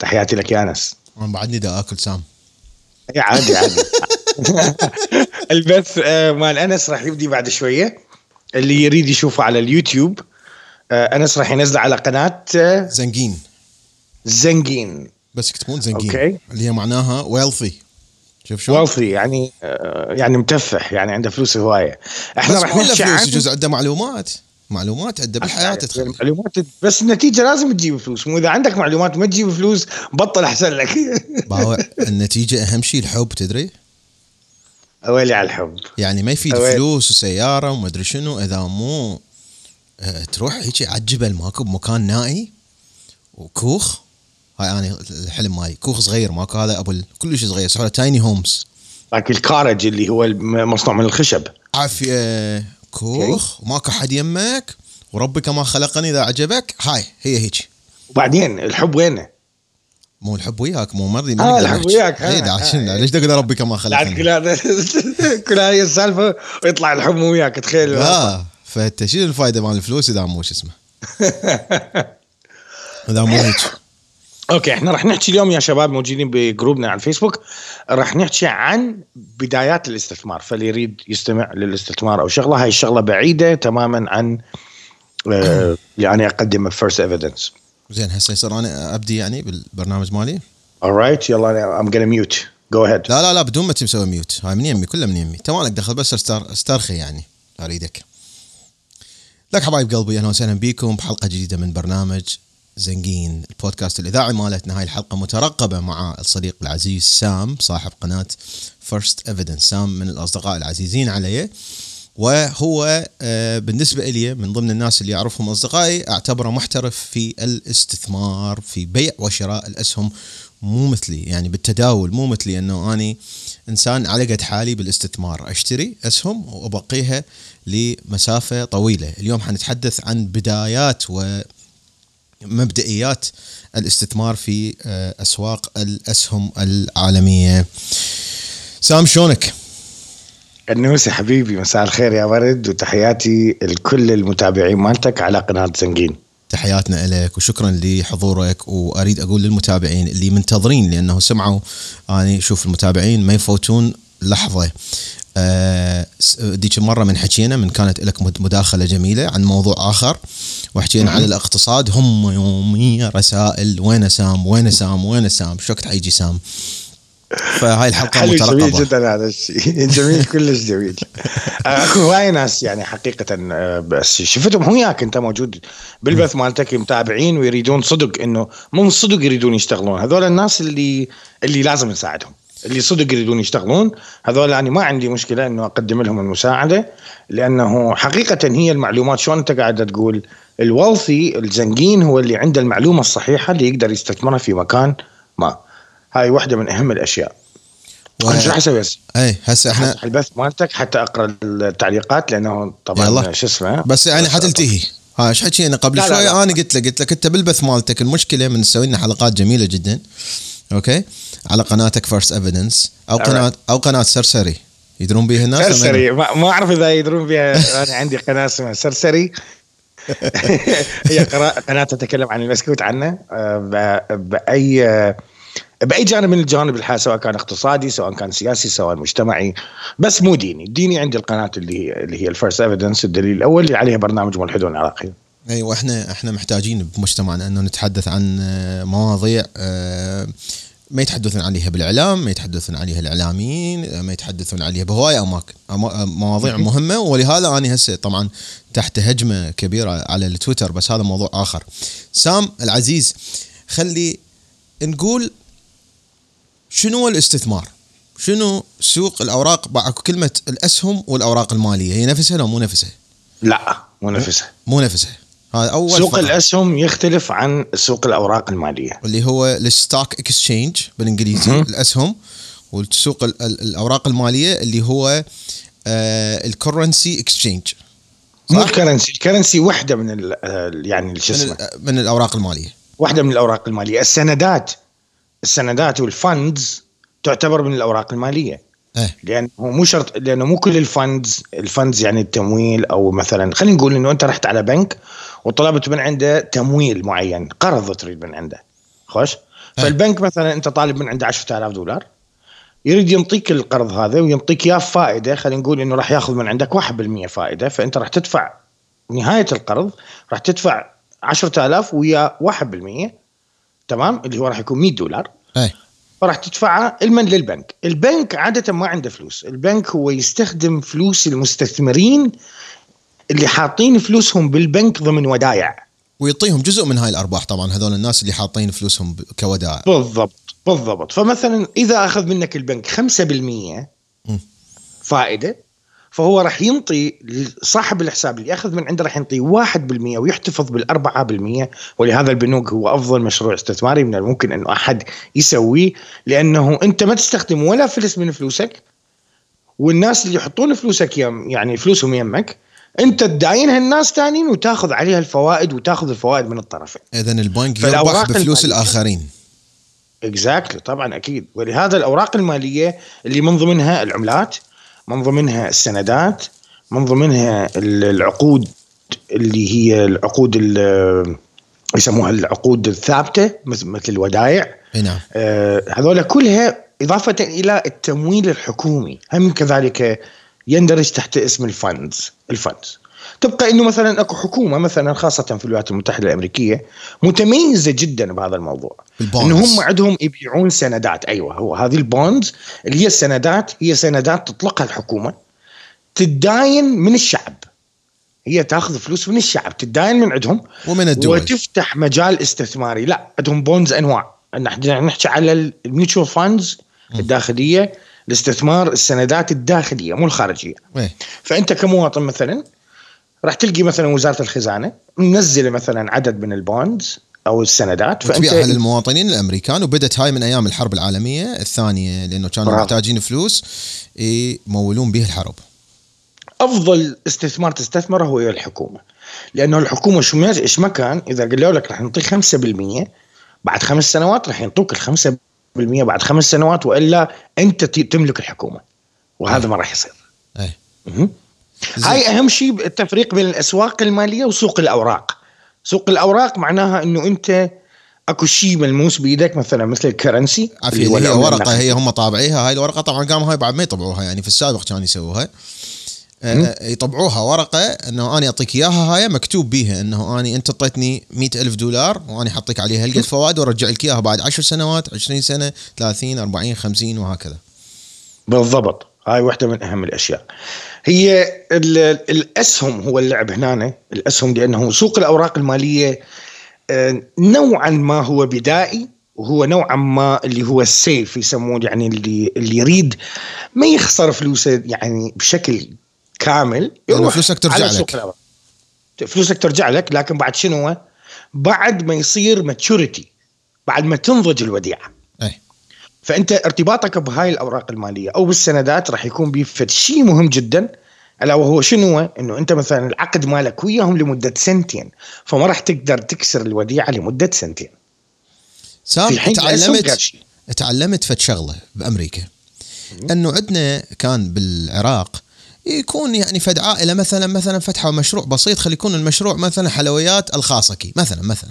تحياتي لك يا أنس. أنا بعدني دا أكل سام. يا عادي عادي. البث آه، مال أنس راح يبدي بعد شوية. اللي يريد يشوفه على اليوتيوب آه، أنس راح ينزله على قناة آه، زنقين زنقين بس يكتبون زنقين okay. اللي هي معناها wealthy شوف شلون wealthy يعني يعني متفح يعني عنده فلوس هواية. إحنا راح نحكي فلوس عن يجوز عنده معلومات. معلومات عنده بالحياة تدخل. المعلومات بس النتيجة لازم تجيب فلوس. مو إذا عندك معلومات ما تجيب فلوس بطل أحسن لك. النتيجة أهم شيء الحب تدري؟ ويلي على الحب. يعني ما يفيد أوين. فلوس وسيارة وما أدري شنو إذا مو آه، تروح هيك على الجبل ماكو بمكان نائي وكوخ. هاي أنا الحلم ماي كوخ صغير ماكو هذا أبو كلش صغير يسمونه tiny homes لكن الكارج اللي هو مصنوع من الخشب. عافية. كوخ وماكو حد يمك. وربي كما خلقني إذا عجبك هاي هي هيك. وبعدين الحب وينه؟ مو الحب وياك مو مرضي آه، الحب وياك، اي آه، دا آه. ليش تقول ربي كما بعد خلقني؟ كل هاي السالفة ويطلع الحب مو وياك تخيل. لا فانت شنو الفائده مال الفلوس إذا مو شو اسمه؟ إذا مو هيك. أوكي إحنا راح نحكي اليوم يا شباب موجودين بجروبنا على الفيسبوك راح نحكي عن بدايات الاستثمار فاللي يريد يستمع للاستثمار أو شغلة هاي الشغلة بعيدة تماما عن آه، اللي أنا اقدمه فيرست ايفيدنس زين هسه يصير أنا أبدي يعني بالبرنامج مالي؟ Alright يلا I'm gonna mute. Go ahead. لا لا لا بدون ما تسوي mute هاي من يمي كلها من يمي. مالك دخل بس استر... استرخي يعني أريدك. لك حبايب قلبي أهلا وسهلا بكم بحلقة جديدة من برنامج زنقين. البودكاست الإذاعي مالتنا هاي الحلقة مترقبة مع الصديق العزيز سام صاحب قناة First Evidence سام من الأصدقاء العزيزين علي. وهو آه، بالنسبة لي من ضمن الناس اللي أعرفهم أصدقائي أعتبره محترف في الاستثمار في بيع وشراء الأسهم. مو مثلي يعني بالتداول مو مثلي إنه أني إنسان على قد حالي بالاستثمار. أشتري أسهم وأبقيها لمسافة طويلة. اليوم حنتحدث عن بدايات ومبدئيات الاستثمار في آه، أسواق الأسهم العالمية. سام شلونك؟ النوسي حبيبي مساء الخير يا ورد وتحياتي لكل المتابعين مالتك على قناة زنقين تحياتنا لك وشكرا لحضورك وأريد أقول للمتابعين اللي منتظرين لأنه سمعوا آني شوف المتابعين ما يفوتون لحظة آه، س- ديك مرة من حكينا من كانت لك مد- مداخلة جميلة عن موضوع آخر وحكينا عن الاقتصاد. هم يوميا رسائل وين سام وين سام وين سام شو وقت حيجي سام؟ فهاي الحلقة حلو جميل مترقبة. جدا هذا الشيء. جميل كلش جميل. اكو هواي ناس يعني حقيقة آه، بس شفتهم وياك أنت موجود بالبث مالتك متابعين ويريدون صدق إنه مو صدق يريدون يشتغلون. هذول الناس اللي اللي لازم نساعدهم. اللي صدق يريدون يشتغلون هذول أنا ما عندي مشكلة إنه أقدم لهم المساعدة لأنه حقيقة هي المعلومات شلون أنت قاعد تقول ال wealthy الزنقين هو اللي عنده المعلومة الصحيحة اللي يقدر يستثمرها في مكان ما. هاي واحدة من أهم الأشياء. و... أنا شو راح أسوي هسه؟ إي هسه إحنا البث مالتك حتى أقرأ التعليقات لأنه طبعا. شو اسمه؟ بس يعني حتلتهي ها إيش حكينا؟ قبل شوي. أنا قلت لك قلت لك أنت بالبث مالتك المشكلة من نسوي لنا حلقات جميلة جدا. أوكي؟ على قناتك First Evidence أو. قناه أو قناة سرسري. يدرون بها الناس سرسري. ما, ما أعرف إذا يدرون بها أنا عندي قناة اسمها سرسري. هي قناه تتكلم عن المسكوت عنه آه، باي بأي جانب من الجوانب الحياة سواء كان اقتصادي سواء كان سياسي سواء مجتمعي. بس مو ديني. ديني عندي القناة اللي هي اللي هي ال First Evidence الدليل الأول اللي عليها برنامج ملحدون العراقيين أيوه إحنا إحنا محتاجين بمجتمعنا إنه نتحدث عن آه، مواضيع آه، ما يتحدثون عليها بالإعلام، ما يتحدثون عليها الإعلاميين، ما يتحدثون عليها بهواي اماكن، مواضيع مهمة ولهذا أنا هسه طبعا تحت هجمة كبيرة على التويتر بس هذا موضوع آخر. سام العزيز خلي نقول شنو الاستثمار؟ شنو سوق الأوراق مع كلمة الأسهم والأوراق المالية هي نفسها لو مو نفسها؟ لا مو نفسها مو نفسها. هذا أول سوق فقرة. الأسهم يختلف عن سوق الأوراق المالية. اللي هو ال stock exchange بالإنجليزي. الأسهم والسوق ال- ال- الأوراق المالية اللي هو ال currency exchange مو ال currency ال currency وحدة من آه، يعني شو من, اسمه؟ ال- من الأوراق المالية. واحدة من الأوراق المالية. السندات السندات وال funds تعتبر من الأوراق المالية. إيه. لأنه مو شرط لأنه مو كل ال funds ال funds يعني التمويل أو مثلا خلينا نقول إنه أنت رحت على بنك وطلبت من عنده تمويل معين قرض تريد من عنده. خوش؟ فالبنك مثلا أنت طالب من عنده 10000 دولار يريد ينطيك القرض هذا وينطيك اياه فائدة خلينا نقول إنه راح يأخذ من عندك 1% فائدة فأنت راح تدفع نهاية القرض راح تدفع 10000 ويا 1% تمام؟ اللي هو راح يكون 100 دولار. اي فراح تدفعها المن للبنك. البنك عادة ما عنده فلوس. البنك هو يستخدم فلوس المستثمرين اللي حاطين فلوسهم بالبنك ضمن ودايع ويعطيهم جزء من هاي الأرباح طبعا هذول الناس اللي حاطين فلوسهم كودائع. بالضبط بالضبط. فمثلا إذا أخذ منك البنك 5% مم. فائدة فهو راح ينطي صاحب الحساب اللي يأخذ من عنده راح ينطي 1% ويحتفظ بالأربعة بالمية. ولهذا البنوك هو أفضل مشروع استثماري من الممكن انه أحد يسويه لأنه أنت ما تستخدم ولا فلس من فلوسك والناس اللي يحطون فلوسك يم يعني فلوسهم يمك انت تداينها الناس تانيين وتاخذ عليها الفوائد وتاخذ الفوائد من الطرفين. اذا البنك يربح بفلوس الآخرين. اكزاكتلي طبعا أكيد. ولهذا الأوراق المالية اللي من ضمنها العملات من ضمنها السندات من ضمنها ال- العقود اللي هي العقود ال- يسموها العقود الثابتة مثل الودائع. نعم. آه، هذول كلها إضافة إلى التمويل الحكومي. هم كذلك يندرج تحت اسم ال funds ال funds. تبقى إنه مثلا أكو حكومة مثلا خاصة في الولايات المتحدة الأمريكية متميزة جدا بهذا الموضوع. ان هم عندهم يبيعون سندات. أيوه هو هذه ال bonds اللي هي السندات هي سندات تطلقها الحكومة تداين من الشعب. هي تأخذ فلوس من الشعب تداين من عندهم. ومن الدول. وتفتح مجال استثماري. لا عندهم bonds أنواع. نحن نحكي على ال mutual funds الداخلية الاستثمار السندات الداخلية مو الخارجية إيه. فأنت كمواطن مثلا راح تلقي مثلا وزارة الخزانة منزلة مثلا عدد من البوندز أو السندات وتبيعها للمواطنين الأمريكان وبدت هاي من أيام الحرب العالمية الثانية لأنه كانوا. محتاجين فلوس يمولون به الحرب أفضل استثمار تستثمره هو الحكومة لأنه الحكومة شو إيش ما كان إذا قالوا لك راح نعطيك 5% بعد خمس سنوات راح ينطوك ال 5% بعد خمس سنوات وإلا أنت تملك الحكومة. وهذا ما راح يصير. زين. هاي أهم شيء التفريق بين الأسواق المالية وسوق الأوراق. سوق الأوراق معناها إنه أنت أكو شيء ملموس بإيدك مثلا مثل الكرنسي. اللي هي ورقة. هي هم طابعيها. هاي الورقة طبعا قاموا هاي بعد ما يطبعوها يعني في السابق كانوا يسووها. يطبعوها ورقة إنه أنا أعطيك إياها هاي مكتوب بيها إنه اني أنت أعطيتني مئة ألف دولار وأنا حاطيك عليها. هالقد فوائد وأرجع لك إياها بعد 10 سنوات 20 سنة 30 40 50 وهكذا. بالضبط. هاي واحدة من أهم الأشياء. هي ال- الأسهم هو اللعب هنا الأسهم لأنه سوق الأوراق المالية آه، نوعا ما هو بدائي وهو نوعا ما اللي هو السيف يسمون يعني اللي اللي يريد ما يخسر فلوسه يعني بشكل كامل يعني يروح فلوسك ترجع على لك. سوق الأوراق. فلوسك ترجع لك لكن بعد شنو بعد ما يصير ماتشوريتي بعد ما تنضج الوديعة إيه فأنت ارتباطك بهاي الأوراق المالية أو بالسندات راح يكون بيفت شيء مهم جدا ألا وهو شنو؟ إنه أنت مثلا العقد مالك وياهم لمدة سنتين فما راح تقدر تكسر الوديعة لمدة سنتين سام تعلمت. تعلمت فد شغلة بأمريكا إنه عندنا كان بالعراق يكون يعني فد عائلة مثلا مثلا فتحوا مشروع بسيط. خلي يكون المشروع مثلا حلويات الخاصكي مثلا مثلا.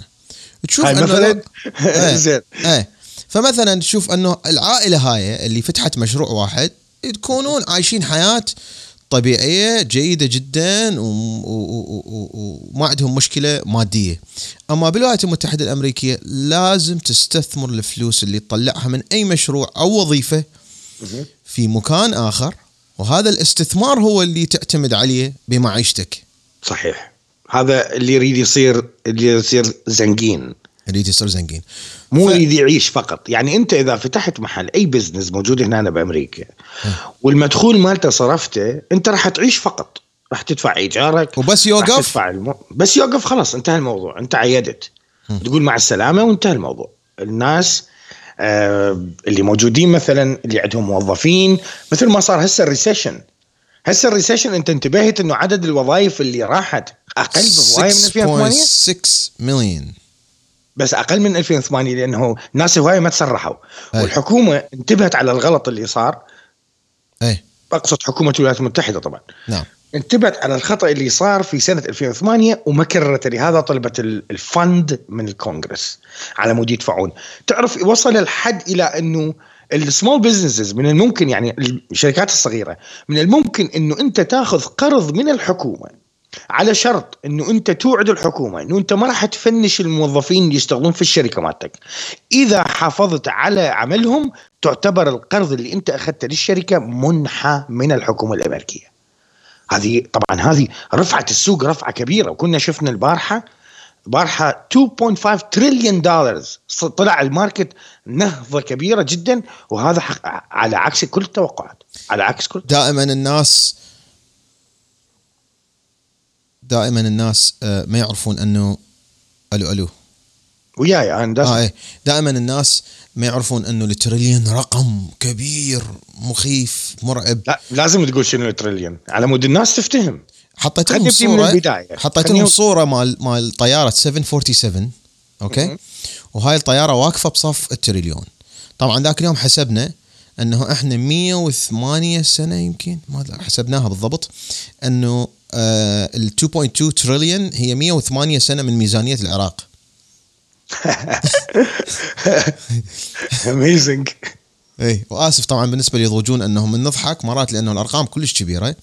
تشوف هاي أنه مثلا؟ إيه. زين. إيه. فمثلا تشوف أنه العائلة هاي اللي فتحت مشروع واحد تكونون عايشين حياة طبيعية جيدة جدا وما عندهم مشكلة مادية. أما بالولايات المتحدة الأمريكية لازم تستثمر الفلوس اللي تطلعها من أي مشروع أو وظيفة في مكان آخر وهذا الاستثمار هو اللي تعتمد عليه بمعيشتك. صحيح. هذا اللي يريد يصير اللي يصير زنقين اللي تصير زنقين مو ف- يريد يعيش فقط. يعني انت إذا فتحت محل أي بزنس موجود هنا بأمريكا والمدخول مالته صرفته أنت راح تعيش فقط. راح تدفع إيجارك وبس يوقف؟ تدفع الم... بس يوقف خلاص انتهى الموضوع انت عيدت. تقول مع السلامة وانتهى الموضوع. الناس اللي موجودين مثلا اللي عندهم موظفين مثل ما صار هسه ال recession هسه ال recession أنت انتبهت إنه عدد الوظائف اللي راحت أقل بهوايه من 2008 6.6 مليون بس أقل من 2008 لأنه ناس هواية ما تسرحوا أي. والحكومة انتبهت على الغلط اللي صار. إيه أقصد حكومة الولايات المتحدة طبعا. نعم. انتبهت على الخطأ اللي صار في سنة 2008 وما كررته لهذا طلبت ال fund من الكونغرس على مود يدفعون تعرف وصل الحد إلى أنه السمول بزنسز من الممكن يعني الشركات الصغيرة من الممكن أنه أنت تاخذ قرض من الحكومة على شرط أنه أنت توعد الحكومة أنه أنت ما راح تفنش الموظفين اللي يشتغلون في الشركة مالتك. إذا حافظت على عملهم تعتبر القرض اللي أنت أخذته للشركة منحى من الحكومة الأمريكية. هذه طبعا هذه رفعت السوق رفعة كبيرة وكنا شفنا البارحة بارحة 2.5 تريليون دولار طلع ال market نهضة كبيرة جدا وهذا على عكس كل التوقعات على عكس كل دائما الناس دائما الناس آه، ما يعرفون أنه ألو ألو وياي أنا آه إيه. دائما الناس ما يعرفون إنه التريليون رقم كبير مخيف مرعب. لا لازم تقول شنو التريليون. على مود الناس تفتهم. حطيت لهم صوره حطيت لهم صورة مال مال طيارة 747 أوكي؟ وهاي الطيارة واقفة بصف التريليون. طبعا ذاك اليوم حسبنا إنه إحنا 108 سنة يمكن ما حسبناها بالضبط إنه آه ال 2.2 تريليون هي 108 سنة من ميزانية العراق. amazing اي وآسف طبعا بالنسبة اللي يضوجون أنهم نضحك مرات لأنه الأرقام كلش كبيرة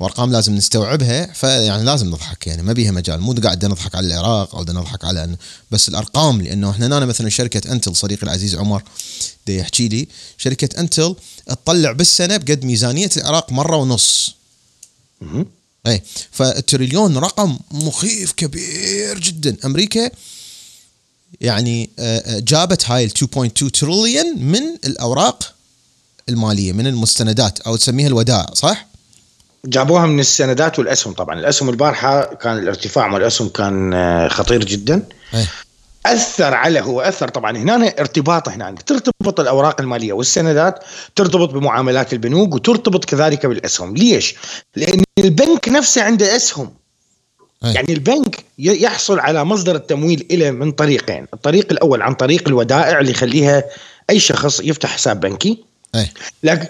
وأرقام لازم نستوعبها فيعني لازم نضحك يعني ما بيها مجال. مو قاعد نضحك على العراق أو نضحك على أن بس الأرقام لأنه إحنا هنا مثلا شركة أنتل صديقي العزيز عمر دي يحكي لي شركة أنتل تطلع بالسنة بقد ميزانية العراق مرة ونص. اي فالتريليون رقم مخيف كبير جدا. أمريكا يعني آه، آه، جابت هاي ال 2.2 تريليون من الأوراق المالية من المستندات أو تسميها الودائع صح؟ جابوها من السندات والأسهم طبعا الأسهم البارحة كان الارتفاع مال الأسهم كان آه، خطير جدا أيه. أثر على هو أثر طبعا هنا ارتباط هنا ترتبط الأوراق المالية والسندات ترتبط بمعاملات البنوك وترتبط كذلك بالأسهم ليش لأن البنك نفسه عنده أسهم. يعني البنك يحصل على مصدر التمويل له من طريقين. الطريق الأول عن طريق الودائع اللي يخليها أي شخص يفتح حساب بنكي. أي. لكن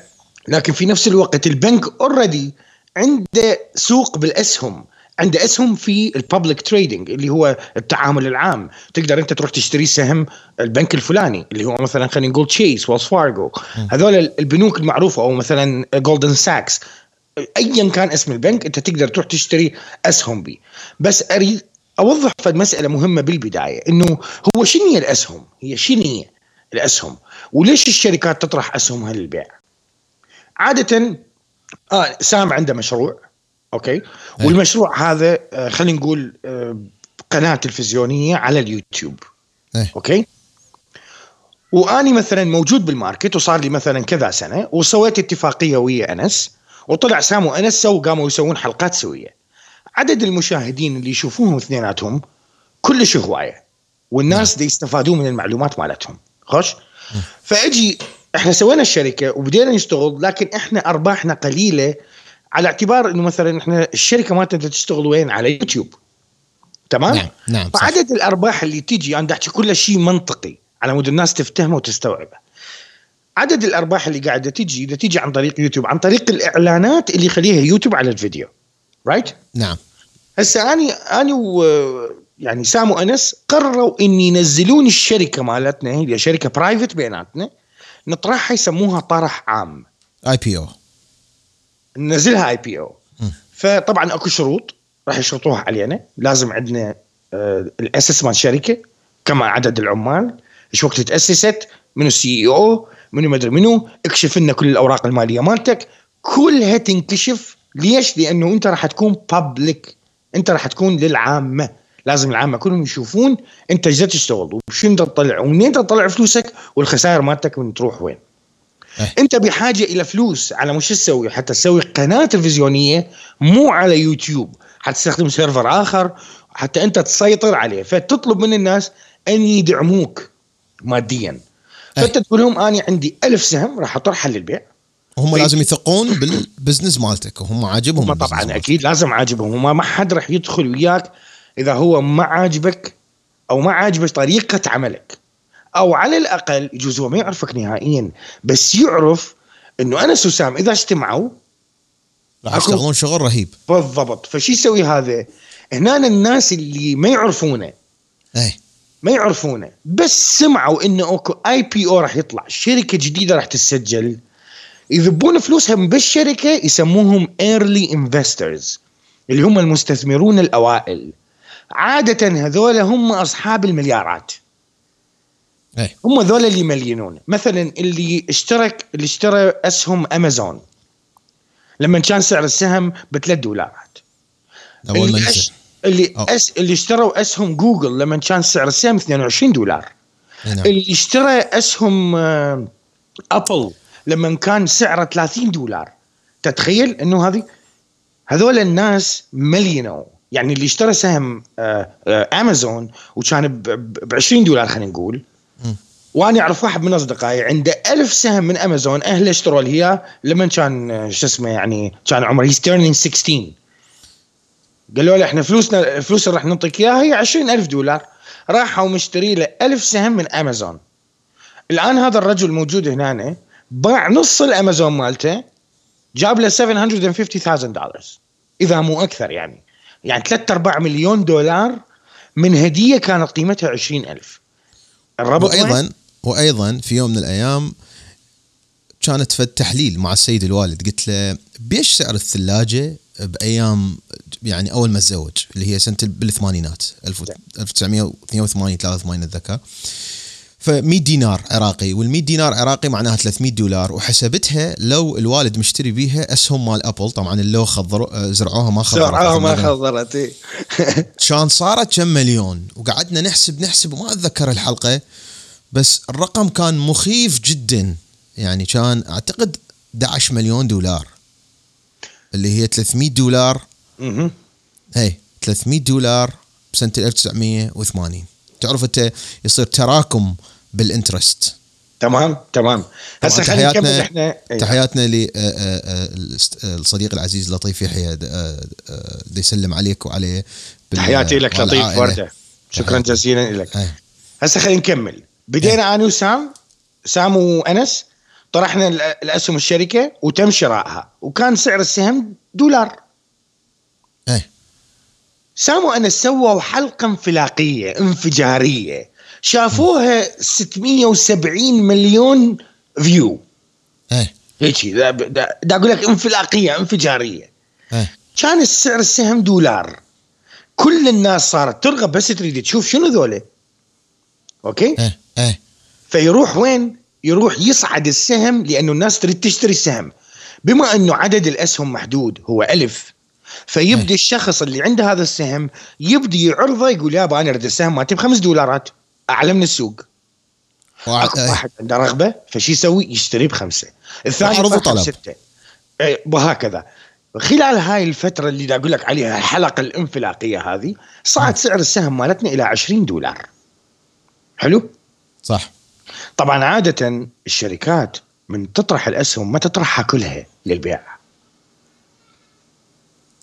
لكن في نفس الوقت البنك already عنده سوق بالأسهم. عنده أسهم في ال public trading اللي هو التعامل العام. تقدر أنت تروح تشتري سهم البنك الفلاني اللي هو مثلا خلينا نقول تشيس ويلز فارجو هذول البنوك المعروفة أو مثلا جولدن ساكس ايا كان اسم البنك أنت تقدر تروح تشتري اسهم بي بس أريد أوضح مسألة مهمة بالبداية إنه هو شنو الاسهم؟ هي شنو الاسهم؟ وليش الشركات تطرح اسهمها للبيع؟ عادة آه سام عنده مشروع أوكي. والمشروع هذا آه خلينا نقول آه قناة تلفزيونية على اليوتيوب. أوكي واني مثلا موجود بال market وصار لي مثلا كذا سنة وسويت اتفاقية ويا أنس وطلع سام وانس سو قاموا يسوون حلقات سوية. عدد المشاهدين اللي يشوفوهم اثنيناتهم كلش هواية والناس نعم. دي يستفادون من المعلومات مالتهم. خوش فأجي إحنا سوينا الشركة وبدينا نشتغل لكن إحنا أرباحنا قليلة على اعتبار إنه مثلا إحنا الشركة مالتنا تشتغل وين؟ على يوتيوب. تمام؟ نعم نعم فعدد الأرباح اللي تجي أنا أحكي كل شيء منطقي على مود الناس تفتهمه وتستوعبه. عدد الأرباح اللي قاعدة تجي إذا تجي عن طريق يوتيوب عن طريق الإعلانات اللي يخليها يوتيوب على الفيديو. right? نعم. هسه اني اني و يعني سام وانس قرروا ان ينزلون الشركة مالتنا هي شركة private بيناتنا نطرحها يسموها طرح عام. آي بي أو. ننزلها آي بي أو. فطبعا أكو شروط راح يشرطوها علينا. لازم عندنا آه الاسس مال الشركة كما عدد العمال. إيش وقت تأسست؟ منو ال CEO؟ منو مدري منو اكشف لنا كل الأوراق المالية مالتك. كلها تنكشف. ليش؟ لأنه أنت راح تكون public أنت راح تكون للعامة. لازم العامة كلهم يشوفون أنت إيش تشتغل وشنو تطلع ومنين تطلع فلوسك والخسائر مالتك من تروح وين. أه. أنت بحاجة إلى فلوس على مش تسوي حتى تسوي قناة تلفزيونية مو على يوتيوب. حتستخدم server آخر حتى أنت تسيطر عليه. فتطلب من الناس أن يدعموك ماديا. فأنت تقول لهم أنا عندي ألف سهم راح أطرحها للبيع. هم لازم يثقون بالبزنس مالتك وهم عاجبهم هم طبعا مالتك. أكيد لازم عاجبهم هم ما حد راح يدخل وياك إذا هو ما عاجبك أو ما عاجبك طريقة عملك. أو على الأقل يجوز هو ما يعرفك نهائيا بس يعرف إنه انس وسام إذا اجتمعوا راح يشتغلون شغل رهيب. بالضبط. فشي يسوي هذا؟ هنا الناس اللي ما يعرفونه. إيه. ما يعرفونه. بس سمعوا إنه اكو IPO راح يطلع شركة جديدة راح تسجل. يذبون فلوسهم بالشركة يسموهم early investors اللي هم المستثمرون الأوائل. عادة هذول هم أصحاب المليارات. إيه. هم ذول اللي يملينون مثلا اللي اشترك اللي اشترى أسهم أمازون. لما كان سعر السهم ب 3 دولارات اول ما نزل. اللي أو. أس... اللي اشتروا أسهم جوجل لما كان سعر السهم 22 دولار نعم. اللي اشترى أسهم آه، أبل لما كان سعره 30 دولار تتخيل إنه هذه هذول الناس مليونوا يعني اللي اشترى سهم آه، آه، أمازون وكان ب 20 دولار خلينا نقول. وأنا أعرف واحد من أصدقائي عنده ألف سهم من أمازون أهله اشتروا له إياه لما كان شو اسمه يعني كان عمره he's turning 16 قالوا له إحنا فلوسنا الفلوس اللي راح نعطيك إياها هي 20000 دولار. راحوا مشتري له ألف سهم من أمازون. الآن هذا الرجل موجود هنا باع نص الأمازون مالته جاب له 750000 دولار إذا مو أكثر يعني. يعني 3 4 مليون دولار من هدية كانت قيمتها 20000 الربط؟ وأيضا وأيضا في يوم من الأيام كانت فد تحليل مع السيد الوالد. قلت له بيش سعر الثلاجة بأيام يعني أول ما تزوج اللي هي سنة بالثمانينات 1000 1982 83 أتذكر. ف 100 دينار عراقي وال 100 دينار عراقي معناها 300 دولار وحسبتها لو الوالد مشتري بيها أسهم مال أبل. طبعا اللو خضروا زرعوها ما خضرت سرعه ما خضرت إيه. كان صارت كم مليون وقعدنا نحسب نحسب وما أتذكر الحلقة بس الرقم كان مخيف جدا. يعني كان أعتقد 11 مليون دولار. اللي هي 300 دولار. مهم. هي 300 دولار بسنة 1980 تعرف أنت يصير تراكم بالانترست. تمام تمام. هسه خلينا نكمل إحنا. إيه. تحياتنا للصديق العزيز لطيف يحيى د- آه، آه، دي يسلم عليك وعليه تحياتي لك لطيف. ورده شكرا. جزيلا لك. إيه. هسه خلينا نكمل. بدينا أنا وسام. سام وأنس. طرحنا ال- الاسهم الشركة وتم شرائها وكان سعر السهم دولار. إيه. سام وانس سووا حلقه انفلاقيه انفجارية. شافوها 670 مليون فيو إيه. هيك دا, دا, دا أقول لك انفلاقية انفجارية. إيه. كان السعر السهم دولار. كل الناس صارت ترغب بس تريد تشوف شنو ذولا. أوكي؟ إيه. إيه. فيروح وين؟ يروح يصعد السهم لأنه الناس تريد تشتري السهم. بما أنه عدد الأسهم محدود هو ألف. فيبدي أي. الشخص اللي عنده هذا السهم يبدي يعرضه يقول يابا أنا أريد السهم مالتي بخمس دولارات. أعلى من السوق. أكو إيه. واحد عنده رغبة فشي يسوي؟ يشتري بخمسة. الثاني عرض وطلب. بسته إيه، وهكذا. خلال هاي الفترة اللي دا أقول لك عليها الحلقة الانفلاقية هذه صعد سعر السهم مالتنا إلى 20 دولار. حلو؟ صح. طبعا عادة الشركات من تطرح الأسهم ما تطرحها كلها للبيع.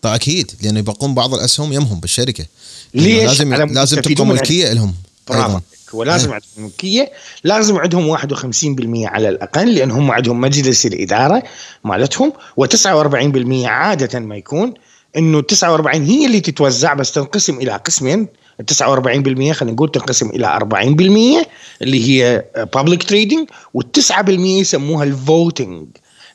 طيب أكيد لأنه يبقون بعض الأسهم يمهم بالشركة. ليش؟ لازم لازم تبقى من ملكية لهم برافو أيضا. هو لازم عندهم ملكية لازم عندهم 51% على الأقل لأن هم عندهم مجلس الإدارة مالتهم و49% عادة ما يكون إنه 49 هي اللي تتوزع بس تنقسم إلى قسمين. ال 49% خلينا نقول تنقسم إلى 40% اللي هي public trading وال9% يسموها ال voting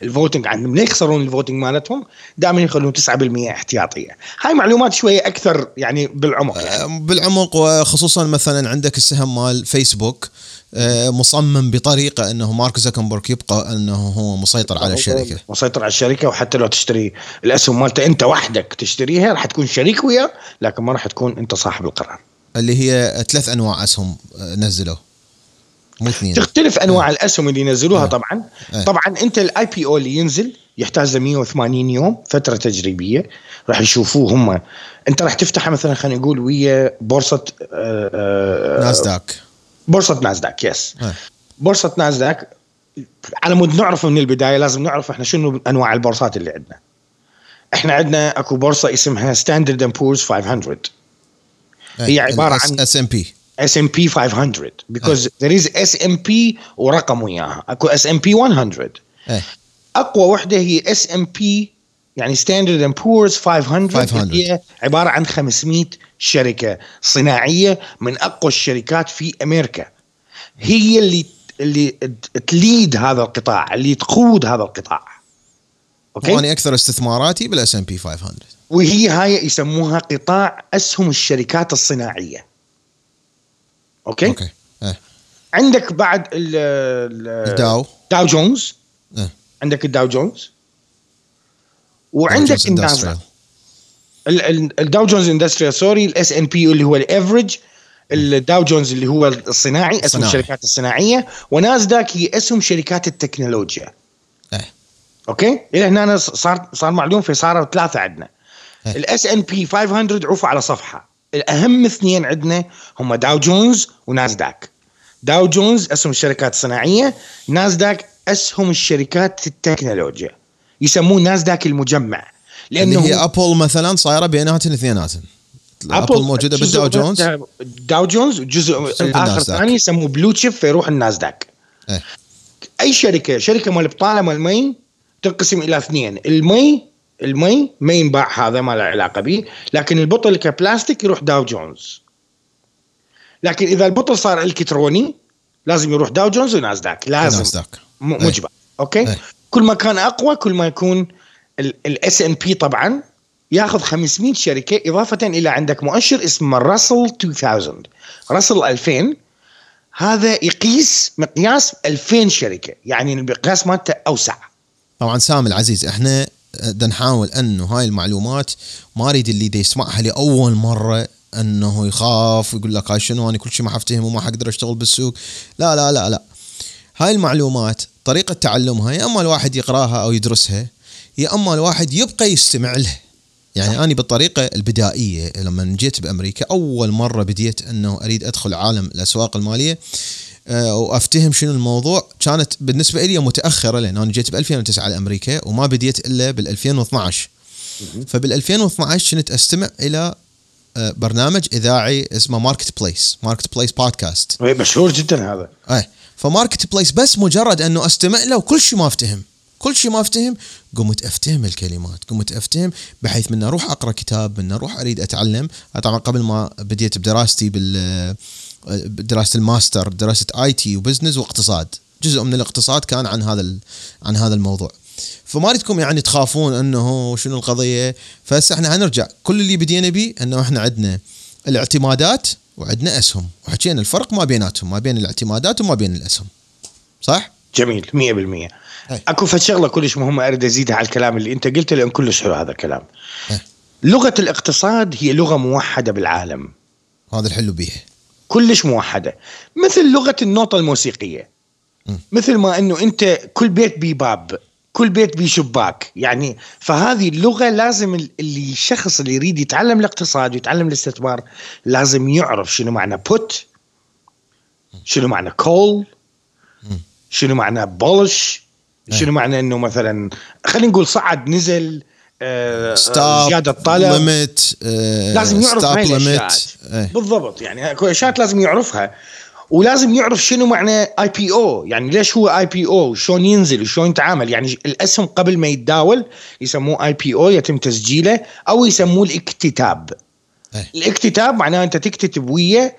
ال voting عندهم ليه يخسرون ال voting مالتهم دائما يخلون 9% احتياطية. هاي معلومات شوية أكثر يعني بالعمق يعني. آه، بالعمق وخصوصا مثلا عندك السهم مال فيسبوك آه، مصمم بطريقة إنه مارك زكنبرغ يبقى إنه هو مسيطر على الشركة. مسيطر على الشركة وحتى لو تشتري الأسهم مالته أنت وحدك تشتريها راح تكون شريك وياه لكن ما راح تكون أنت صاحب القرار. اللي هي ثلاث أنواع أسهم آه، نزلوا. مو اثنين. تختلف أنواع الأسهم اللي ينزلوها آه. طبعا. آه. طبعا أنت ال IPO اللي ينزل يحتاج ل 180 يوم فترة تجريبية. راح يشوفوه هم. أنت راح تفتحها مثلا خلينا نقول ويا بورصة آه، آه، ناسداك. بورصة ناسداك yes آه. بورصة ناسداك على مود نعرف من البداية لازم نعرف إحنا شنو أنواع البورصات اللي عندنا. إحنا عندنا أكو بورصة اسمها ستاندرد اند بورز 500 هي عبارة عن- اس ام بي اس ام بي 500 because there is اس ام بي ورقم وياها. أكو S&P 100 إيه. أقوى وحدة هي S&P يعني ستاندرد اند بورز 500, 500. هي عبارة عن 500 شركة صناعية من أقوى الشركات في أمريكا. هي اللي اللي ت lead هذا القطاع اللي تقود هذا القطاع. أوكي؟ واني أكثر استثماراتي بال S&P 500 وهي هاي يسموها قطاع أسهم الشركات الصناعية. أوكي. أوكي إيه. عندك بعد ال ال- الداو داو جونز إيه. عندك الداو جونز وعندك Dow Jones الناسداك Industrial. ال- ال- الداو جونز إندستريال سوري الاس ان بي اللي هو الافرج الداو جونز اللي هو الصناعي اسم. الشركات الصناعية وناسداك هي اسم شركات التكنولوجيا إيه. أوكي إلى هنا صار صار معلوم في صاروا ثلاثة عندنا إيه. الاس ان بي 500 عوفوا على صفحة الأهم اثنين عندنا هم داو جونز وناسداك. داو جونز أسهم الشركات الصناعية ناسداك أسهم الشركات التكنولوجيا يسموه ناسداك المجمع. لأنه هي ابل مثلا صايرة بيناتهم اثنيناتهم ابل موجودة بالداو جونز داو جونز وجزء الآخر. ثاني يسموه blue chip فيروح الناسداك. إيه. أي شركة شركة مال بطالة مال مي تنقسم إلى اثنين. المي المي ما ينباع هذا ما له علاقة به لكن البطل كبلاستيك يروح داو جونز. لكن إذا البطل صار إلكتروني لازم يروح داو جونز وناسداك لازم. ناسداك م- إيه. مجبر. أوكي؟ إيه. كل ما كان أقوى كل ما يكون ال S&P طبعا ياخذ 500 شركة إضافة إلى عندك مؤشر اسمه راسل 2000 راسل 2000 هذا يقيس مقياس 2000 شركة يعني المقياس مالته أوسع. طبعا سام العزيز إحنا نحاول انه هاي المعلومات ما أريد اللي دا يسمعها لأول مرة أنه يخاف ويقول لك هاي شنو أنا كل شيء ما حفتهم وما حقدر أشتغل بالسوق. لا لا لا لا. هاي المعلومات طريقة تعلمها يا أما الواحد يقراها أو يدرسها يا أما الواحد يبقى يستمع لها يعني أنا بالطريقة البدائية لما جيت بأمريكا أول مرة بديت أنه أريد أدخل عالم الأسواق المالية وأفتهم شنو الموضوع. كانت بالنسبة لي متأخرة لأن أنا جيت ب 2009 لامريكا وما بديت إلا بال 2012 فبال 2012 كنت أستمع إلى آه، برنامج إذاعي اسمه ماركت بليس ماركت بليس بودكاست مشهور جدا هذا. اي فماركت بليس بس مجرد أنه أستمع له وكل شيء ما أفتهم. كل شيء ما أفتهم قمت أفتهم الكلمات قمت أفتهم بحيث من أروح أقرأ كتاب من أروح أريد أتعلم. طبعا قبل ما بديت بدراستي بال بدراسه الماستر دراسة IT و business واقتصاد. جزء من الاقتصاد كان عن هذا ال- عن هذا الموضوع. فما اريدكم يعني تخافون إنه شنو القضية. فهسه إحنا حنرجع. كل اللي بدينا به إنه إحنا عندنا الاعتمادات وعندنا أسهم. وحكينا الفرق ما بيناتهم ما بين الاعتمادات وما بين الأسهم. صح؟ جميل 100% أي. أكو فد شغلة كلش مهمة أريد أزيدها على الكلام اللي أنت قلته لأن كلش حلو هذا الكلام. أي. لغة الاقتصاد هي لغة موحدة بالعالم. هذا الحلو بيها كلش موحدة. مثل لغة النوطه الموسيقية. مثل ما إنه أنت كل بيت بيه باب كل بيت بيه شباك. يعني فهذه اللغة لازم ال- اللي الشخص اللي يريد يتعلم الاقتصاد ويتعلم الاستثمار لازم يعرف شنو معنى put شنو معنى call شنو معنى bullish شنو معنى إنه مثلا خلينا نقول صعد نزل زيادة طلب limit لازم يعرف هاي الاشياء إيه. بالضبط. يعني اكو اشياء لازم يعرفها. ولازم يعرف شنو معنى IPO يعني ليش هو IPO شلون ينزل؟ وشلون يتعامل؟ يعني الاسهم قبل ما يتداول يسموه IPO يتم تسجيله أو يسموه الاكتتاب. إيه. الاكتتاب معناه أنت تكتتب ويا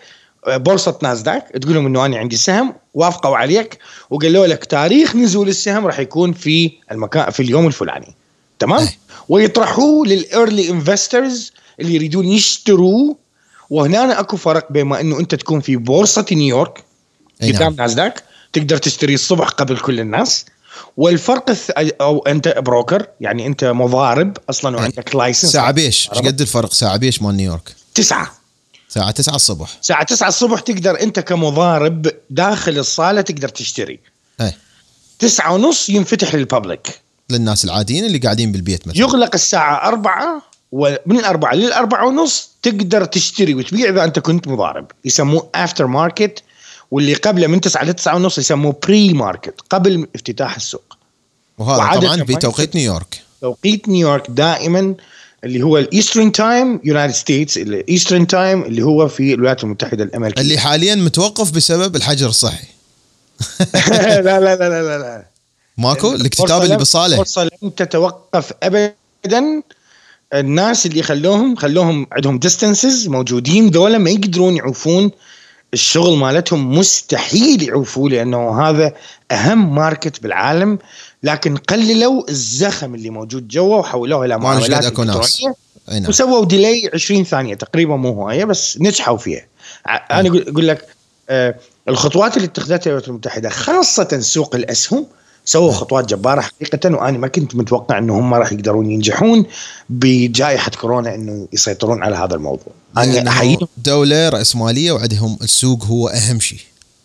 بورصة ناسداك تقول لهم إنه أنا عندي سهم وافقوا عليك وقالوا لك تاريخ نزول السهم راح يكون في المكان في اليوم الفلاني. تمام؟ إيه. ويطرحوه لل early investors اللي يريدون يشتروه وهنا أكو فرق بين ما إنه أنت تكون في بورصة نيويورك أي قدام نعم. ناسداك تقدر تشتري الصبح قبل كل الناس. والفرق الث... أو أنت broker يعني أنت مضارب أصلا وعندك license ساعة بيش. إيش قد الفرق؟ ساعة بيش مال نيويورك؟ تسعة. ساعة 9 الصبح. الساعة 9 الصبح تقدر أنت كمضارب داخل الصالة تقدر تشتري. إيه تسعة ونص ينفتح لل public للناس العاديين اللي قاعدين بالبيت مثلا. يغلق الساعة أربعة ومن الأربعة للأربعة ونص تقدر تشتري وتبيع إذا أنت كنت مضارب. يسموه after market واللي قبله من 9 ل 9 ونص يسموه pre-market قبل افتتاح السوق. وهذا طبعا ما بتوقيت نيويورك. توقيت نيويورك دائما اللي هو ال Eastern Time United States ال Eastern Time اللي هو في الولايات المتحدة الأمريكية. اللي حاليا متوقف بسبب الحجر الصحي. لا لا لا لا لا لا. ماكو؟ الاكتتاب اللي بالصالة الفرصه لم تتوقف ابدا. الناس اللي خلوهم خلوهم عندهم distances موجودين ذولا ما يقدرون يعوفون الشغل مالتهم. مستحيل يعوفوه لأنه هذا أهم market بالعالم. لكن قللوا الزخم اللي موجود جوا وحولوه إلى معاملات إلكترونية. نعم. وسووا ديلي 20 ثانية تقريبا مو هواية بس نجحوا فيها. أنا أقول لك آه، الخطوات اللي اتخذتها الولايات المتحدة خاصة سوق الأسهم سووا خطوات جبارة حقيقة وأنا ما كنت متوقع انه هم راح يقدرون ينجحون بجائحة كورونا إنه يسيطرون على هذا الموضوع. أنا احييهم دولة رأسمالية وعندهم السوق هو أهم شيء.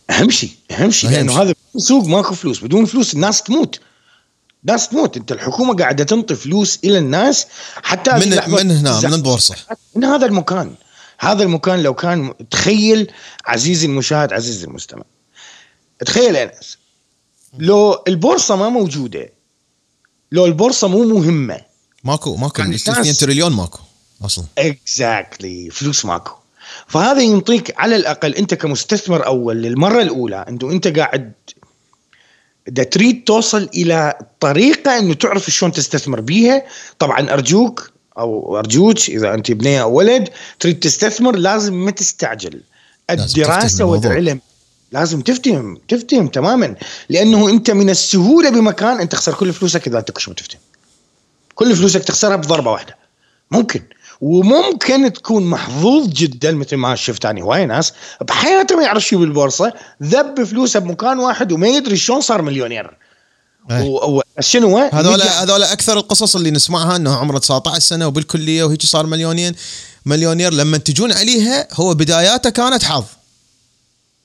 أهم شيء أهم شيء لأنه. هذا سوق ماكو فلوس بدون فلوس الناس تموت. ناس تموت. أنت الحكومة قاعدة تنطي فلوس إلى الناس حتى من من هنا. من البورصة من هذا المكان. هذا المكان لو كان تخيل عزيزي المشاهد عزيزي المستمع. تخيل يا انس لو البورصة ما موجودة لو البورصة مو مهمة. ماكو ماكو. يعني 2 الناس- تريليون ماكو أصلا. exactly فلوس ماكو. فهذا ينطيك على الأقل أنت كمستثمر أول للمرة الأولى إنه أنت قاعد دا تريد توصل إلى طريقة إنه تعرف شلون تستثمر بيها. طبعا أرجوك أو أرجوك إذا أنت بنية أو ولد تريد تستثمر لازم ما تستعجل. الدراسة. والعلم لازم تفتهم تفتهم تماما. لأنه أنت من السهولة بمكان انت تخسر كل فلوسك إذا أنت مش متفتهم كل فلوسك تخسرها بضربة واحدة. ممكن. وممكن تكون محظوظ جدا مثل ما شفت اني هواي ناس بحياته ما يعرف شو بالبورصة ذب فلوسه بمكان واحد وما يدري شلون صار مليونير. إيه. شنو؟ هذول هذول أكثر القصص اللي نسمعها انه عمره 19 سنة وبالكلية وهيك صار مليونين مليونير. لما تجون عليها هو بداياته كانت حظ.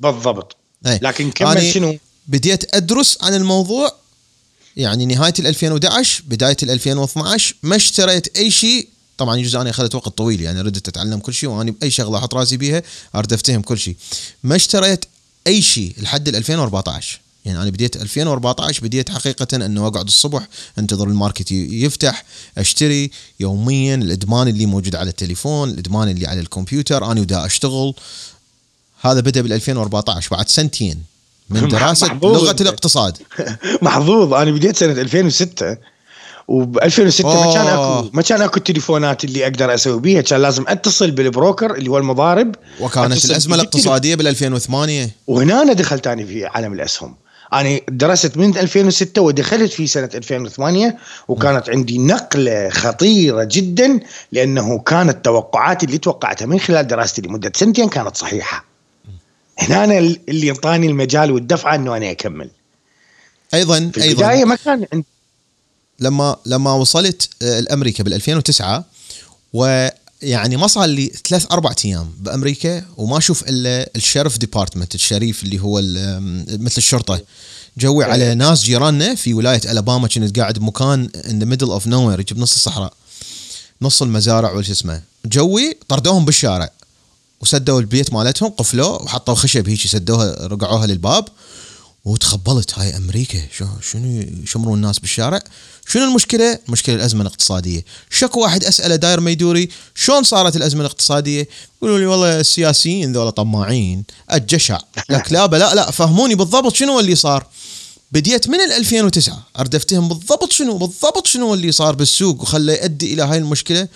بالضبط. أي. لكن كمل شنو؟ بديت أدرس عن الموضوع يعني نهاية ال 2011 بداية ال 2012 ما اشتريت أي شيء. طبعا يجوز أنا أخذت وقت طويل يعني ردت أتعلم كل شيء وأنا بأي شغلة أحط راسي بيها أريد أفتهم كل شيء. ما اشتريت أي شيء لحد ال 2014 يعني أنا بديت 2014 بديت حقيقة إنه أقعد الصبح أنتظر ال market يفتح أشتري يوميا الإدمان اللي موجود على التليفون الإدمان اللي على الكمبيوتر أنا ودا أشتغل. هذا بدأ بال 2014 بعد سنتين من دراسة محظوظ. لغة. الاقتصاد. محظوظ. أنا بديت سنة 2006 وب 2006 ما كان. اكو ما كان أكو التليفونات اللي أقدر أسوي بيها. كان لازم أتصل بالبروكر اللي هو المضارب. وكانت الأزمة الاقتصادية بال 2008 وهنا أنا دخلت أنا في عالم الأسهم. أنا درست من 2006 ودخلت في سنة 2008 وكانت عندي نقلة خطيرة جدا لأنه كانت توقعاتي اللي توقعتها من خلال دراستي لمدة سنتين كانت صحيحة. هنا أنا اللي انطاني المجال والدفعة أنه أنا أكمل. أيضا في أيضا. البداية ما كان عندي. لما لما وصلت آه، لامريكا بال 2009 ويعني ما صار لي ثلاث أربع أيام بأمريكا وما أشوف إلا ال sheriff department ال sheriff اللي هو مثل الشرطة. جوي على ناس جيراننا في ولاية ألاباما كنت قاعد بمكان in the middle of nowhere بنص الصحراء نص المزارع وش اسمه. جوي طردوهم بالشارع. وسدوا البيت مالتهم قفلوه وحطوا خشب هيك سدوها رقعوها للباب. وتخبلت هاي أمريكا. شو شنو يشمرون الناس بالشارع؟ شنو المشكلة؟ مشكلة الأزمة الاقتصادية. شكو واحد أسأله داير ما يدوري شلون صارت الأزمة الاقتصادية؟ يقولوا لي والله السياسيين ذولا طماعين الجشع. لك لا لا لا فهموني بالضبط شنو اللي صار. بديت من ال 2009 اريد افتهم بالضبط شنو بالضبط شنو اللي صار بالسوق وخلى يؤدي إلى هاي المشكلة.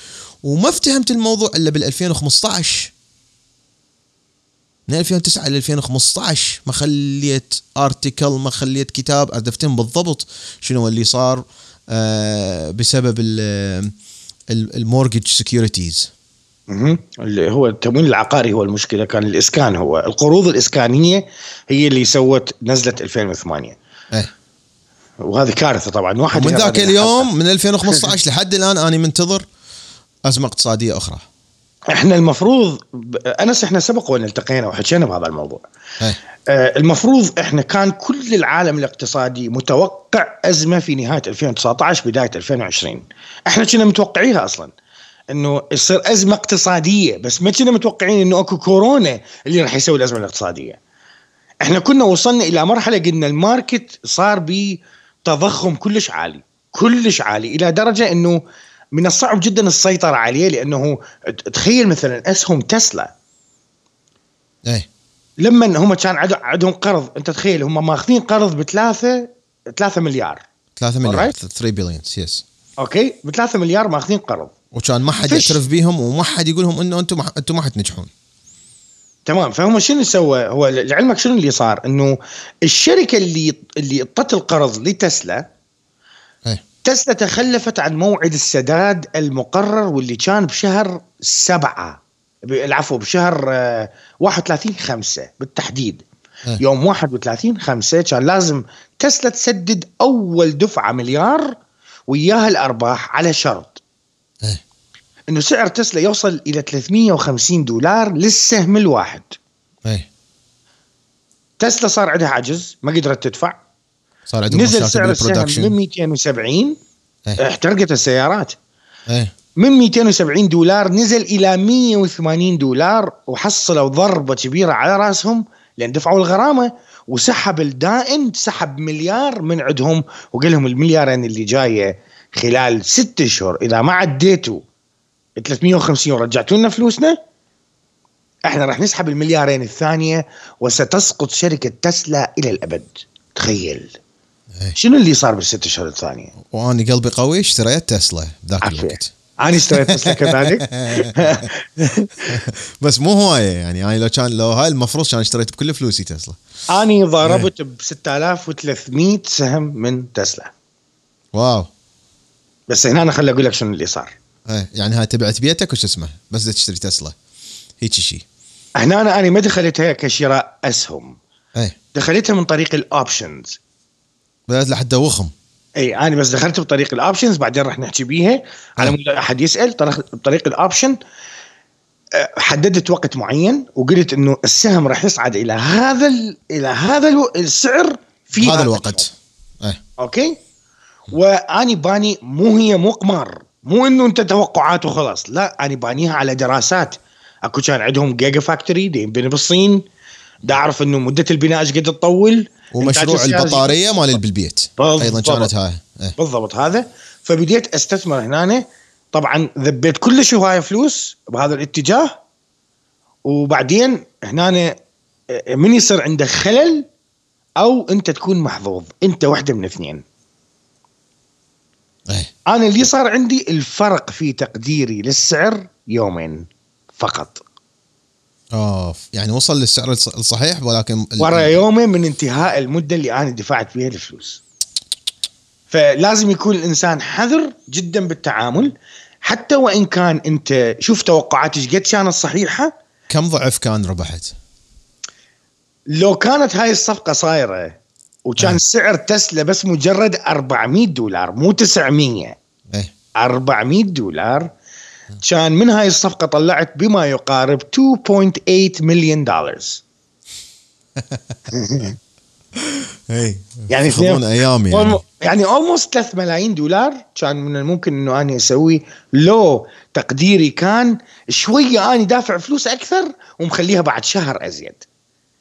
وما افتهمت الموضوع إلا بال 2015 من 2009 ل 2015 ما خليت article ما خليت كتاب افتهم بالضبط شنو اللي صار آه، بسبب ال mortgage securities. اللي هو التمويل العقاري هو المشكلة كان الإسكان هو القروض الإسكانية هي اللي سوت نزلة 2008 إيه. وهذه كارثة طبعا واحد ومن ذاك اليوم من 2015 لحد الآن أنا منتظر أزمة اقتصادية أخرى. إحنا المفروض أنس إحنا سبق وان التقينا وحكينا بهذا الموضوع. إيه آه، المفروض إحنا كان كل العالم الاقتصادي متوقع أزمة في نهاية 2019 بداية 2020 إحنا كنا متوقعيها أصلا إنه يصير أزمة اقتصادية بس ما كنا متوقعين إنه أكو كورونا اللي راح يسوي الأزمة الاقتصادية. إحنا كنا وصلنا إلى مرحلة قلنا الماركت صار بتضخم كلش عالي كلش عالي إلى درجة إنه من الصعب جدا السيطرة عليه لأنه تخيل مثلا أسهم تسلا. إيه. لما هم كان عندهم قرض أنت تخيل هم ماخذين قرض بثلاثة 3 مليار. 3 مليار alright. 3 billion yes okay؟ ب 3 مليار ماخذين قرض. وكان ما حد. يعترف بيهم وما حد يقول لهم إنه أنتم ما أنتم ما حتنجحون. تمام. فهم شنو سوى؟ هو لعلمك شنو اللي صار؟ إنه الشركة اللي اللي اعطت القرض لتسلا إيه. تسلا تخلفت عن موعد السداد المقرر واللي كان بشهر سبعة. العفو بشهر آه، 31 خمسة بالتحديد. إيه. يوم 31 خمسة كان لازم تسلا تسدد أول دفعة مليار وياها الأرباح على شرط. إيه. إنه سعر تسلا يوصل إلى 350 دولار للسهم الواحد. إيه. تسلا صار عندها عجز ما قدرت تدفع. صار عندهم نزل سعر السهم من بالبرودكشن 270 إيه. احترقت السيارات. إيه. من 270 دولار نزل إلى 180 دولار وحصلوا ضربة كبيرة على رأسهم لأن دفعوا الغرامة وسحب الدائن سحب مليار من عندهم وقال لهم المليارين اللي جاية خلال ست اشهر إذا ما عديتوا 350 ورجعتوا لنا فلوسنا إحنا راح نسحب المليارين الثانية وستسقط شركة تسلا إلى الأبد. تخيل. شنو اللي صار بالست اشهر الثانية؟ وأنا قلبي قوي اشتريت تسلا ذاك. الوقت. أنا اشتريت تسلا كذلك. بس مو هواية يعني أنا لو كان لو هاي المفروض كان اشتريت بكل فلوسي تسلا. أني ضربت ب 6300 سهم من تسلا. wow. بس هنا أنا خلي أقول لك شنو اللي صار. إيه يعني هاي تبعت بيتك وش اسمه؟ بس تشتري تسلا. هيك شيء هنا أنا أنا ما دخلتها كشراء أسهم. إيه. دخلتها من طريق ال options بدأت لحد دوخم إي أنا بس دخلت بطريق ال options بعدين راح نحكي بيها. على مود أحد يسأل طريق- بطريق ال option حددت وقت معين وقلت إنه السهم راح يصعد إلى هذا ال- إلى هذا السعر في هذا الوقت. إيه okay؟ وأني باني مو هي مو قمار. مو إنه أنت توقعات وخلاص لا أني بانيها على دراسات. أكو كان عندهم Gigafactory دي ينبني بالصين. دا أعرف إنه مدة البناء إيش قد تطول؟ ومشروع البطارية مال بالبيت. أيضا كانت هاي. إيه. بالضبط هذا. فبديت أستثمر هنا طبعا ذبيت كل هوايه فلوس بهذا الاتجاه. وبعدين هنا من يصير عنده خلل أو أنت تكون محظوظ. أنت واحدة من اثنين. إيه. أنا اللي صار عندي الفرق في تقديري للسعر يومين فقط. اوف يعني وصل للسعر الص- الصحيح ولكن ورا يومين من انتهاء المدة اللي أنا دفعت فيها الفلوس فلازم يكون الإنسان حذر جدا بالتعامل حتى وإن كان أنت شوف توقعاتك قد كانت صحيحة كم ضعف كان ربحت؟ لو كانت هاي الصفقة صايرة وكان أه. سعر تسلا بس مجرد 400 دولار مو 900 إيه 400 دولار كان من هاي الصفقة طلعت بما يقارب 2.8 مليون دولار يعني ياخذون أيام يعني. يعني almost 3 ملايين دولار كان من الممكن إنه أنا أسوي لو تقديري كان شوية أنا دافع فلوس أكثر ومخليها بعد شهر أزيد.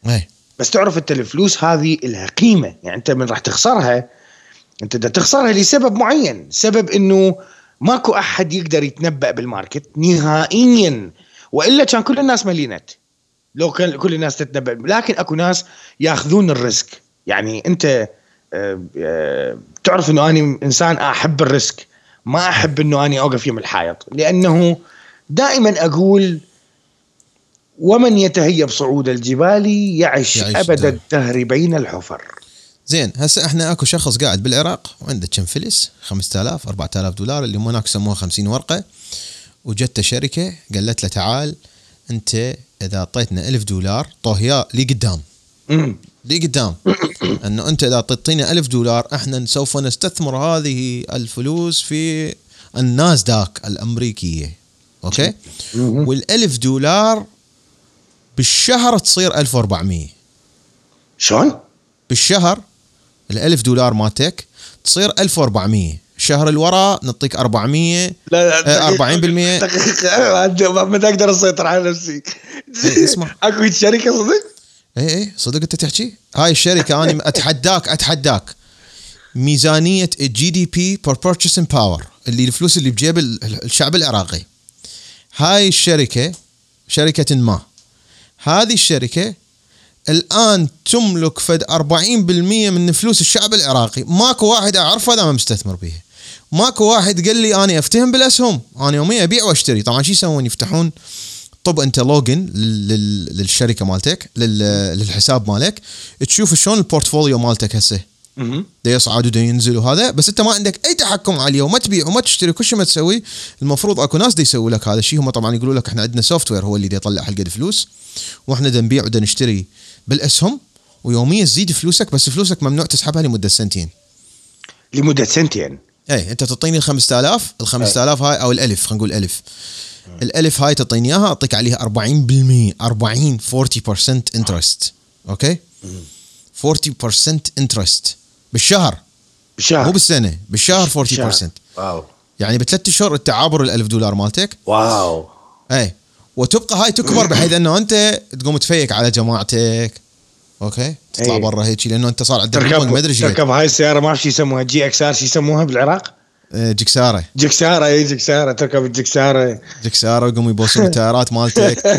إيه. بس تعرف أنت الفلوس هذه لها قيمة. يعني أنت من راح تخسرها أنت بدك تخسرها لسبب معين. سبب إنه ماكو أحد يقدر يتنبأ بال market نهائيا. وإلا كان كل الناس ملينت لو كان كل الناس تتنبأ لكن أكو ناس يأخذون ال risk. يعني أنت آه، آه، تعرف إنه أنا إنسان أحب الريسك. ما أحب إنه اني أوقف يم الحائط. لأنه دائما أقول ومن يتهيب صعود الجبال يعش, يعيش أبد. الدهر بين الحفر. زين هسه إحنا اكو شخص قاعد بالعراق وعنده كم فلس؟ 5000 4000 دولار اللي هم هناك يسموها 50 ورقة. وجته شركة قالت له تعال انت إذا أعطيتنا 1000 دولار طوه لي قدام. لي قدام. إنه انت إذا تعطينا ألف دولار إحنا سوف نستثمر هذه الفلوس في الناسداك الأمريكية. أوكي؟ مهم. والألف دولار بالشهر تصير 1400 شلون؟ بالشهر الألف دولار مالتك تصير 1400 الشهر اللي وراه نعطيك 400 لا آه، 40% دقيقة ما أقدر اسيطر على نفسي إيه، اسمع. أكو شركة صدق؟ اي اي صدق أنت تحكي؟ هاي الشركة أنا أتحداك أتحداك. ميزانية ال GDP purchasing power اللي الفلوس اللي بجيب ال- الشعب العراقي. هاي الشركة شركة ما. هذه الشركة الآن تملك فد 40% من فلوس الشعب العراقي. ماكو واحد أعرفه هذا ما مستثمر بيها ماكو واحد قال لي أنا أفتهم بالأسهم. أنا يوميا أبيع وأشتري. طبعا شو يسوون؟ يفتحون طب أنت login لل- للشركة مالتك لل- للحساب مالك. تشوف شلون ال portfolio مالتك هسه. دا يصعد ودا ينزل وهذا. بس أنت ما عندك أي تحكم عليه وما تبيع وما تشتري. كل شيء ما تسوي المفروض أكو ناس يسوي لك هذا الشيء. هم طبعا يقولوا لك إحنا عندنا software هو اللي يطلع هالقد فلوس وإحنا دا نبيع ودا نشتري. بالأسهم ويوميا تزيد فلوسك بس فلوسك ممنوع تسحبها لمدة سنتين. لمدة سنتين؟ اي أنت تعطيني ال 5000 ال 5000 هاي أو الالف خلينا نقول ألف. الالف هاي تعطيني إياها أعطيك عليها 40% 40 40% interest. okay؟ 40% interest. بالشهر. بشهر مو بالسنة بالشهر 40% شهر. wow. يعني بثلاث أشهر انت عابر ال1000 دولار مالتك. wow. اي وتبقى هاي تكبر بحيث إنه أنت تقوم تفيك على جماعتك. okay؟ تطلع إي. برا هيك لأنه أنت صار عندك تركب ما أدري. تركب هاي السيارة ما اعرف شو يسموها. GXR شو يسموها بالعراق؟ آه، جكساره جكساره اي جكساره تركب الجكساره جكساره ويقوموا يبوسون التايرات مالتك.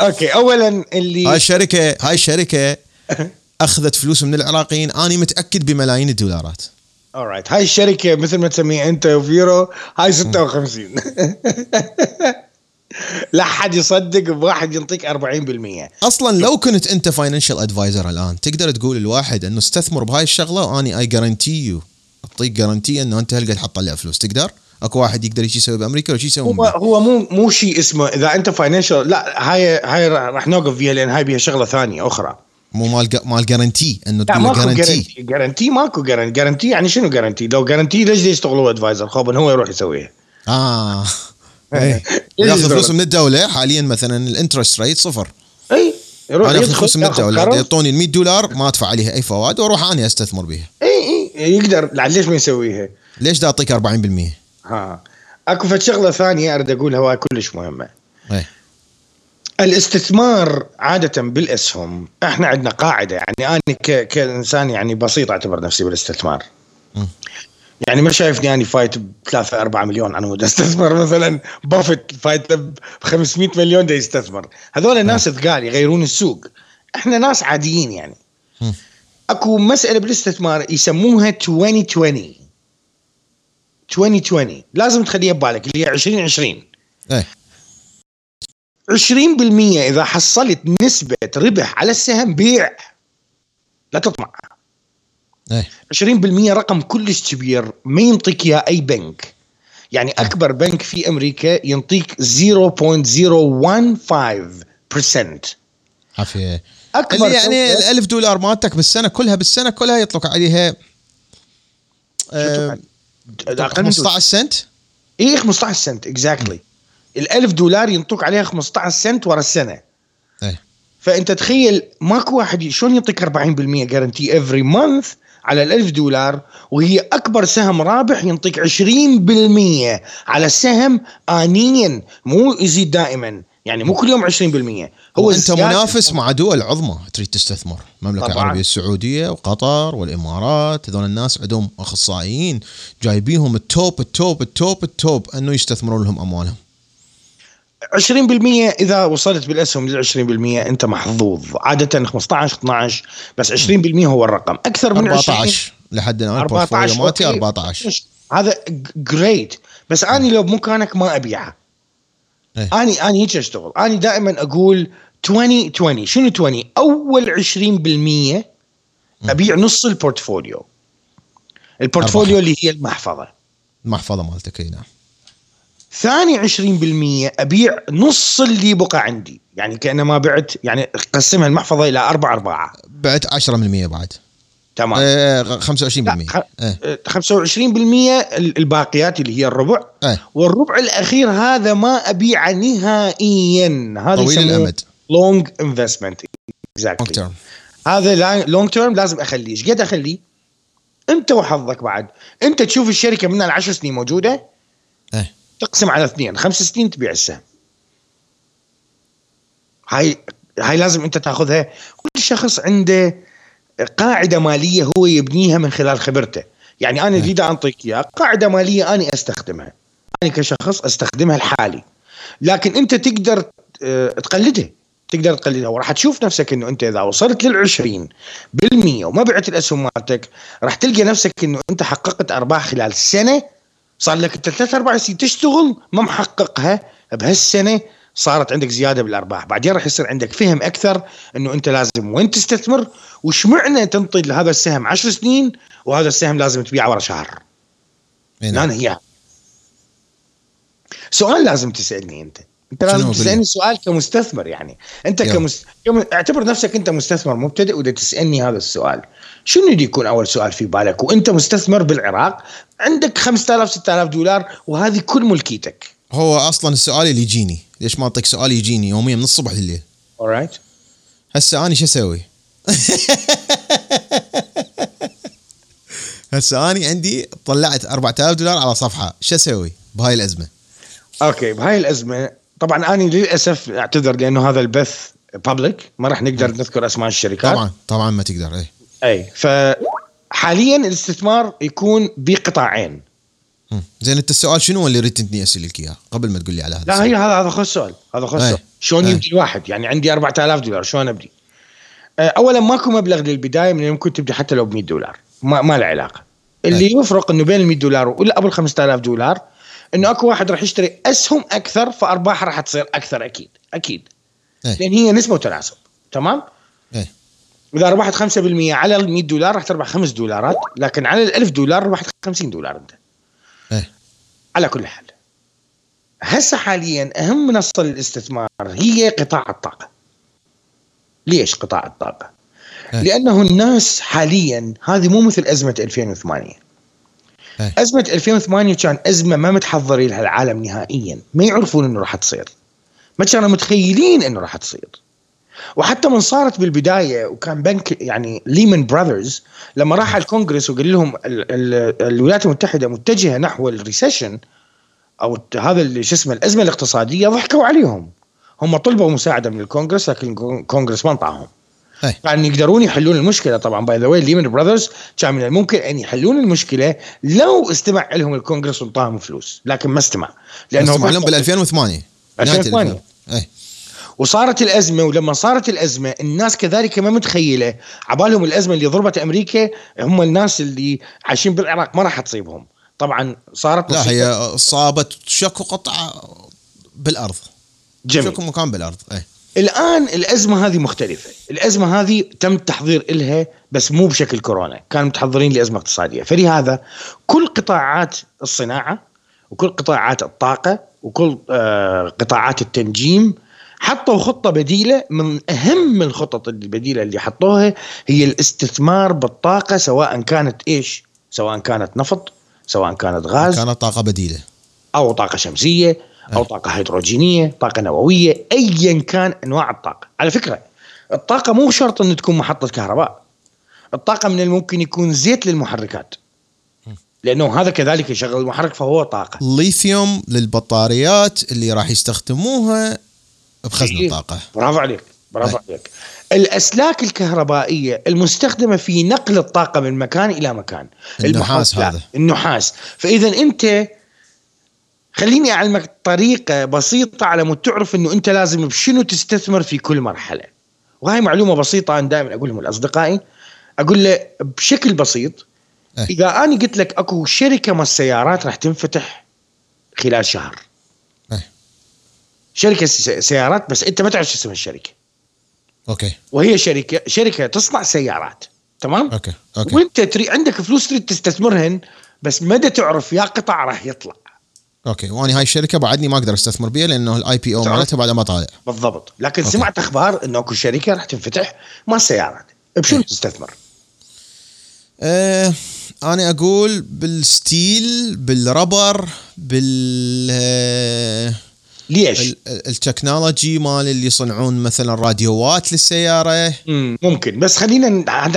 okay اولا اللي هاي الشركة هاي الشركة أخذت فلوس من العراقيين. أنا متأكد بملايين الدولارات. alright هاي الشركة مثل ما تسميها انت وفيرو هاي 56 لا حد يصدق بواحد ينطيك 40% أصلا لو كنت أنت financial advisor الآن تقدر تقول الواحد إنه استثمر بهاي الشغلة وأني I guarantee you أعطيك guarantee إنه أنت هالقد حتطلع فلوس. تقدر؟ أكو واحد يقدر يجي يسوي بأمريكا ولا يسوي هو هو مو مو شيء اسمه إذا أنت financial لا هاي هاي راح نوقف فيها لأن هاي بيها شغلة ثانية أخرى. مو مال مال guarantee إنه لا تقول ماكو guarantee guarantee ماكو guarantee guarantee يعني شنو guarantee لو guarantee ليش يشتغلوا advisor خوبا هو يروح يسويها. آه. ياخذ يشتغل؟ فلوس من الدولة حاليا مثلا ال interest rate صفر اي يروح أنا اخذ يدخل فلوس من ياخذ الدولة. يعطوني ال 100 دولار ما أدفع عليها أي فوائد وأروح اني أستثمر بيها اي اي يقدر ليش ما يسويها؟ ليش دا أعطيك 40%؟ ها أكو فد شغلة ثانية أريد أقولها وهي كلش مهمة إيه الاستثمار عادة بالأسهم إحنا عندنا قاعدة يعني أنا. كإنسان يعني بسيط أعتبر نفسي بالاستثمار. مم. يعني ما شايفني اني فايت ب 3 4 مليون أنا مود استثمر مثلا. بافت فايت ب 500 مليون دا يستثمر، هذول الناس ثقال يغيرون السوق. إحنا ناس عاديين يعني. أكو مسألة بالاستثمار يسموها 2020 2020 لازم تخليها ببالك اللي هي 2020 إيه. 20% إذا حصلت نسبة ربح على السهم بيع. لا تطمع. إيه. 20% رقم كلش كبير ما ينطيك إياه أي بنك. يعني أكبر بنك في أمريكا ينطيك 0.015% عافية. أكبر اللي يعني شركة- الألف دولار مالتك بالسنة كلها بالسنة كلها يطلق عليها آه، أقل من 15 سنت؟ اي 15 سنت exactly الألف دولار ينطوك عليها 15 سنت ورا السنة. إيه. فأنت تخيل ماكو واحد شلون يعطيك 40% guarantee every month على الألف دولار وهي أكبر سهم رابح ينطيك 20% على السهم آنيا مو يزيد دائما يعني مو كل يوم 20% هو أنت منافس مع دول عظمى تريد تستثمر. المملكة. العربية السعودية وقطر والإمارات هذول الناس عندهم أخصائيين جايبيهم التوب التوب التوب التوب إنه يستثمرون لهم أموالهم. 20% إذا وصلت بالأسهم لل 20% أنت محظوظ. عادة 15 12 بس 20% هو الرقم. أكثر من 20 14 لحد الآن 14 ال portfolio مالتي okay. 14 هذا great بس اني لو بمكانك ما ابيعها إيه. اني اني هيك أشتغل. اني دائما أقول 20 20 شنو 20 أول 20% أبيع نص ال portfolio. ال portfolio اللي هي المحفظة. المحفظة مالتك إي نعم. ثاني 20% أبيع نص اللي بقى عندي. يعني كأنما بعت يعني قسمها المحفظة إلى أربع ارباع بعت 10% بعد. تمام. آه، لا، 25% خ- إيه. 25% الباقيات اللي هي الربع. إيه. والربع الأخير هذا ما ابيعه نهائيا. هذا طويل الأمد. Long investment exactly هذا long term لازم أخليه. إيش قد أخليه؟ أنت وحظك بعد. أنت تشوف الشركة من العشر سنين موجودة تقسم على اثنين. خمس سنين تبيع السهم. هاي هاي لازم انت تاخذها. كل شخص عنده قاعدة مالية هو يبنيها من خلال خبرته. يعني أنا اريد اعطيك اياه قاعدة مالية أنا أستخدمها. أنا كشخص أستخدمها لحالي. لكن أنت تقدر آه، تقلدها. تقدر تقللها وراح تشوف نفسك إنه أنت إذا وصلت لل 20 بالمية وما بعت الأسهم مالتك راح تلقى نفسك إنه أنت حققت أرباح خلال سنة صار لك انت ثلاث أربع سنين تشتغل ما محققها. بهالسنة صارت عندك زيادة بالأرباح. بعدين راح يصير عندك فهم أكثر إنه أنت لازم وين تستثمر وش معنى تنطي لهذا السهم 10 سنين وهذا السهم لازم تبيعه ورا شهر. إي نعم. أنا هي. سؤال لازم تسألني أنت. انت لازم تسألني؟ سؤال كمستثمر يعني. أنت يلا. كمس... كم... اعتبر نفسك أنت مستثمر مبتدئ ودا تسألني هذا السؤال. شنو يدي يكون أول سؤال في بالك؟ وأنت مستثمر بالعراق عندك 5000 6000 دولار وهذه كل ملكيتك. هو أصلا السؤال اللي يجيني. ليش ما أعطيك سؤال يجيني يوميا من الصبح لليل؟ Alright هسه اني شو أسوي؟ هسه اني عندي طلعت 4000 دولار على صفحة. شو أسوي؟ بهاي الأزمة؟ أوكي بهاي الأزمة طبعا أنا للأسف أعتذر لأنه هذا البث بابليك ما راح نقدر نذكر أسماء الشركات طبعا طبعا ما تقدر اي أي فحاليا الاستثمار يكون بقطاعين. زين أنت السؤال شنو اللي ردتني اسالك إياه قبل ما تقول لي على هذا لا السؤال؟ هي هذا هذا خذ سؤال هذا أي. سؤال شلون. يبدي الواحد يعني عندي 4000 دولار شلون أبدي آه، اولا ماكو مبلغ للبداية من ممكن تبدي حتى لو ب 100 دولار ما, ما له علاقة اللي أي. يفرق إنه بين ال 100 دولار ولا أبو ال 5000 دولار انه أكو واحد راح يشتري أسهم أكثر فارباحه راح تصير أكثر أكيد أكيد أي. لأن هي نسبة وتناسب تمام إيه. إذا ربحت 5% على ال 100 دولار راح تربح 5 دولارات لكن على ال 1000 دولار ربحت 50 دولار أنت إيه. على كل حال هسه حاليا أهم منصة للاستثمار هي قطاع الطاقة ليش قطاع الطاقة إيه. لأنه الناس حاليا هذه مو مثل أزمة 2008 إيه. أزمة 2008 كان أزمة ما متحضرين لها العالم نهائيا ما يعرفون إنه راح تصير ما كانوا متخيلين إنه راح تصير وحتى من صارت بالبداية وكان بنك يعني ليمان براذرز لما راح على الكونغرس وقال لهم ال ال الولايات المتحدة متجهة نحو ال recession أو هذا شو اسمه الأزمة الاقتصادية ضحكوا عليهم هم طلبوا مساعدة من الكونغرس لكن الكونغرس ما انطاهم أي. كان يقدرون يحلون المشكلة. طبعا by the way ليمان براذرز كان من الممكن أن يحلون المشكلة لو استمع لهم الكونغرس وانطاهم فلوس لكن ما استمع. لأنه لأنه معلوم بال 2008 نهاية 2008. 2000. اي وصارت الأزمة ولما صارت الأزمة الناس كذلك ما متخيلة عبالهم الأزمة اللي ضربت أمريكا هم الناس اللي عايشين بالعراق ما راح تصيبهم. طبعا صارت لا هي صابت شكو قطعه بالأرض. جميل. شكو مكان بالأرض. اي الآن الأزمة هذه مختلفة. الأزمة هذه تم التحضير لها بس مو بشكل كورونا. كانوا متحضرين لأزمة اقتصادية. فلهذا كل قطاعات الصناعة وكل قطاعات الطاقة وكل آه قطاعات التنجيم حطوا خطة بديلة من أهم الخطط البديلة اللي حطوها هي الاستثمار بالطاقة سواء كانت إيش؟ سواء كانت نفط سواء كانت غاز كانت طاقة بديلة. أو طاقة شمسية. أو أي. طاقة هيدروجينية طاقة نووية ايا كان أنواع الطاقة. على فكرة الطاقة مو شرط إن تكون محطة كهرباء. الطاقة من الممكن يكون زيت للمحركات. لأنه هذا كذلك يشغل المحرك فهو طاقة. ليثيوم للبطاريات اللي راح يستخدموها بخزن إيه. الطاقة. برافو عليك برافو. عليك. الأسلاك الكهربائية المستخدمة في نقل الطاقة من مكان إلى مكان. النحاس هذا. النحاس. فإذا أنت خليني أعلمك طريقة بسيطة على مود تعرف إنه أنت لازم بشنو تستثمر في كل مرحلة. وهي معلومة بسيطة أنا دائما أقول لهم لأصدقائي. أقول له بشكل بسيط أي. إذا أنا قلت لك أكو شركة من السيارات راح تنفتح خلال شهر. أي. شركة سيارات بس أنت ما تعرف اسم الشركة. Okay. وهي شركة شركة تصنع سيارات. تمام؟ Okay okay. وأنت تري عندك فلوس تريد تستثمرهن بس ما دتعرف يا قطاع راح يطلع. Okay وأنا هاي الشركة بعدني ما أقدر أستثمر بيها لأنه ال IPO مالتها بعد ما طالع. بالضبط. لكن okay. سمعت أخبار إنه أكو شركة راح تنفتح مال سيارات. بشنو إيه. تستثمر؟ آه أنا أقول بال steel بال rubber بال آه، ليش؟ ال- ال- technology مال اللي يصنعون مثلا راديوات للسيارة. مم. ممكن. بس خلينا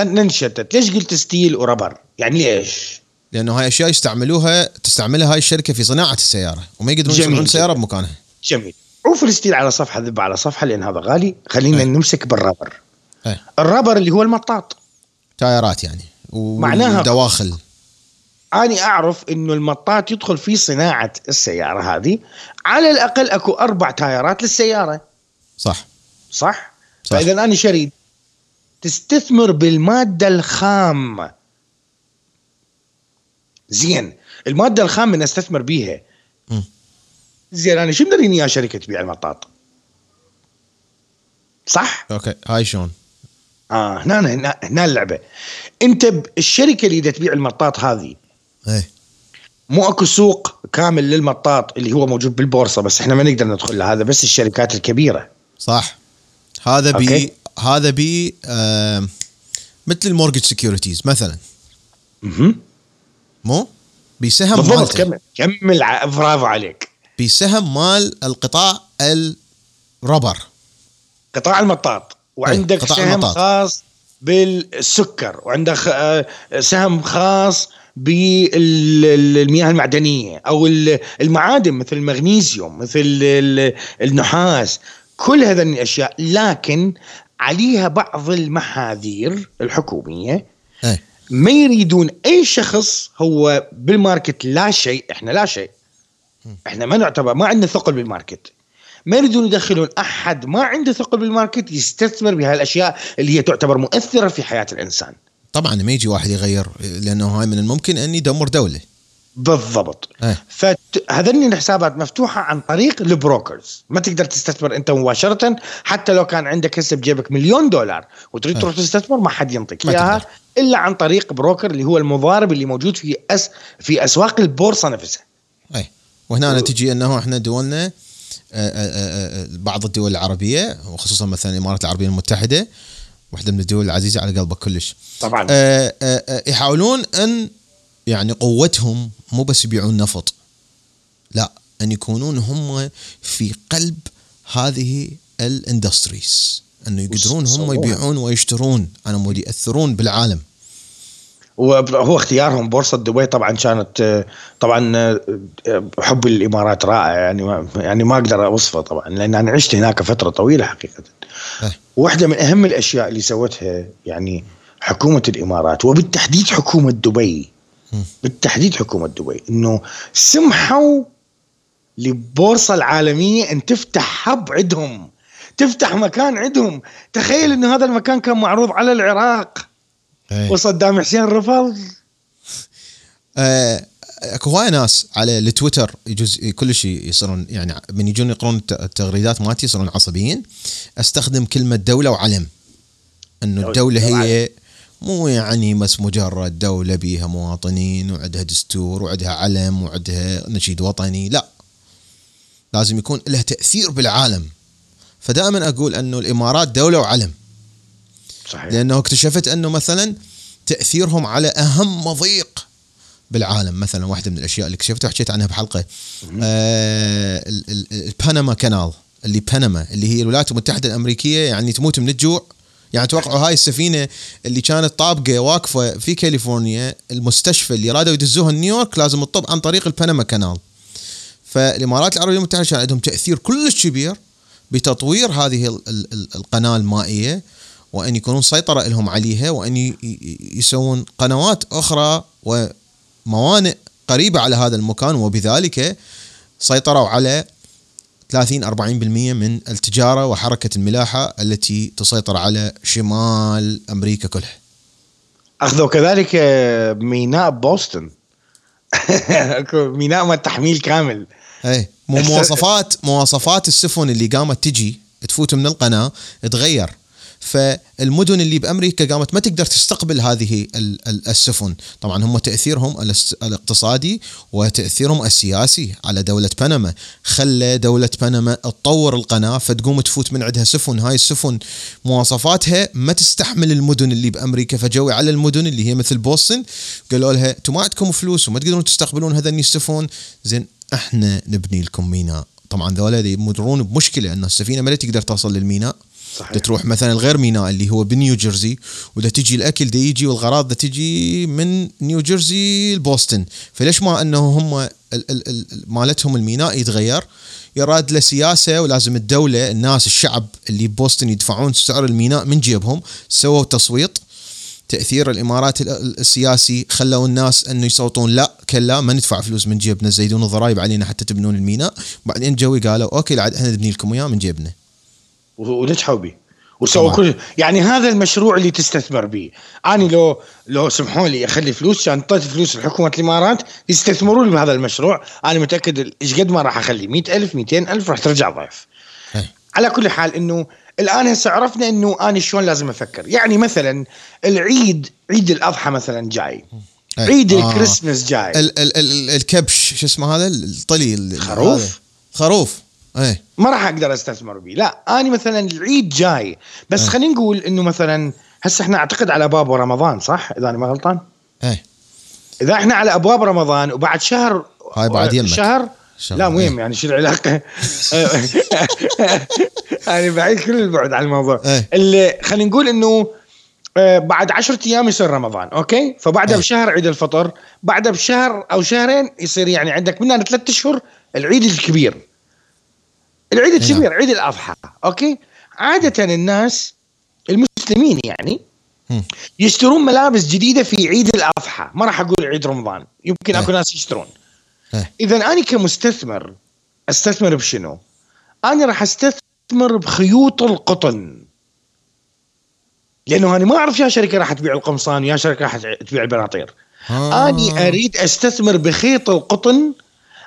ننشتت. ليش قلت steel و rubber؟ يعني ليش؟ لأنه هاي أشياء يستعملوها تستعملها هاي الشركة في صناعة السيارة وما يقدرون يصنعون. سيارة بمكانها. جميل. عوف الستيل على صفحة ذب على صفحة لأن هذا غالي. خلينا إيه. نمسك بالربر إيه. الربر اللي هو المطاط. تايرات يعني. معناها- ودواخل. أنا أعرف إنه المطاط يدخل في صناعة السيارة هذه. على الأقل أكو أربع تايرات للسيارة. صح. صح؟ صح. فإذا أنا شريد تستثمر بالمادة الخام زين. المادة الخام من استثمر بيها. زين أنا شو مدريني يا شركة تبيع المطاط؟ صح؟ Okay. هاي شلون؟ آه هنا هنا هنا اللعبة. أنت الشركة اللي تبيع المطاط هذه إيه. مو أكو سوق كامل للمطاط اللي هو موجود بالبورصة بس إحنا ما نقدر ندخل له هذا بس الشركات الكبيرة. صح. هذا بي okay. هذا بي آه مثل المورجج سكيورتيز مثلا. مهم. مو؟ بسهم مالته كمل. كمل برافو عليك. بسهم مال القطاع الربر. قطاع المطاط. وعندك إيه، قطاع سهم المطاط. خاص بالسكر. وعندك آه، سهم خاص بالمياه المعدنية أو ال- المعادن مثل المغنيسيوم مثل ال- النحاس. كل هذه الأشياء. لكن عليها بعض المحاذير الحكومية. إيه. ما يريدون أي شخص هو بال market لا شيء إحنا لا شيء. إحنا ما نعتبر ما عندنا ثقل بالماركت. ما يريدون يدخلون أحد ما عنده ثقل بالماركت يستثمر بهالأشياء اللي هي تعتبر مؤثرة في حياة الإنسان. طبعا ما يجي واحد يغير لأنه هاي من الممكن أن يدمر دولة. بالضبط. إيه. فهذني الحسابات مفتوحة عن طريق ال brokers. ما تقدر تستثمر أنت مباشرة حتى لو كان عندك هسه بجيبك مليون دولار وتريد أه. تروح تستثمر ما حد ينطيك إياها. إلا عن طريق بروكر اللي هو المضارب اللي موجود في أس في أسواق البورصة نفسها. إيه. وهنا تجي أنه إحنا دولنا آه، آه، آه، بعض الدول العربية وخصوصا مثلا الإمارات العربية المتحدة واحدة من الدول العزيزة على قلبك كلش. طبعا. يحاولون أن يعني قوتهم مو بس يبيعون نفط لا أن يكونون هم في قلب هذه ال industries أنه يقدرون هم. يبيعون ويشترون على مود يأثرون بالعالم وهو اختيارهم بورصة دبي طبعا كانت طبعا حب الامارات رائع يعني يعني ما أقدر أوصفه طبعا لأن أنا عشت هناك فترة طويلة حقيقة إيه. واحدة من أهم الأشياء اللي سوتها يعني حكومة الإمارات وبالتحديد حكومة دبي. بالتحديد حكومة دبي إنه سمحوا للبورصه العالمية إن تفتح هب عندهم تفتح مكان عندهم. تخيل إنه هذا المكان كان معروض على العراق. إيه. وصدام حسين رفض آه، أكو هواي ناس على التويتر يجوز كل شيء يصيرون يعني من يجون يقرون الت- التغريدات مالتي يصيرون عصبيين. أستخدم كلمة دولة وعلم. إنه الدولة هي. مو يعني بس مجرد دولة بيها مواطنين وعندها دستور وعندها علم وعندها نشيد وطني لا. لازم يكون لها تأثير بالعالم. فدائما أقول أنه الإمارات دولة وعلم. صحيح. لأنه اكتشفت أنه مثلا تأثيرهم على أهم مضيق بالعالم. مثلا واحدة من الأشياء اللي اكتشفتها وحكيت عنها بحلقة. آه ال- ال- البنما كانال اللي بنما اللي هي الولايات المتحدة الأمريكية يعني تموت من الجوع. يعني توقعوا هاي السفينة اللي كانت طابقة واقفة في كاليفورنيا المستشفى اللي رادوا يدزوها نيويورك لازم تطب عن طريق البنما كانال. فالإمارات العربية المتحدة كان عندهم تأثير كلش كبير بتطوير هذه ال- ال- ال- القناة المائية وأن يكونون سيطرة لهم عليها وأن يسوون قنوات أخرى وموانئ قريبة على هذا المكان وبذلك سيطروا على 30 40% من التجارة وحركة الملاحة التي تسيطر على شمال أمريكا كلها. أخذوا كذلك آه، ميناء بوسطن. ميناء مال تحميل كامل. اي مو مواصفات مواصفات السفن اللي قامت تجي تفوت من القناة تغير. فالمدن اللي بأمريكا قامت ما تقدر تستقبل هذه ال- ال- السفن. طبعا هم تأثيرهم الاقتصادي وتأثيرهم السياسي على دولة بنما. خلى دولة بنما تطور القناة فتقوم تفوت من عندها سفن. هاي السفن مواصفاتها ما تستحمل المدن اللي بأمريكا. فجوي على المدن اللي هي مثل بوسطن قالوا لها أنتم ما عندكم فلوس وما تقدرون تستقبلون هذني السفن. زين إحنا نبني لكم ميناء. طبعا ذولا يمرون بمشكلة أن السفينة ما تقدر توصل للميناء. صحيح. تروح مثلا الغير ميناء اللي هو بنيو جيرسي وده تجي الأكل ده يجي والغراض ده تجي من نيو جيرسي لبوسطن. فليش ما إنه هم ال- ال- ال- مالتهم الميناء يتغير؟ يراد له سياسة ولازم الدولة الناس الشعب اللي ببوسطن يدفعون سعر الميناء من جيبهم سووا تصويت تأثير الإمارات ال- ال- السياسي خلوا الناس إنه يصوتون لا كلا ما ندفع فلوس من جيبنا زيدون الضرائب علينا حتى تبنون الميناء. بعدين جوي قالوا okay عاد إحنا نبني لكم إياه من جيبنا. ونجحوا به. وسووا كل يعني هذا المشروع اللي تستثمر به. أنا لو لو سمحوا لي أخلي فلوس كان أعطيت فلوس لحكومة الإمارات يستثمروا لي بهذا المشروع. أنا متأكد إيش قد ما راح أخلي؟ 100000 200000 راح ترجع ضعف. على كل حال إنه الآن هسه عرفنا إنه أنا شلون لازم أفكر. يعني مثلا العيد عيد الأضحى مثلا جاي. عيد آه. الكريسماس جاي. ال ال ال الكبش شو اسمه هذا؟ الطلي الخروف خروف. إيه. ما راح أقدر أستثمر به لا أنا مثلا العيد جاي. بس إيه. خلينا نقول إنه مثلا هسه إحنا أعتقد على ابواب رمضان صح؟ إذا أنا ما غلطان؟ إيه. إذا إحنا على أبواب رمضان وبعد شهر هاي بعد يمك. شهر لا مهم إيه. يعني شو العلاقة؟ يعني بعيد كل البعد عن الموضوع. إيه. اللي خلينا نقول إنه آه، بعد عشرة أيام يصير رمضان أوكي؟ فبعدها أيه. بشهر عيد الفطر بعدها بشهر أو شهرين يصير يعني عندك من ثلاثة أشهر العيد الكبير. العيد نعم. الكبير عيد الأضحى أوكي؟ عادة الناس المسلمين يعني يشترون ملابس جديدة في عيد الأضحى. ما راح أقول عيد رمضان يمكن أكو ناس يشترون. اذا أنا كمستثمر أستثمر بشنو؟ أنا راح أستثمر بخيوط القطن. لأنه أنا ما أعرف يا شركة راح تبيع القمصان ويا شركة راح تبيع البناطير. آه. أني أريد أستثمر بخيط القطن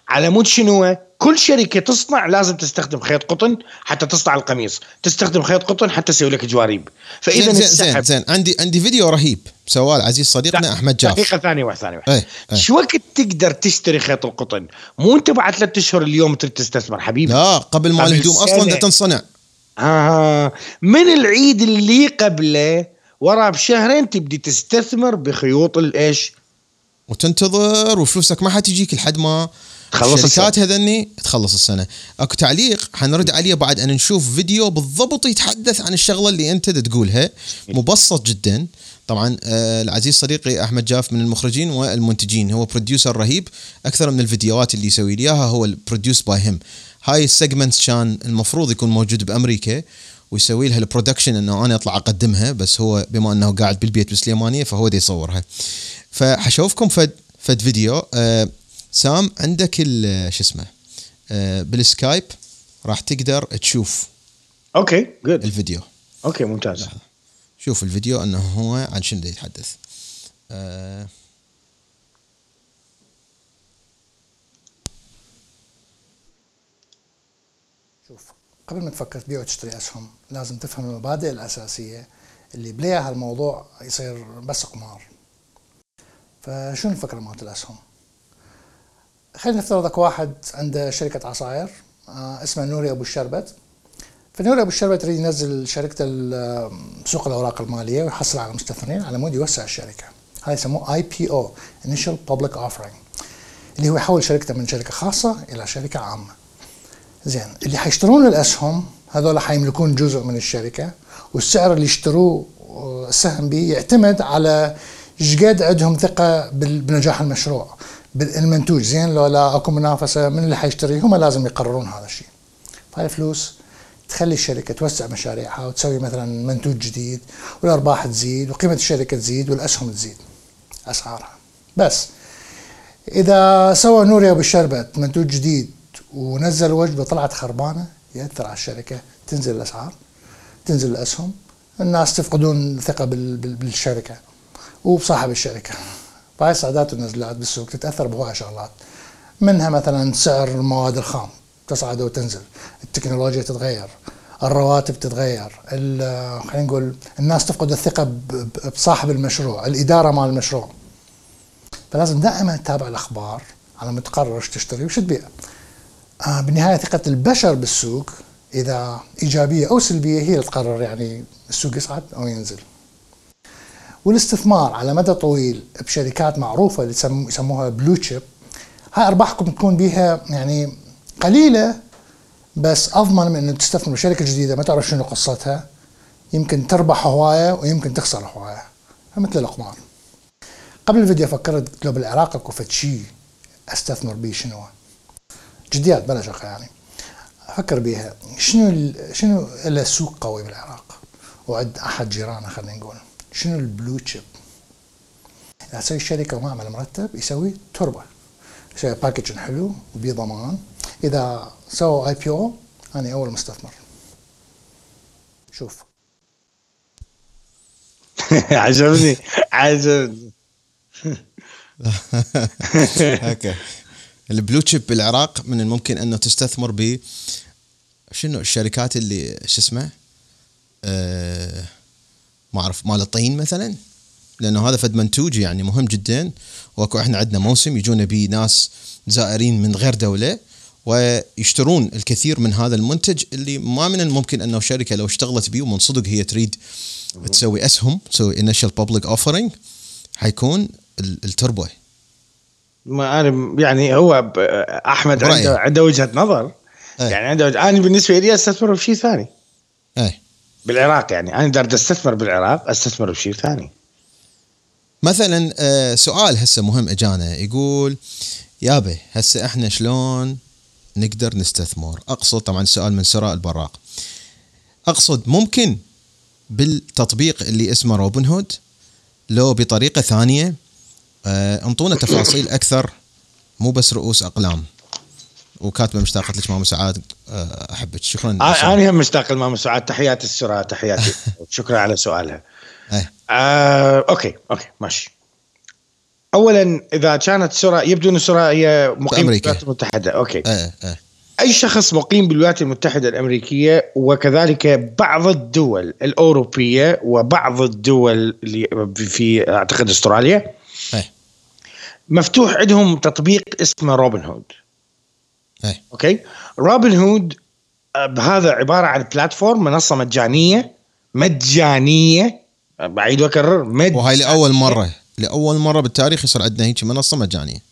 على مود شنو؟ كل شركة تصنع لازم تستخدم خيط قطن حتى تصنع القميص. تستخدم خيط قطن حتى تسوي لك جواريب. فإذا زين زين, زين عندي عندي فيديو رهيب. سواه العزيز صديقنا أحمد جاف دقيقة ثانية واحدة ثانية واحدة إيه إيه. شو وقت تقدر تشتري خيط القطن؟ مو أنت بعد ثلاث أشهر اليوم تريد تستثمر حبيبي. لا قبل ما الهدوم أصلا تنصنع. آه. من العيد اللي قبله ورا بشهرين تبدي تستثمر بخيوط الايش وتنتظر وفلوسك ما حتجيك لحد ما تخلص الشركات هذني تخلص السنة. أكو تعليق حنرد عليه بعد أن نشوف فيديو بالضبط يتحدث عن الشغلة اللي أنت تقولها. مبسط جدا. طبعا آه العزيز صديقي أحمد جاف من المخرجين والمنتجين. هو producer رهيب. أكثر من الفيديوهات اللي يسوي لي إياها هو ال produced by him هاي ال segments كان المفروض يكون موجود بأمريكا ويسوي لها ال production إنه أنا أطلع أقدمها بس هو بما إنه قاعد بالبيت بسليمانية فهو دي يصورها. فحشوفكم فد فد فيديو. آه سام عندك شو اسمه آه بال Skype راح تقدر تشوف okay good الفيديو. Okay ممتاز. شوف الفيديو إنه هو عن شنو يتحدث. آه شوف قبل ما تفكر تبيع وتشتري أسهم لازم تفهم المبادئ الأساسية اللي بليها هالموضوع يصير بس قمار. فشنو الفكرة مالت الأسهم؟ خلينا نفترض اكو واحد عنده شركة عصائر آه اسمها نوري أبو الشربت. فنوري أبو الشربت يريد ينزل شركته سوق الأوراق المالية ويحصل على مستثمرين على مود يوسع الشركة. هاي يسموه IPO initial public offering اللي هو يحول شركته من شركة خاصة إلى شركة عامة. زين اللي حيشترون الاسهم هذول حيملكون جزء من الشركة والسعر اللي يشتروه آه، السهم به يعتمد على إيش قد عندهم ثقة بنجاح المشروع. بالمنتوج زين لو لا أكو منافسة من اللي حيشتري هم لازم يقررون هذا الشيء. فهاي الفلوس تخلي الشركة توسع مشاريعها وتسوي مثلا منتوج جديد والأرباح تزيد وقيمة الشركة تزيد والأسهم تزيد أسعارها. بس إذا سوى نوريا بالشربت منتوج جديد ونزل وجبة طلعت خربانة يأثر على الشركة تنزل الأسعار تنزل الأسهم الناس تفقدون ثقه بالشركة وبصاحب الشركة. فهاي الصعدات والنزلات بالسوق تتأثر بهواي شغلات منها مثلا سعر المواد الخام تصعد وتنزل. التكنولوجيا تتغير الرواتب تتغير خلينا نقول الناس تفقد الثقة بصاحب المشروع الإدارة مال المشروع. فلازم دائما تتابع الأخبار على ما تقرر إيش تشتري وش تبيع. آه بالنهاية ثقة البشر بالسوق إذا إيجابية أو سلبية هي اللي تقرر يعني السوق يصعد أو ينزل. والاستثمار على مدى طويل بشركات معروفة اللي يسموها بلو تشيب هاي أرباحكم تكون بها يعني قليلة بس أضمن من إنه تستثمر بشركة جديدة ما تعرف شنو قصتها يمكن تربح هواية ويمكن تخسر هواية مثل القمار قبل الفيديو فكرت قلت له بالعراق أكو فد شيء أستثمر به شنو؟ جديات بلا شقه يعني. أفكر بيها شنو شنو له سوق قوي بالعراق؟ وعند أحد جيرانه خلينا نقول. شنو ال blue chip؟ اذا تسوي الشركة ومعمل مرتب يسوي تربة. يسوي package حلو وبضمان إذا سووا IPO أنا أول مستثمر. شوف. عجبني. عجبني. okay. ال blue chip بالعراق من الممكن أنه تستثمر ب شنو الشركات اللي شو اسمه؟ آه ما أعرف مال الطين مثلا لأنه هذا فد منتوج يعني مهم جدا. وأكو إحنا عندنا موسم يجونا به ناس زائرين من غير دولة ويشترون الكثير من هذا المنتج اللي ما من الممكن أنه شركة لو اشتغلت به ومن صدق هي تريد تسوي أسهم تسوي initial public offering حيكون ال- التربو ما أنا يعني هو أحمد. عنده عنده وجهة نظر. إيه. يعني عنده وجه- أنا بالنسبة لي أستثمر بشيء ثاني. إيه. بالعراق يعني. أنا دارت أستثمر بالعراق أستثمر بشيء ثاني. مثلا آه، سؤال هسه مهم إجانا. يقول يابا هسه إحنا شلون نقدر نستثمر؟ أقصد طبعا سؤال من سراء البراق. أقصد ممكن بالتطبيق اللي اسمه روبن هود لو بطريقة ثانية آه، أنطونا تفاصيل أكثر مو بس رؤوس أقلام. وكاتبه مشتاقة لك ماما سعاد آه، أحبك. شكرا. آه، أنا هم مشتاق لماما سعاد. تحياتي السراء تحياتي. شكرا على سؤالها. آه، okay okay ماشي. اولا إذا كانت سراء يبدو أن سراء هي مقيم. بالولايات المتحدة. okay. إيه إيه أي شخص مقيم بالولايات المتحدة الأمريكية؟ وكذلك بعض الدول الأوروبية وبعض الدول اللي في أعتقد أستراليا؟ مفتوح عندهم تطبيق اسمه روبن هود إيه. okay. Robinhood آه، هذا عبارة عن platform منصة مجانية مجانية. بعيد وأكرر مجانيه وهاي لأول مرة. لأول مرة بالتاريخ يصير عندنا هيك منصة مجانية.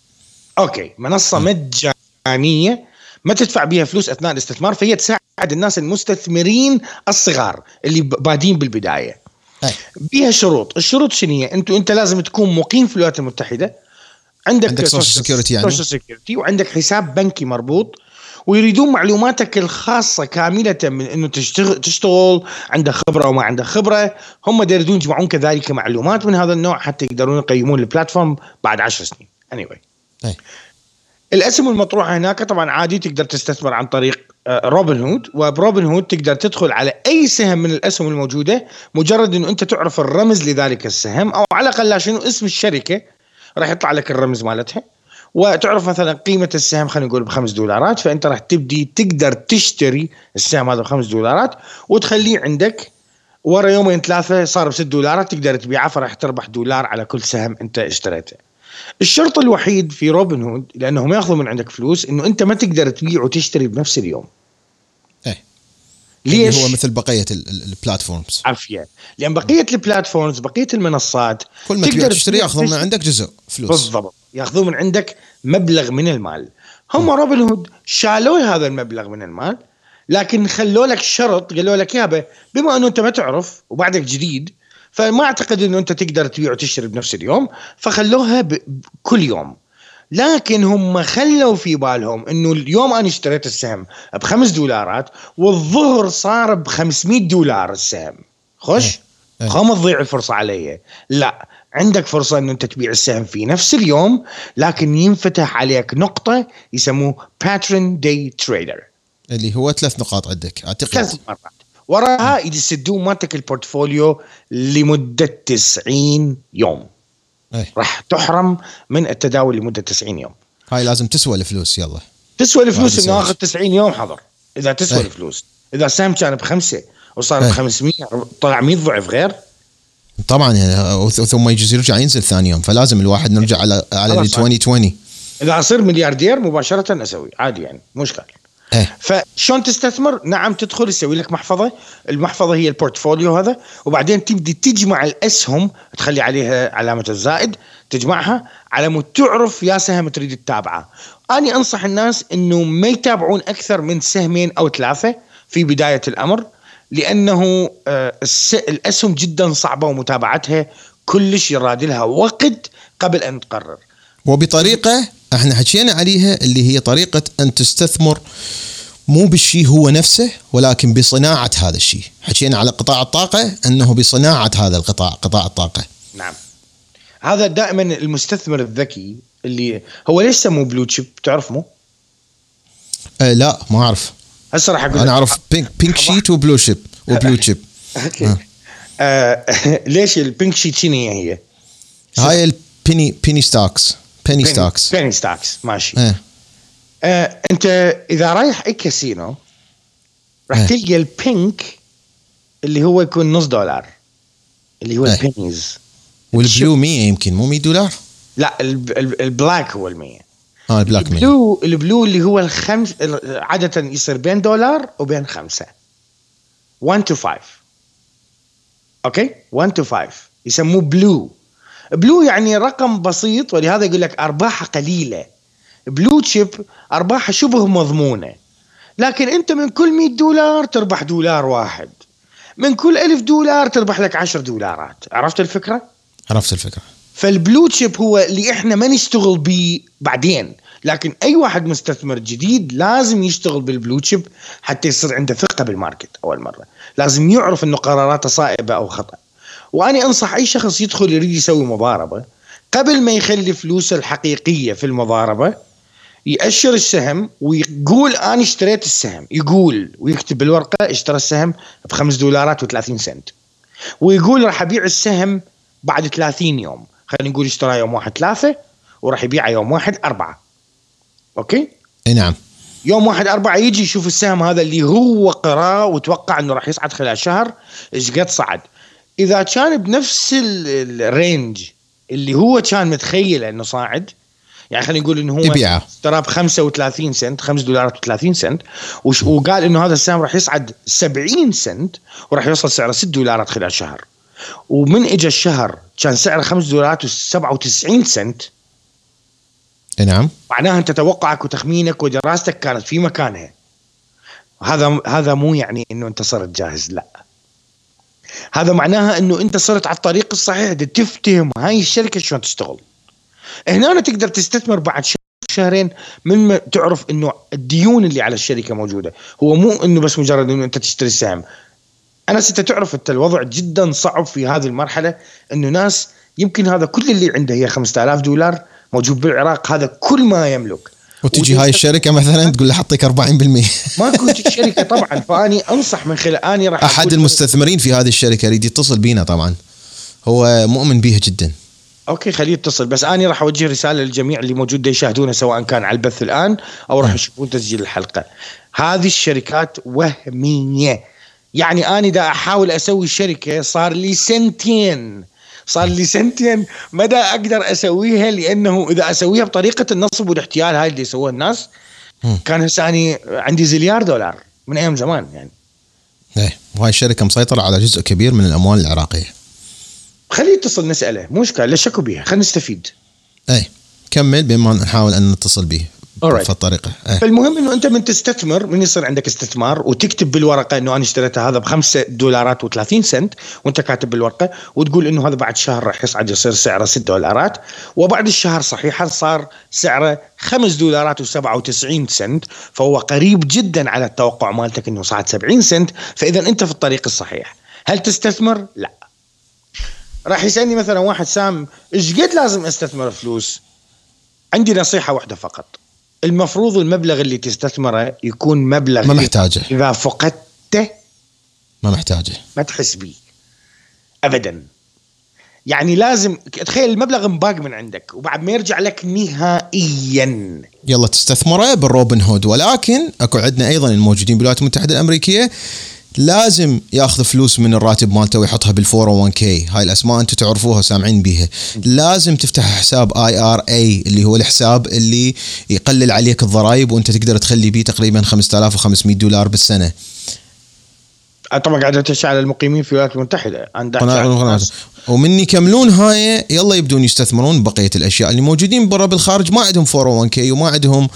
okay. منصة مجانية. ما تدفع بيها فلوس أثناء الاستثمار فهي تساعد الناس المستثمرين الصغار اللي بادين بالبداية. إيه. بيها شروط. الشروط شنو هي؟ انت أنت لازم تكون مقيم في الولايات المتحدة. عندك عندك social security يعني؟ social security وعندك حساب بنكي مربوط ويريدون معلوماتك الخاصة كاملة من إنه تشتغل تشتغل عندك خبرة وما عندك خبرة. هم يريدون يجمعون كذلك معلومات من هذا النوع حتى يقدرون يقيمون ال platform بعد عشر سنين. Anyway. إيه الاسهم المطروحه هناك طبعا عادي تقدر تستثمر عن طريق Robinhood وب Robinhood تقدر تدخل على أي سهم من الأسهم الموجودة مجرد إنه أنت تعرف الرمز لذلك السهم أو على الأقل لا شنو اسم الشركة راح يطلع لك الرمز مالتها وتعرف مثلا قيمة السهم خلينا نقول بخمس دولارات فأنت راح تبدي تقدر تشتري السهم هذا بخمس دولارات وتخليه عندك ورا يومين ثلاثة صار بست دولارات تقدر تبيعه فراح تربح دولار على كل سهم أنت اشتريته. الشرط الوحيد في روبن هود لأنهم يأخذوا من عندك فلوس إنه أنت ما تقدر تبيع وتشتري بنفس اليوم. ليش؟ اللي هو مثل بقية ال- ال- البلاتفورمز عافيه لأن بقية البلاتفورمز بقية المنصات كل ما تقدر تشتري ياخذون من. عندك جزء فلوس. بالضبط. ياخذون من عندك مبلغ من المال. هم روبن هود شالوا هذا المبلغ من المال لكن خلوا لك شرط قالوا لك يابا بما أنه أنت ما تعرف وبعدك جديد فما أعتقد أنه أنت تقدر تبيع وتشتري بنفس اليوم فخلوها بكل يوم. لكن هم خلوا في بالهم إنه اليوم أنا اشتريت السهم بخمس دولارات والظهر صار ب 500 دولار السهم. خش إيه. إيه. خا ما تضيع الفرصه علي. لا عندك فرصة إنه أنت تبيع السهم في نفس اليوم لكن ينفتح عليك نقطة يسموه pattern day trader اللي هو ثلاث نقاط عندك ثلاث اعتقد مرات وراها يسدون مالتك ال portfolio لمدة 90 يوم. إيه. راح تحرم من التداول لمدة 90 يوم. هاي لازم تسوى الفلوس يلا. تسوى الفلوس إنه. اخذ 90 يوم حضر. إذا تسوى إيه. الفلوس. إذا السهم كان بخمسة وصار إيه. ب 500 طلع 100 ضعف غير. طبعا وث- ثم يجوز يرجع ينزل ثاني يوم. فلازم الواحد نرجع على على خلاص. 2020 إذا أصير ملياردير مباشرة أسوي عادي يعني مو إيه فشلون تستثمر؟ نعم تدخل تسوي لك محفظة، المحفظة هي البورتفوليو هذا وبعدين تبدي تجمع الأسهم تخلي عليها علامة الزائد تجمعها على مود تعرف يا سهم تريد تتابعه. أنا أنصح الناس إنه ما يتابعون أكثر من سهمين أو ثلاثة في بداية الأمر لأنه آه، الأسهم جدا صعبة ومتابعتها كلش يراد لها وقت قبل أن تقرر. وبطريقة إحنا حكينا عليها اللي هي طريقة أن تستثمر مو بالشيء هو نفسه ولكن بصناعة هذا الشيء. حكينا على قطاع الطاقة أنه بصناعة هذا القطاع قطاع الطاقة. نعم. هذا دائما المستثمر الذكي اللي هو ليش سموه blue chip تعرف مو؟ آه لا ما أعرف. هسه راح أقول أنا. أعرف pink pink sheet و blue chip و blue chip okay. آه. ليش ال pink sheet شنو هي؟ هي؟ هاي ال penny penny stocks penny stocks penny stocks ماشي. إيه. آه أنت إذا رايح أي كاسينو راح إيه. تلقى ال pink اللي هو يكون نص دولار. اللي هو إيه. ال pennies وال blue 100 يمكن مو 100 دولار؟ لا الب- الب- ال black هو المية. آه ال black 100 ال blue ال blue اللي هو الخمس ال- عادة يصير بين دولار وبين خمسة. 1 to 5 okay 1 to 5 يسموه blue blue يعني رقم بسيط ولهذا يقول لك ارباحها قليلة. blue chip ارباحها شبه مضمونة. لكن أنت من كل 100 دولار تربح دولار واحد. من كل ألف دولار تربح لك 10 دولارات. عرفت الفكرة؟ عرفت الفكرة. فال blue chip هو اللي إحنا ما نشتغل بيه بعدين. لكن أي واحد مستثمر جديد لازم يشتغل بال blue chip حتى يصير عنده ثقة بال market أول مرة. لازم يعرف إنه قراراته صائبة أو خطأ. وأنا أنصح أي شخص يدخل يريد يسوي مضاربة قبل ما يخلي فلوسه الحقيقية في المضاربة يأشر السهم ويقول أنا اشتريت السهم. يقول ويكتب بالورقة اشترى السهم بخمس دولارات و30 سنت. ويقول راح أبيع السهم بعد 30 يوم. خلينا نقول اشتراه يوم واحد ثلاثة وراح يبيعه يوم واحد أربعة. okay؟ إي نعم. يوم واحد أربعة يجي يشوف السهم هذا اللي هو قراه وتوقع أنه راح يصعد خلال شهر إيش قد صعد؟ إذا كان بنفس ال- range اللي هو كان متخيله أنه صاعد يعني خلينا نقول إنه هو يبيعه. اشتراه ب 35 سنت 5 دولارات و30 سنت وش وقال إنه هذا السهم راح يصعد 70 سنت وراح يوصل سعره 6 دولارات خلال شهر. ومن اجى الشهر كان سعره 5 دولارات و97 سنت. إي نعم. معناها أنت توقعك وتخمينك ودراستك كانت في مكانها. هذا هذا مو يعني إنه أنت صرت جاهز لا. هذا معناها إنه أنت صرت على الطريق الصحيح دي تفتهم هاي الشركة شلون تشتغل. هنا تقدر تستثمر بعد شهر شهرين من ما تعرف إنه الديون اللي على الشركة موجودة. هو مو إنه بس مجرد إنه أنت تشتري السهم أنا انت تعرف أنت الوضع جدا صعب في هذه المرحلة إنه ناس يمكن هذا كل اللي عنده هي 5000 دولار موجود بالعراق هذا كل ما يملك. وتجي هاي الشركة مثلا تقول له حطيك 40% ماكو شركة طبعا فأني أنصح من خلال أني راح أحد المستثمرين في هذه الشركة يريد يتصل بينا طبعا. هو مؤمن بيها جدا. أوكي خليه يتصل. بس أني راح أوجه رسالة للجميع اللي موجود يشاهدونا سواء كان على البث الآن أو راح يشوفون تسجيل الحلقة. هذه الشركات وهمية. يعني أني دا أحاول أسوي شركة صار لي سنتين صار لي سنتين ما دا أقدر أسويها لأنه إذا أسويها بطريقة النصب والاحتيال هاي اللي يسووها الناس. كان هسه اني عندي زليار دولار من أيام زمان يعني. إيه وهاي الشركة مسيطرة على جزء كبير من الأموال العراقية. خليه يتصل نسأله مو إشكال لا شكوا بيها خلينا نستفيد. إيه كمل بما نحاول أن نتصل به. Alright. في الطريقة إيه فالمهم إنه أنت من تستثمر من يصير عندك استثمار وتكتب بالورقة إنه أنا اشتريت هذا بخمسة دولارات و30 سنت وأنت كاتب بالورقة وتقول إنه هذا بعد شهر راح يصعد يصير سعره 6 دولارات وبعد الشهر صحيحا صار سعره 5 دولارات و97 سنت فهو قريب جدا على التوقع مالتك إنه صعد 70 سنت فإذا أنت في الطريق الصحيح هل تستثمر؟ لا راح يسألني مثلا واحد سام إيش قد لازم أستثمر فلوس؟ عندي نصيحة واحدة فقط المفروض المبلغ اللي تستثمره يكون مبلغ ما محتاجه. إذا فقدته ما محتاجه. ما تحس بيه. ابدا. يعني لازم تخيل المبلغ مباق من عندك وبعد ما يرجع لك نهائيا. يلا تستثمره بالروبن هود. ولكن أكو عندنا أيضا الموجودين بالولايات المتحدة الأمريكية لازم ياخذ فلوس من الراتب مالته ويحطها بال 401 k. هاي الأسماء أنتم تعرفوها سامعين بيها. لازم تفتح حساب IRA اللي هو الحساب اللي يقلل عليك الضرائب وأنت تقدر تخلي بيه تقريبا 5500 دولار بالسنة. طبعا قاعد اتشع على المقيمين في الولايات المتحدة. عن. ومن يكملون هاي يلا يبدون يستثمرون بقية الأشياء. اللي موجودين برا بالخارج ما عندهم 401k وما عندهم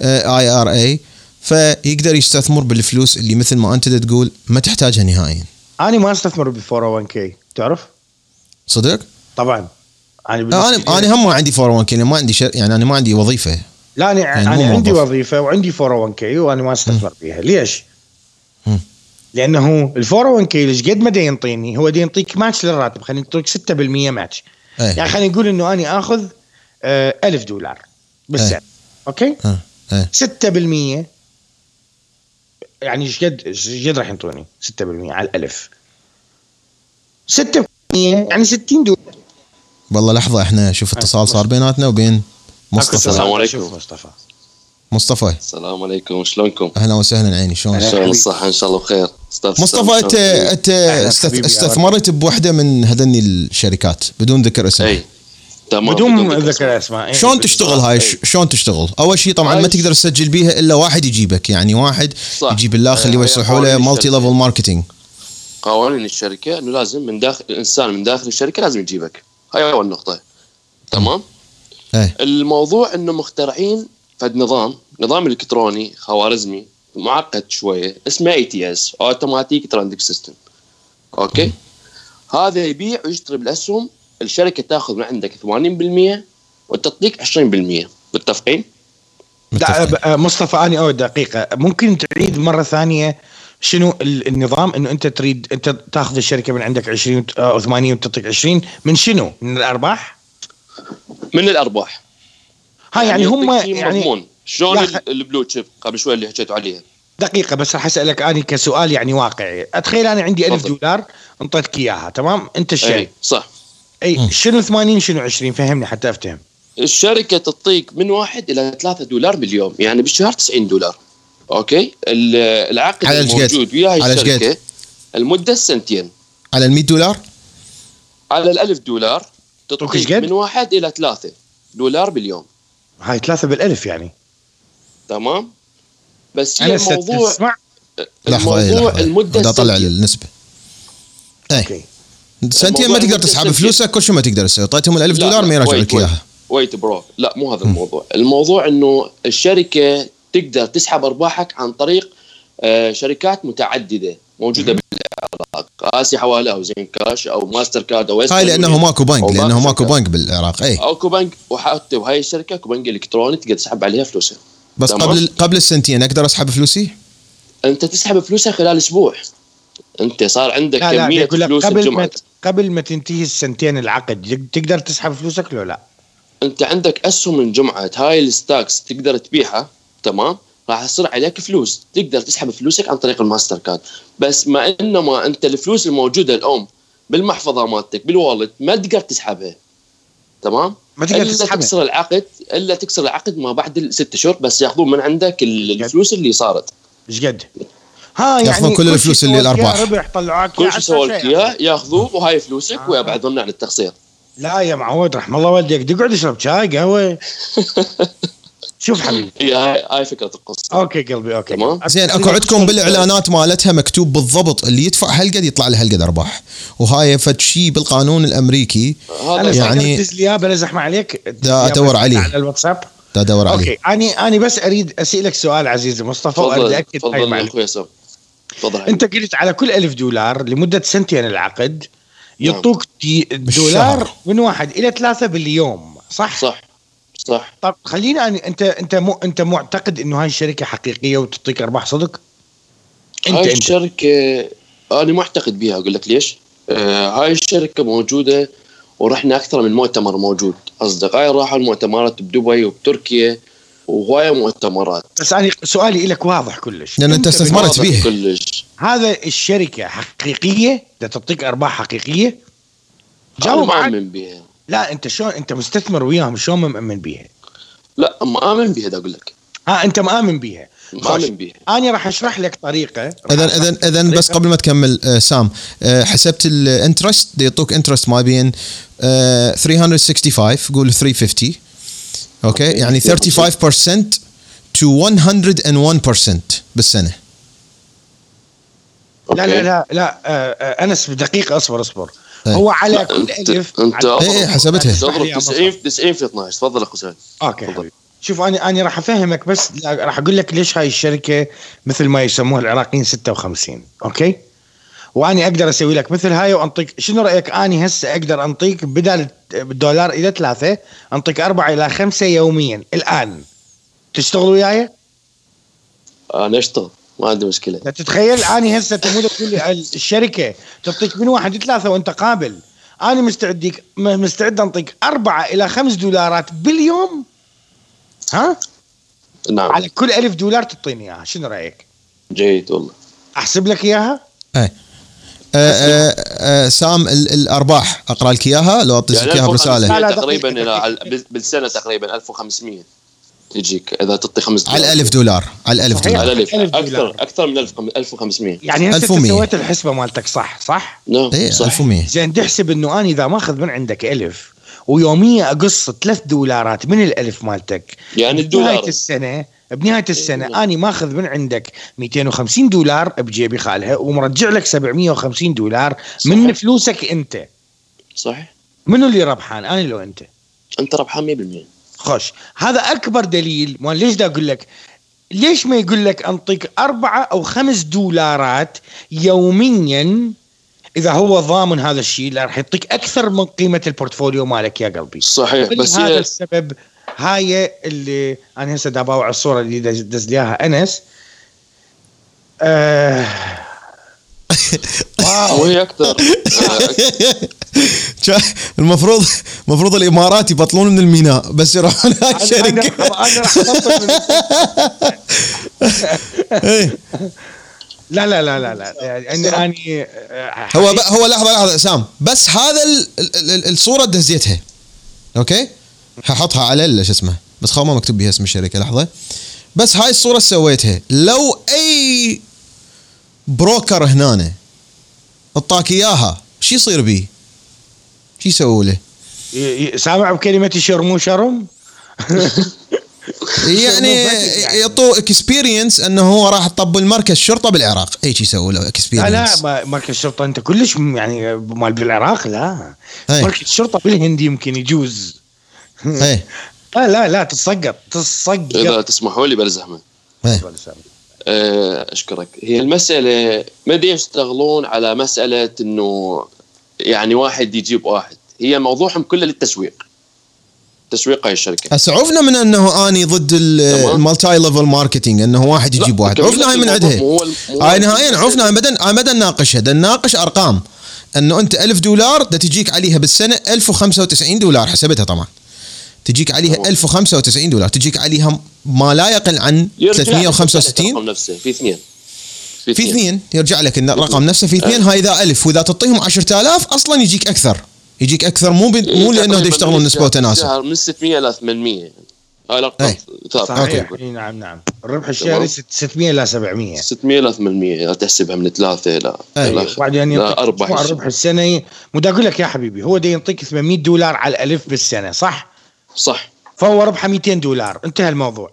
IRA. فيقدر يستثمر بالفلوس اللي مثل ما أنت تقول ما تحتاجها نهائيا. أنا ما أستثمر بال 401k تعرف؟ صدق؟ طبعا. أنا أنا بالنسبة- أنا هم ما عندي 401k ما عندي شر... يعني أنا ما عندي وظيفة. لا أنا يعني أنا عندي. وظيفة وعندي 401k وأنا ما أستثمر فيها. ليش؟ مم. لأنه ال 401k إيش قد ما ينطيني هو دا ينطيك ماتش للراتب. خلينا نعطيك 6% ماتش إيه. يعني خلينا نقول إنه أنا آخذ آه 1000 دولار بالسنة. إيه. أوكي؟ إيه. 6% يعني إيش قد إيش قد راح ينطوني؟ 6% على الألف. 6 يعني 60 دولار. والله لحظة إحنا شوف اتصال صار بيناتنا وبين مصطفى. السلام عليكم. مصطفى. مصطفى. السلام عليكم. شلونكم؟ أهلا وسهلا عيني. شلون. شلون الصحة إن شاء الله بخير. مصطفى انت؟ أنت استثمرت بوحدة من هذني الشركات بدون ذكر اسم أي. تمام. بدون ذكر اسماء. إيه. شلون تشتغل هاي؟ ش- شلون تشتغل؟ أول شيء طبعا ما تقدر تسجل بيها إلا واحد يجيبك. يعني واحد صح. يجيب الاخ اللي هاي يوصلوا له مالتي الشركة. level marketing قوانين الشركة إنه لازم من داخل الإنسان من داخل الشركة لازم يجيبك. هاي أول نقطة. تمام؟ إيه. الموضوع إنه مخترعين فد نظام نظام إلكتروني خوارزمي معقد شوية اسمه ATS automatic transit system أوكي؟ هذا يبيع ويشتري بالأسهم الشركة تاخذ من عندك 80% والتطبيق 20% متفقين؟ ب- مصطفى اني اول دقيقة. ممكن تعيد مرة ثانية؟ شنو ال- النظام إنه أنت تريد أنت تاخذ الشركة من عندك 20 أو 80 وتعطيك 20 من شنو؟ من الأرباح؟ من الأرباح. ها يعني هم يعطيك شيء يعني مضمون. شلون ال blue chip قبل شوي اللي حكيتوا عليها؟ دقيقة بس راح أسألك اني كسؤال يعني واقعي. أتخيل أنا عندي 1000 تفضل. دولار أنطيتك إياها تمام؟ أنت اي الشركة صح. أي شنو 80 شنو 20 فهمني حتى أفتهم. الشركة تعطيك من واحد إلى 3 دولار باليوم يعني بالشهر 90 دولار. أوكي؟ ال- العقد على. الموجود ويا هاي على. الشركة المده سنتين. على ال 100 دولار؟ على الألف دولار تعطوك إيش تعطيك؟ من واحد إلى ثلاثة دولار باليوم هاي ثلاثة بالألف يعني. تمام؟ بس هي الموضوع اسمع. لحظة إيه الموضوع لحظه المدة بدي اطلع إيه. أوكي. سنتين ما تقدر تسحب. فلوسك كل شيء ما تقدر تسوي اعطيتهم ال 1000 لا، دولار لا، ما يرجعوا لك. إياها wait bro لا مو هذا الموضوع الموضوع إنه الشركة تقدر تسحب أرباحك عن طريق آه، شركات متعددة موجودة بالعراق آسي حوالي أو زين كاش أو ماستر كارد أو هاي لأنه ماكو بنك لأنه ماكو. بنك بالعراق اي أو كوبنك وحتى وهاي الشركة كوبنك إلكتروني تقدر تسحب عليها فلوسها بس. قبل قبل السنتين أقدر أسحب فلوسي؟ أنت تسحب فلوسها خلال أسبوع انت صار عندك لا لا كمية لك فلوس قبل ما الجمعه قبل ما تنتهي السنتين العقد تقدر تسحب فلوسك لو لا؟ انت عندك اسهم انجمعت هاي الستاكس تقدر تبيعها تمام؟ راح يصير عليك فلوس. تقدر تسحب فلوسك عن طريق الماستر كارد. بس ما انما أنت الفلوس الموجودة اليوم بالمحفظة مالتك بالوالد ما تقدر تسحبها. تمام؟ ما تقدر إلا تسحبها. تكسر العقد إلا تكسر العقد ما بعد الست اشهر بس ياخذون من عندك ال- الفلوس اللي صارت. إيش قد؟ ها يعني ياخذون كل الفلوس اللي الأرباح. ربح طلعوك كل إياه شيء عشرة سووا لك شيء. اياه ياخذوه وهاي فلوسك آه. ويبعدون عن التقصير لا يا معود رحم الله والديك تقعد اشرب شاي قهوة. شوف حبيبي. هي هاي هاي فكرة القصة أوكي قلبي أوكي. تمام. زين اكو عندكم بالإعلانات مالتها مكتوب بالضبط اللي يدفع هالقد يطلع له هالقد أرباح. وهاي فد شيء بالقانون الأمريكي. هذا أنا يعني- يعني دز لي إياه بلا زحمة عليك. دا أدور عليه. على الواتساب. دا أدور عليه. أوكي اني أني بس أريد أسألك سؤال عزيزي مصطفى وأريد تفضل اكد هاي تفضل المعلومه أخوي سام تفضل أنت قلت على كل ألف دولار لمدة سنتين العقد نعم. يعطوك دي- دولار من واحد إلى ثلاثة باليوم صح؟ صح صح طب خليني أنا انت أنت مو أنت معتقد إنه هاي الشركة حقيقية وتعطيك أرباح صدق؟ انت هاي أنت الشركة أنا معتقد بيها أقول لك ليش؟ آه هاي الشركة موجودة ورحنا أكثر من مؤتمر موجود أصدقائي راحوا المؤتمرات بدبي وبتركيا وهوايه مؤتمرات. بس أنا سؤالي لك واضح كلش. لأن أنت أنت استثمرت بيها. كلش. هذا الشركة حقيقية؟ بدها تعطيك أرباح حقيقية؟ جاوب عن مؤمن بيها. لا أنت شلون أنت مستثمر وياهم شلون مؤمن بيها؟ لا مؤمن بيها دا أقول لك. ها أنت مؤمن بيها. مؤمن بيها. أنا راح أشرح لك طريقة. اذا اذا اذا بس. قبل ما تكمل آه، سام آه، حسبت ال interest يعطوك interest ما بين آه، 365 قول 350 أوكي. يعني 35% to 101% بالسنة. لا لا لا لا آه، آه، أنس بدقيقه أصبر أصبر. إيه. هو على كل ألف أنت إيه، إيه، حسبتها. تضرب يا 90 90 في 12 تفضل أخو سعد أوكي. تفضل. شوف أنا أنا راح أفهمك بس راح أقول لك ليش هاي الشركة مثل ما يسموها العراقيين 56 أوكي؟ وأني أقدر أسوي لك مثل هاي وأنطيك. شنو رأيك؟ أني هسه أقدر أنطيك بدل الدولار إلى ثلاثة أنطيك أربعة إلى خمسة يوميا الآن. تشتغل وياي؟ أنا أشتغل. ما عندي مشكلة. لا تتخيل أني هسه تمود تقول لي الشركة. تعطيك من واحد ثلاثة وأنت قابل. أنا مستعد ديك م- مستعد أنطيك أربعة إلى خمس دولارات باليوم؟ ها؟ نعم. على كل ألف دولار تعطيني إياها. شنو رأيك؟ جيد والله. أحسب لك إياها؟ إيه. آه آه آه سام ال- الأرباح أقرأ لك إياها لو يعني اياها برسالة 1500 لا، لا، تقريبا على- بالسنة تقريبا 1500 تجيك إذا تعطي خمس على دولار. الألف دولار على الألف صحيح. دولار على أكثر. أكثر من 1000 1500 يعني أنت 1100. سويت الحسبة مالتك صح صح نعم إيه صح 1100 زين تحسب إنه أنا إذا ماخذ من عندك ألف ويوميا أقص ثلاث دولارات من الألف مالتك يعني الدولار السنة بنهاية السنة إيه. أنا ماخذ من عندك 250 دولار بجيبي خالها ومرجع لك 750 دولار من صحيح. فلوسك أنت. صح منو اللي ربحان؟ أنا لو أنت. أنت ربحان 100% خوش. هذا أكبر دليل. ما ليش دا أقول لك؟ ليش ما يقول لك أنطيك أربعة أو خمس دولارات يوميا؟ إذا هو ضامن هذا الشيء راح يعطيك أكثر من قيمة ال portfolio مالك يا قلبي. صحيح بس هذا السبب هاي اللي أنا هسه دا باوع الصورة اللي دز, لي إياها. أنس. آه. واو. وهي أكثر المفروض المفروض الإمارات يبطلون من الميناء بس يروحون الشركة إيه. لا لا لا لا لا. يعني اني هو. هو لحظة لحظة سام. بس هذا ال... ال... ال... الصورة دزيتها. أوكي؟ ححطها على شو اسمه بس خلاص ما مكتوب بها اسم الشركة لحظة بس هاي الصورة سويتها لو أي broker هنا اعطاك إياها شو يصير بيه؟ شو يسوي له؟ سامع بكلمه شرمو شرم يعني يعني. يعطوه experience إنه هو راح يطبل مركز شرطه بالعراق اي شيء يسوي له لا لا experience ما- مركز شرطه أنت كلش يعني مال بالعراق لا إيه. مركز شرطه بالهند يمكن يجوز إيه. لا لا لا تسقط اذا تسقط تسمحوا لي بلزحمه إيه. آه، أشكرك. هي المسألة ما دي يشتغلون على مسألة إنه يعني واحد يجيب واحد. هي موضوعهم كله للتسويق. تسويق هاي الشركة. هسه عرفنا من أنه أني ضد. ال multi-level marketing أنه واحد يجيب واحد. لك هاي من عندها. هاي نهائيا عرفنا هاي بدنا هاي بدنا نناقشها بدنا نناقش أرقام. أنه أنت 1000 دولار دا تجيك عليها بالسنة 1095 دولار حسبتها طبعا. تجيك عليها تمام. 1095 دولار. تجيك عليها ما لا يقل عن يرجع لك 365 الرقم نفسه في اثنين. في اثنين. يرجع لك إن الرقم نفسه في اثنين. هاي إذا ألف. وإذا تعطيهم 10000 أصلا يجيك أكثر. يجيك أكثر. مو ب... مو لأنه دا يشتغلون نسبه وتناسب شهر من 600 ل 800 هاي الارقام إيه. ثابته صحيح. نعم نعم. الربح الشهري ست- 600 إلى 700 600 ل 800 إذا تحسبها من ثلاثة لا أي. لا وبعدين أربع مجموع الربح السنوي؟ مو دا أقول لك يا حبيبي هو دا يعطيك 800 دولار على الألف بالسنة صح؟ صح. فهو ربحه 200 دولار. انتهى الموضوع.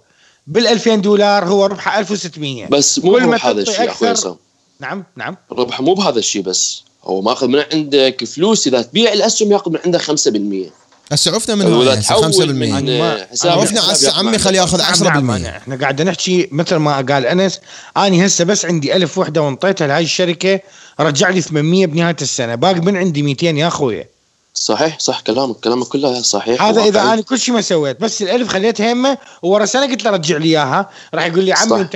بال 2000 دولار هو ربحه 1600 بس مو بهذا الشيء أخوي أكثر- عصام. نعم نعم. الربح مو بهذا الشيء بس. هو ماخذ من عندك فلوس إذا تبيع الأسهم ياخذ من عندك 5% هسه عرفنا من هاي هسه 5% تحول من ما- حساب عرفنا لحساب هسه ياخذ عمي. خليه ياخذ نعم 10% نعم أنا- إحنا قاعد نحكي مثل ما قال أنس. أني هسه بس عندي ألف وحدة وانطيتها لهاي الشركة رجع لي 800 بنهاية السنة. باقي من عندي 200 يا اخويا صحيح صح كلامك كلامك كله صحيح هذا إذا. أنا كل شيء ما سويت بس الألف خليتها يمه وورا سنة قلت له رجع لي إياها راح يقول لي عمي. أنت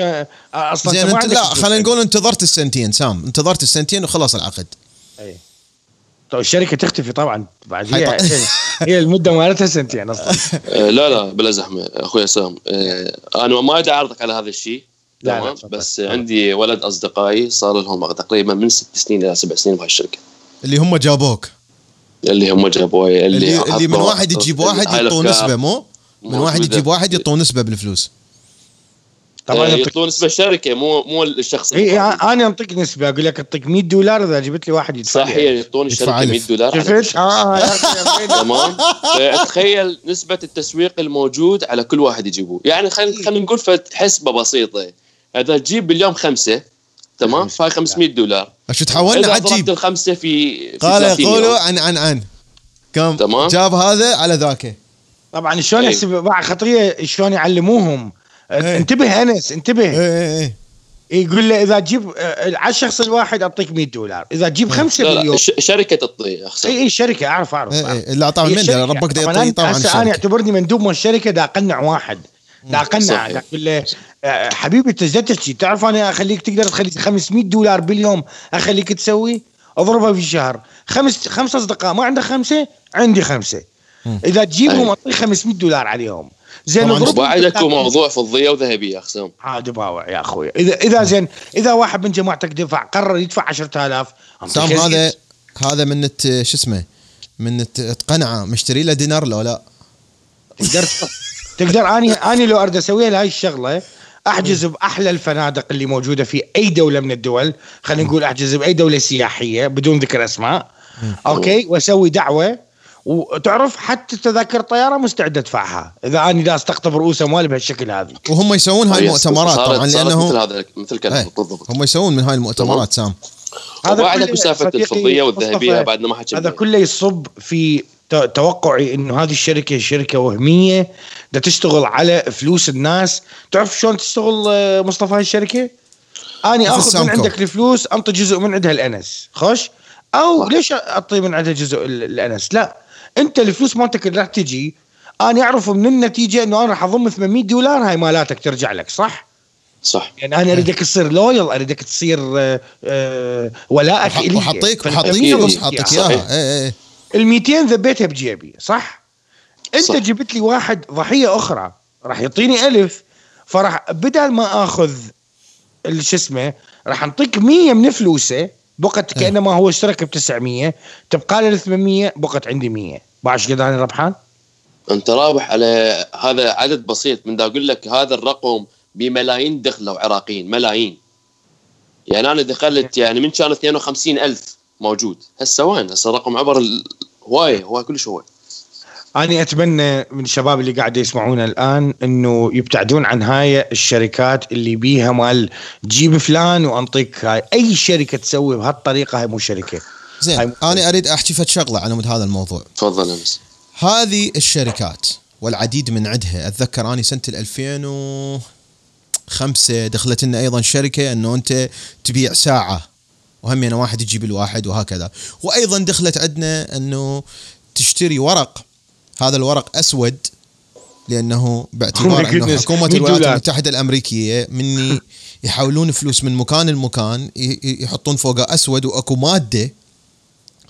آه، أصلا زين انت لا. خلينا نقول انتظرت السنتين سام انتظرت السنتين وخلاص العقد أي. طيب الشركة تختفي طبعا بعد هي هي المدة مالتها سنتين أصلا آه، لا لا بلا زحمة أخوي سام آه، أنا ما أدري اعرضك على هذا الشيء لا، لا،. بس عندي ولد أصدقائي صار لهم تقريبا من ست سنين إلى سبع سنين بهاي الشركة اللي هم جابوك اللي هم جابوا اللي اللي, اللي من واحد يجيب واحد هاي يعطوه نسبة مو من واحد. يجيب واحد يعطوه نسبة بالفلوس طبعا آه، يعطيك- يعطون نسبة الشركة مو مو الشخص اي الفردي. أنا انطيك نسبة أقول لك اعطيك 100 دولار إذا جبت لي واحد يدفع صح لي. هي يعطون يدفع الشركة 100 ألف. دولار شفت؟ آه زين. تمام فتخيل نسبة التسويق الموجود على كل واحد يجيبوه يعني خلينا خلينا نقول فت- حسبة بسيطة إذا تجيب باليوم خمسة تمام؟ فهاي 500 دولار. شو تحولنا عجيب الخمسة في في قال 30 يوم. يقولوا عن عن عن. كم؟ تمام. جاب هذا على ذاك. طبعا شلون إي. يحسب باع خطرية شلون يعلموهم؟ إيه. انتبه أنس انتبه. إيه إيه يقول له إذا تجيب آه، على الشخص الواحد أعطيك 100 دولار. إذا تجيب خمسة لا لا باليوم. ش- شركة تعطيه أخسر اي اي شركة أعرف أعرف إيه أعرف. إيه اللي اعطاه هي من. ربك طبعاً يعطيه أنا- طبعا أنا اعتبرني مندوب من الشركة دا اقنع واحد. دا اقنع صحيح. دا أقول له آه، حبيبي تحكي تعرف أنا أخليك تقدر تخلي 500 دولار باليوم أخليك تسوي؟ أضربها في الشهر. خمس خمس أصدقاء ما عندك خمسة؟ عندي خمسة. إذا تجيبهم. أعطيك 500 دولار عليهم. زين اكو موضوع فضية وذهبيه اقسام عاد باوع يا أخوي. إذا إذا زين إذا واحد من جماعتك دفع قرر يدفع 10000 أنطيك سام أزيد. هذا هذا من شو اسمه من تقنعه مشتري له دينار لو لا. تقدر تقدر اني أني لو أريد أسويها لهاي الشغلة أحجز بأحلى الفنادق اللي موجودة في أي دولة من الدول. خلينا نقول أحجز بأي دولة سياحية بدون ذكر أسماء. أوكي؟ وأسوي دعوة. وتعرف حتى تذاكر الطياره مستعد أدفعها إذا أني لا أستقطب رؤوس أموالي بهالشكل هذا. وهم يسوون هاي المؤتمرات طبعا صارت مثل لأنه هذا مثل إيه. بالضبط. هم يسوون من هاي المؤتمرات سام. وبعد كله اكو سالفه صديقي الفضية والذهبية بعد ما حكينا. هذا كله يصب في توقعي إنه هذه الشركة شركة وهمية بدها تشتغل على فلوس الناس. تعرف شلون تشتغل آه، مصطفى هاي الشركة؟ أني آخذ من. عندك الفلوس أنطي جزء من عندها الأنس. خوش؟ أو ليش أعطي من عندها جزء ال- الأنس؟ لا. أنت الفلوس مالتك اللي راح تجي أنا أعرف من النتيجة إنه أنا راح اضم 800 دولار هاي مالاتك ترجع لك صح؟ صح. يعني أنا أريدك تصير لويل أريدك تصير آه، آه، ولائك الي وحطيك وحطيك صحيح. اياها اي اي ال 200 ذبيتها بجيبي صح؟ انت صح. جبت لي واحد ضحية أخرى راح يعطيني ألف فراح بدل ما آخذ شو اسمه راح أنطيك 100 من فلوسه بقت كأنما هو اشترك ب 900 تبقى له ال 800 بقت عندي 100 بعرف قد أنا ربحان؟ أنت رابح على هذا عدد بسيط من دا أقول لك هذا الرقم بملايين دخلوا عراقيين ملايين يعني أنا دخلت يعني من كان 52 ألف موجود. هسه وين؟ هسه الرقم عبر هوايه هوايه كلش هوايه أنا أتمنى من الشباب اللي قاعد يسمعونا الآن إنه يبتعدون عن هاي الشركات اللي بيها مال جيب فلان وأنطيك هاي. أي شركة تسوي بهالطريقة هاي مو شركة. هاي زين مو- أنا أريد أحكي فد شغلة على مود هذا الموضوع. تفضل أمس. هذه الشركات والعديد من عندها أتذكر اني سنة ال 2005 دخلت لنا أيضا شركة إنه أنت تبيع ساعة. وهم أنا واحد يجيب الواحد وهكذا وأيضا دخلت عندنا أنه تشتري ورق هذا الورق أسود لأنه باعتبار أنه. حكومة 100 الولايات. المتحدة الأمريكية مني يحولون فلوس من مكان لمكان يحطون فوقه أسود وأكو مادة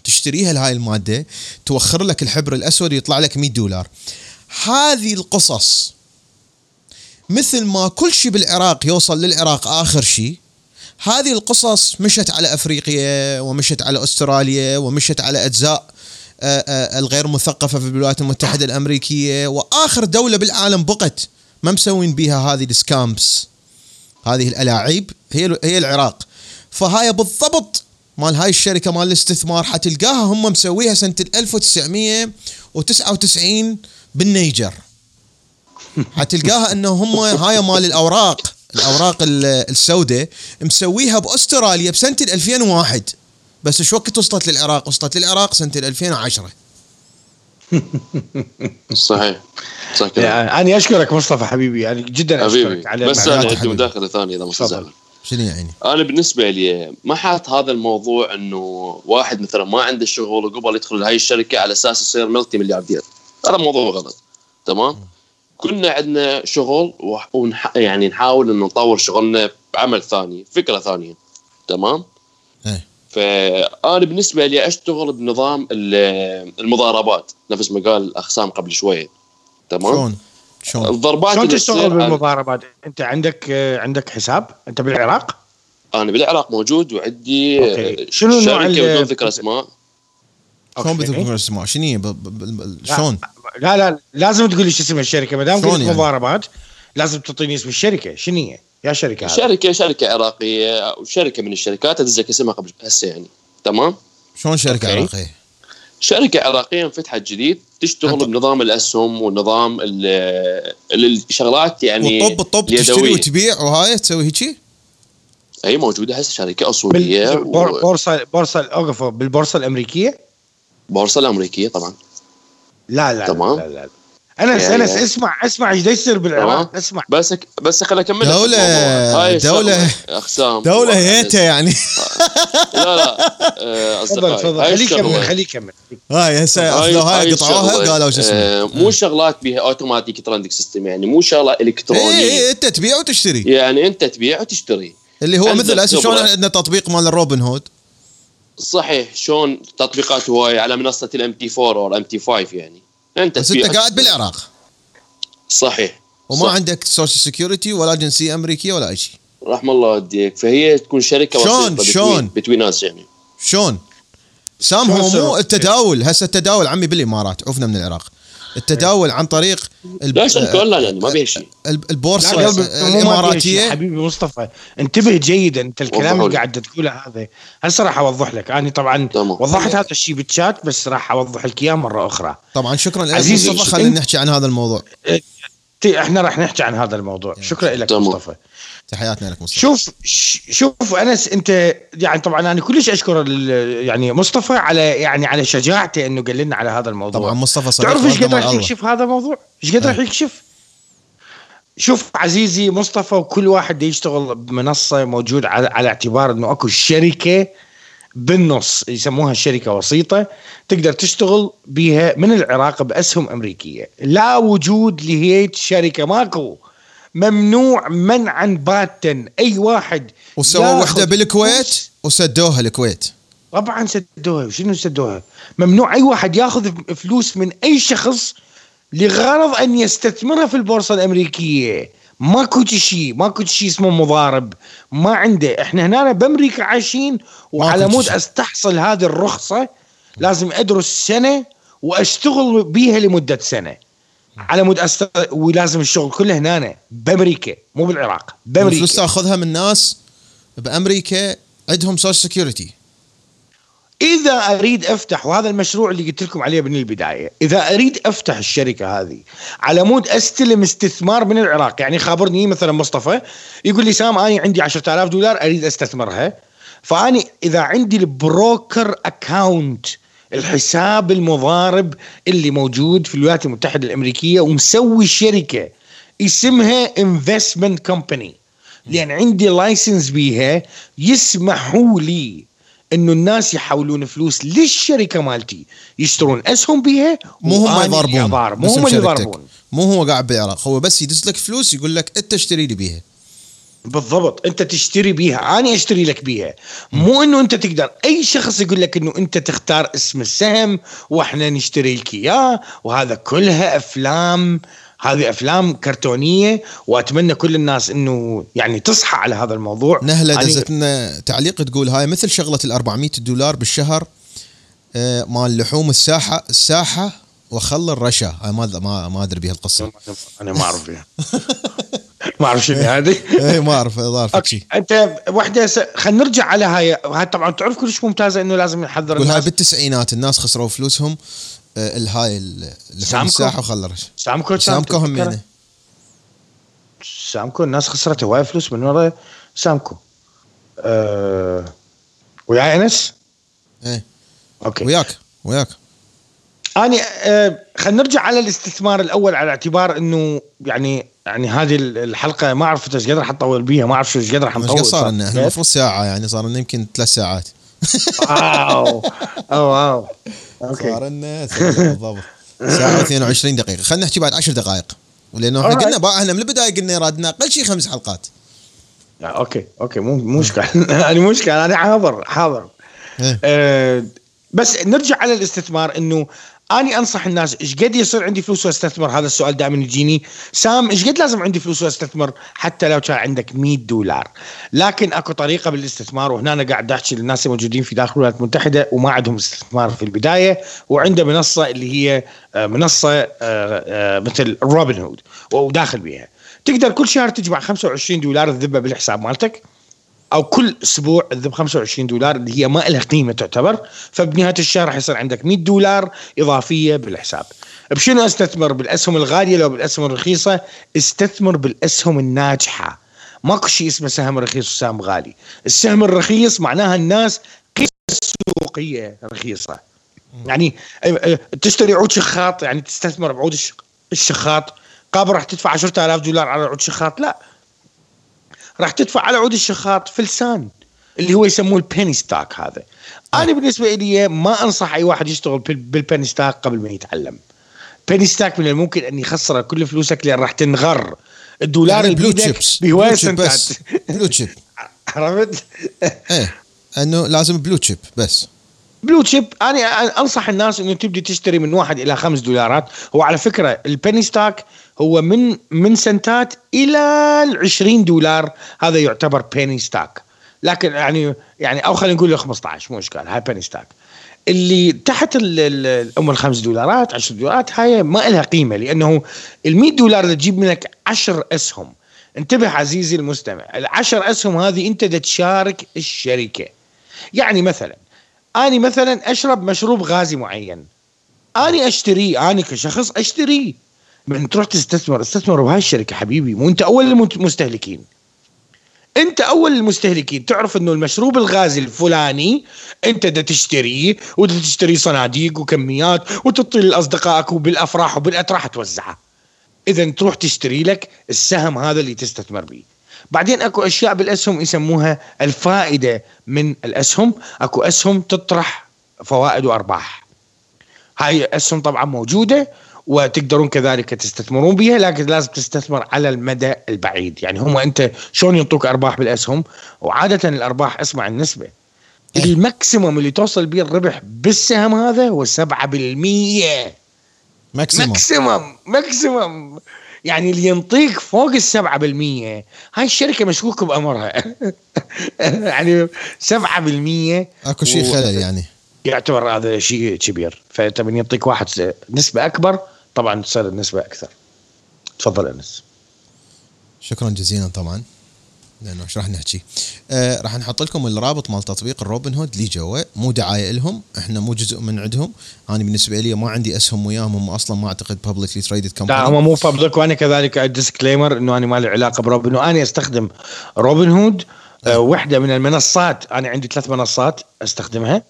تشتريها لهاي المادة توخر لك الحبر الأسود يطلع لك 100 دولار هذه القصص مثل ما كل شيء بالعراق يوصل للعراق آخر شيء هذه القصص مشت على أفريقيا ومشت على أستراليا ومشت على أجزاء آه، آه، الغير مثقفة في الولايات المتحدة الأمريكية. وآخر دولة بالعالم بقت ما مسوين بيها هذه السكامبس هذه الألاعيب هي هي العراق. فهاي بالضبط مال هاي الشركة مال الاستثمار حتلقاها هم مسويها سنة 1999 بالنيجر. حتلقاها إنه هم هاي مال الأوراق. الأوراق ال- السوداء مسويها بأستراليا بسنة 2001 بس إيش وقت وصلت للعراق؟ وصلت للعراق سنة 2010 صحيح صح كلام يعني أنا أشكرك مصطفى حبيبي يعني جدا حبيبي اشكرك على بس. أنا عندي. مداخلة ثانية إذا تفضل. تزعل شنو يعني؟ أنا بالنسبة لي ما حاط هذا الموضوع إنه واحد مثلا ما عنده شغل وقبل يدخل هاي الشركة على أساس يصير ملتي ملياردير هذا موضوع غلط تمام كلنا عندنا شغل ونح... يعني نحاول إنه نطور شغلنا بعمل ثاني فكرة ثانية تمام إيه فأنا بالنسبة لي أشتغل بنظام ال- المضاربات نفس ما قال الاخ سام قبل شوية تمام شلون؟ شلون؟ الضربات شلون تشتغل بالمضاربات؟ أنت عندك عندك حساب؟ أنت بالعراق؟ أنا بالعراق موجود وعندي أوكي. شنو نوع شركة بدون ذكر أسماء شلون. بتذكر اسمه؟ شنو هي؟ شلون؟ لا لا لازم تقول لي شو اسم الشركة ما دام قلت يعني؟ مضاربات لازم تعطيني اسم الشركة شنو هي؟ يا شركة هذه شركة شركة عراقية وشركه من الشركات ادزك اسمها قبل هسه يعني تمام شلون شركة أوكي. عراقية؟ شركة عراقية انفتحت جديد تشتغل أنت- بنظام الأسهم ونظام ال- ال- الشغلات يعني والطب الطب تشتري. وتبيع وهاي تسوي هيجي؟ هي موجودة هسه شركة أصولية بالبورصه بورصه أوقف بالبورصة الأمريكية؟ والبورصه الأمريكية طبعا. لا لا تمام. لا لا, لا. أنس يا- أنس. اسمع اسمع إيش يصير بالعراق. اسمع. بس بس خليني أكمل دولة-. هاي دولة- أقسام. دولة هيتة يعني. لا لا آه، تفضل أصدقائي تفضل هاي خليه يكمل خليه يكمل. هاي هسه هاي قطعوها؟ قالوا شو اسمه؟ آه، مو شغلات بها automatic trading system يعني. مو شغله إلكترونية. اي أنت تبيع وتشتري. يعني أنت تبيع وتشتري. اللي هو مثل هسه شلون. عندنا تطبيق مال الروبن هود صحيح شلون تطبيقات هواي على منصة ال MT4 أو ال MT5 يعني أنت بس أنت قاعد. بالعراق صحيح وما صح. عندك social security ولا جنسيه أمريكية ولا أي شيء رحم الله والديك فهي تكون شركة شلون- شلون؟ between ناس يعني شلون؟ سام شلون هو مو؟ التداول هسه التداول عمي بالإمارات عفنا من العراق التداول عن طريق الب- لا اونلاين يعني ما بيها شيء. البورصة. الإماراتية. حبيبي مصطفى. انتبه جيدا انت الكلام اللي لي. قاعد تقوله هذا. هسه راح أوضح لك. أنا طبعا تمام. وضحت هذا الشيء بالشات بس راح أوضح لك إياه مرة أخرى. طبعا شكرا لك. عزيزي، مصطفى خلينا نحكي عن هذا الموضوع. تي- إحنا راح نحكي عن هذا الموضوع. شكرا لك تمام. مصطفى. تحياتنا لك مصطفى شوف شوف أنس أنت يعني طبعا أنا كلش أشكر يعني مصطفى على يعني على شجاعته إنه قال لنا على هذا الموضوع طبعا مصطفى صديق تعرف إيش قد راح. يكشف هذا الموضوع؟ إيش قد راح إيه. يكشف؟ شوف عزيزي مصطفى وكل واحد يشتغل بمنصة موجود على, على اعتبار إنه أكو شركة بالنص يسموها شركة وسيطة تقدر تشتغل بها من العراق بأسهم أمريكية، لا وجود لهيك شركة ماكو ممنوع منعا باتا. أي واحد وسووا وحدة بالكويت وسدوها الكويت. طبعا سدوها. شنو سدوها؟ ممنوع أي واحد ياخذ فلوس من أي شخص لغرض أن يستثمرها في البورصة الأمريكية. ماكو شيء ماكو شيء اسمه مضارب. ما عنده. إحنا هنا بأمريكا عايشين وعلى مود. أستحصل هذه الرخصة. لازم أدرس سنة وأشتغل بيها لمدة سنة. على مود أست... ولازم الشغل كله هنا بأمريكا مو بالعراق بأمريكا. الفلوس تاخذها من ناس بأمريكا عندهم social security إذا أريد أفتح وهذا المشروع اللي قلت لكم عليه من البداية إذا أريد أفتح الشركة هذه على مود أستلم استثمار من العراق يعني خابرني مثلا مصطفى يقول لي سام أنا عندي 10000 دولار أريد أستثمرها. فاني إذا عندي ال broker account الحساب المضارب اللي موجود في الولايات المتحدة الأمريكية ومسوي شركة اسمها investment company لأن عندي license بيها يسمحوا لي إنه الناس يحولون فلوس للشركة مالتي يشترون أسهم بيها مو هم يضاربون. مو هم. يضاربون مو هو قاعد بالعراق هو بس يدز لك فلوس يقول لك أنت اشتري لي بيها بالضبط. انت تشتري بيها أنا أشتري لك بيها. مو إنه أنت تقدر. أي شخص يقول لك إنه أنت تختار اسم السهم وإحنا نشتري لك إياه وهذا كلها أفلام. هذه أفلام كرتونية وأتمنى كل الناس إنه يعني تصحى على هذا الموضوع. نهلة دزت لنا تعليق تقول هاي مثل شغلة ال 400 دولار بالشهر آه، مال لحوم الساحة الساحة وخل الرشا. هاي ما ما أدري بها القصة أنا ما أعرف فيها ما أعرف شنو هذه. اي ما أعرف ظاهر شيء أنت وحدة س... خلينا نرجع على هاي. هاي طبعا تعرف كلش ممتازة إنه لازم نحذر الناس. بالتسعينات الناس خسروا فلوسهم آه، الهاي لحوم. الساحه وخل الرشا سامكو سامكو همينه سامكو الناس خسرت هواي فلوس من ورا سامكو. أه... وياي إنس؟ إيه. أوكي. وياك وياك. أنا أه... خلينا نرجع على الاستثمار الأول على اعتبار إنه يعني يعني هذه الحلقة ما أعرف إيش قدر راح نطول بيها ما أعرف إيش قدر راح مش نطول قد صار لنا إحنا المفروض ساعة يعني صار لنا يمكن ثلاث ساعات. واو. واو. أوكي. صار لنا بالضبط. ساعة و22 دقيقة. خلينا نحكي بعد 10 دقائق. لأنه إحنا. قلنا بقى إحنا من البداية قلنا رادنا أقل شيء خمس حلقات. أوكي أوكي. مو مشكلة. أنا مو مشكلة. أنا حاضر حاضر. إيه. أه بس نرجع على الاستثمار إنه أني أنصح الناس إيش قد يصير عندي فلوس وأستثمر؟ هذا السؤال دائما يجيني. سام إيش قد لازم عندي فلوس وأستثمر حتى لو كان عندك 100 دولار؟ لكن أكو طريقة بالاستثمار وهنا أنا قاعد أحكي للناس الموجودين في داخل الولايات المتحدة وما عندهم استثمار في البداية وعنده منصة اللي هي آه، منصة آه، آه، مثل روبن هود وداخل بيها. تقدر كل شهر تجمع 25 دولار تذبها بالحساب مالتك. أو كل أسبوع تذب 25 دولار اللي هي ما لها قيمة تعتبر فبنهاية الشهر راح يصير عندك 100 دولار إضافية بالحساب. بشنو أستثمر بالأسهم الغالية لو بالأسهم الرخيصة؟ استثمر بالأسهم الناجحة. ماكو شيء اسمه سهم رخيص وسهم غالي. السهم الرخيص معناها الناس قيمه السوقيه رخيصة. يعني تشتري عود شخاط يعني تستثمر بعود الش- الشخاط قابل راح تدفع 10000 دولار على عود شخاط لا راح تدفع على عود الشخاط فلسان اللي هو يسموه ال penny stock هذا. أنا بالنسبة لي ما أنصح أي واحد يشتغل بال- بال penny stock قبل ما يتعلم. penny stock من الممكن أن يخسر كل فلوسك لأن راح تنغر. الدولار يعني اللي blue بيدك chips cheap سنتات. blue chip عرفت؟ إيه إنه لازم blue chip بس. blue chip أنا أنصح الناس إنه تبدي تشتري من واحد إلى خمس دولارات. هو على فكره ال penny stock هو من من سنتات إلى ال 20 دولار. هذا يعتبر penny stock لكن يعني يعني أو خلينا نقول له 15 مو إشكال هاي penny stock اللي تحت ام الخمس دولارات 10 دولارات هاي ما لها قيمة لأنه ال 100 دولار اللي تجيب منك 10 أسهم. انتبه عزيزي المستمع العشر أسهم هذه أنت تشارك الشركة. يعني مثلا اني مثلا أشرب مشروب غازي معين. اني أشتريه اني كشخص أشتريه. من تروح تستثمر استثمر بهاي الشركة حبيبي مو انت أول المستهلكين انت أول المستهلكين تعرف إنه المشروب الغازي الفلاني انت دا تشتريه ودا تشتري صناديق وكميات وتعطي لأصدقائك وبالأفراح وبالاتراح توزعها. إذا تروح تشتري لك السهم هذا اللي تستثمر به بعدين أكو أشياء بالأسهم يسموها الفائدة من الأسهم. أكو أسهم تطرح فوائد وارباح هاي الأسهم طبعا موجودة وتقدرون كذلك تستثمرون بها لكن لازم تستثمر على المدى البعيد. يعني هم أنت شلون ينطوك أرباح بالأسهم؟ وعادة الأرباح اسمع النسبة. إيه. ال maximum اللي توصل به الربح بالسهم هذا هو 7% maximum. maximum maximum يعني اللي ينطيك فوق السبعة بالمية. هاي الشركة مشكوك بأمرها. يعني سبعة بالمية. أكو شيء خلل يعني. يعتبر هذا شيء كبير. فأنت من يعطيك واحد نسبة أكبر طبعا تصير النسبة أكثر. تفضل أنس. شكرا جزيلا طبعا لأنه إيش راح نحكي. آه راح نحط لكم الرابط مال تطبيق الروبن هود اللي جوا مو دعاية لهم إحنا مو جزء من عندهم. أنا بالنسبة لي ما عندي اسهم وياهم هم أصلا ما أعتقد publicly traded لا هم مو public وأنا كذلك disclaimer إنه أنا ما لي علاقة بروبن هود أنا أستخدم روبن هود آه، واحدة من المنصات. أنا عندي ثلاث منصات أستخدمها.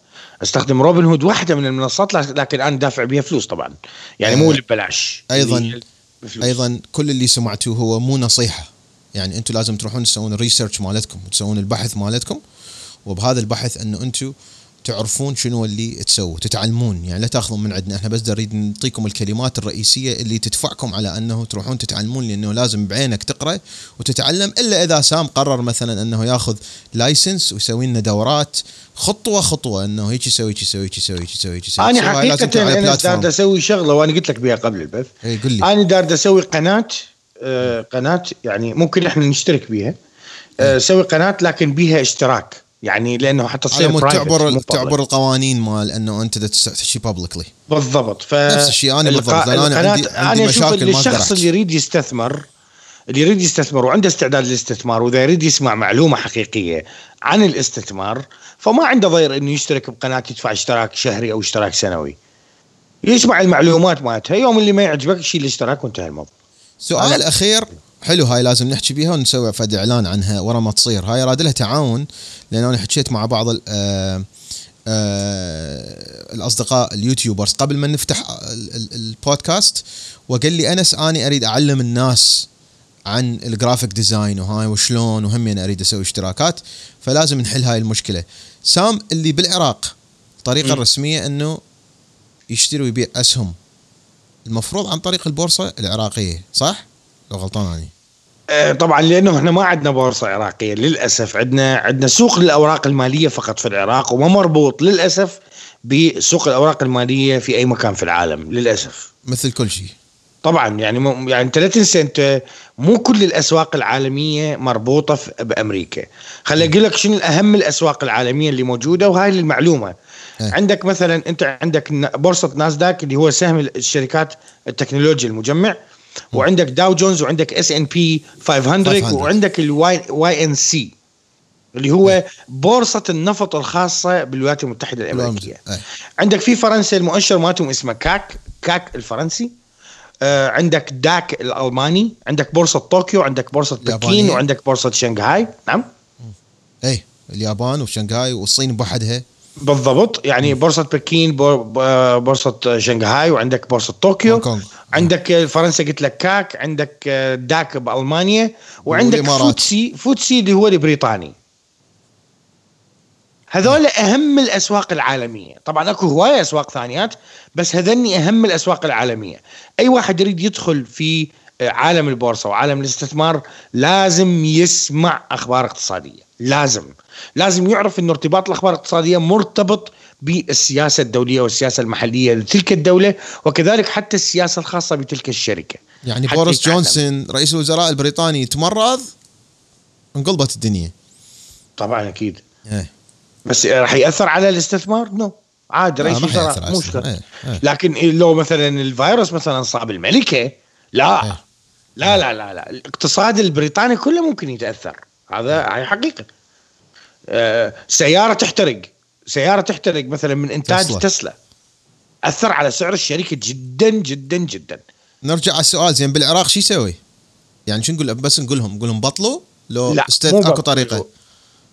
أستخدم روبن هود واحدة من المنصات لك- لكن أنا دافع بها فلوس طبعا. يعني مو آه، اللي ببلاش أيضاً- اللي بفلوس. أيضا كل اللي سمعتوه هو مو نصيحة. يعني أنتم لازم تروحون تسوون ال research مالتكم وتسوون البحث مالتكم وبهذا البحث أنه أنتم تعرفون شنو اللي تسووا تتعلمون يعني لا تاخذون من عندنا. إحنا بس نريد نعطيكم الكلمات الرئيسية اللي تدفعكم على انه تروحون تتعلمون لأنه لازم بعينك تقرأ وتتعلم إلا إذا سام قرر مثلا أنه ياخذ license ويسوي لنا دورات خطوة خطوة أنه هيك يسوي هيك يسوي هيك يسوي هيك يسوي هيك يسوي. أنا حقيقة أنا platform. دار أسوي شغلة وأنا قلت لك بها قبل البث. إيه، قل لي. أنا دار أسوي قناة آه، قناة يعني ممكن إحنا نشترك بيها. آه، أسوي قناة لكن بيها اشتراك. يعني لأنه حتى على تصير private، تعبر. تعبر القوانين مال إنه أنت تحكي بابليكلي بالضبط. ف نفس الشيء أنا بالضبط، أنا القناة- عندي- عندي أنا أشوف مشاكل ما الشخص. اللي يريد يستثمر اللي يريد يستثمر وعنده استعداد للاستثمار وإذا يريد يسمع معلومة حقيقية عن الاستثمار فما عنده ضير إنه يشترك بقناة يدفع اشتراك شهري أو اشتراك سنوي. يسمع المعلومات مالتها يوم اللي ما يعجبك يشيل الاشتراك وانتهى الموضوع. سؤال أخير. حلو هاي لازم نحكي بيها ونسوي فد إعلان عنها ورا ما تصير. هاي راد لها تعاون لأن أنا حكيت مع بعض ال- آه، آه، الأصدقاء ال YouTubers. قبل ما نفتح ال- ال- البودكاست وقال لي أنس اني أريد أعلم الناس عن ال graphic design وهاي وشلون وهم أنا أريد أسوي اشتراكات فلازم نحل هاي المشكلة. سام اللي بالعراق الطريقة. الرسمية إنه يشتري ويبيع أسهم. المفروض عن طريق البورصة العراقية صح؟ لو غلطان آه، طبعا لأنه إحنا ما عندنا بورصة عراقية للأسف. عندنا عندنا سوق للاوراق المالية فقط في العراق وما مربوط للأسف بسوق الأوراق المالية في أي مكان في العالم للأسف. مثل كل شيء. طبعا يعني يعني انت لا تنسى انت مو كل الأسواق العالمية مربوطة في- بأمريكا. خلي أقول لك شنو اهم الأسواق العالمية اللي موجودة وهاي المعلومه إيه. عندك مثلا أنت عندك بورصة ناسداك اللي هو سهم الشركات التكنولوجيا المجمع. وعندك داو جونز وعندك S&P 500 500. وعندك ال Y Y N C اللي هو بورصة النفط الخاصة بالولايات المتحدة الأمريكية. إيه. عندك في فرنسا المؤشر مالتهم اسمه كاك كاك الفرنسي. آه عندك داك الألماني عندك بورصة طوكيو عندك بورصة بكين. وعندك بورصة شنغهاي. نعم؟ اي اليابان وشنغهاي والصين بوحدها. بالضبط. يعني بورصة بكين بورصة شنغهاي وعندك بورصة طوكيو. عندك فرنسا قلت لك كاك عندك داك بألمانيا وعندك. فوتسي فوتسي اللي هو البريطاني. هذول أهم الأسواق العالمية. طبعا أكو هواية أسواق ثانيات بس هذني أهم الأسواق العالمية. أي واحد يريد يدخل في آه، عالم البورصة وعالم الاستثمار لازم يسمع أخبار اقتصادية. لازم. لازم يعرف إنه ارتباط الأخبار الاقتصادية مرتبط بالسياسة الدولية والسياسة المحلية لتلك الدولة وكذلك حتى السياسة الخاصة بتلك الشركة. يعني بوريس. جونسون رئيس الوزراء البريطاني تمرض انقلبت الدنيا. طبعا أكيد. إيه. بس راح يأثر على الاستثمار؟ نو عادي آه، رئيس وزراء مو. مشكله إيه، إيه. لكن لو مثلا الفيروس مثلا صاب الملكة لا. إيه. لا لا لا لا. الاقتصاد البريطاني كله ممكن يتأثر. هذا هاي حقيقة. سيارة تحترق. سيارة تحترق مثلا من إنتاج تسلا. تسلا, أثر على سعر الشركة جدا جدا جدا. نرجع على السؤال زين بالعراق شو يسوي؟ يعني شو نقول؟ بس نقول لهم نقول لهم بطلوا؟ لو لا، استث... مو أكو. طريقة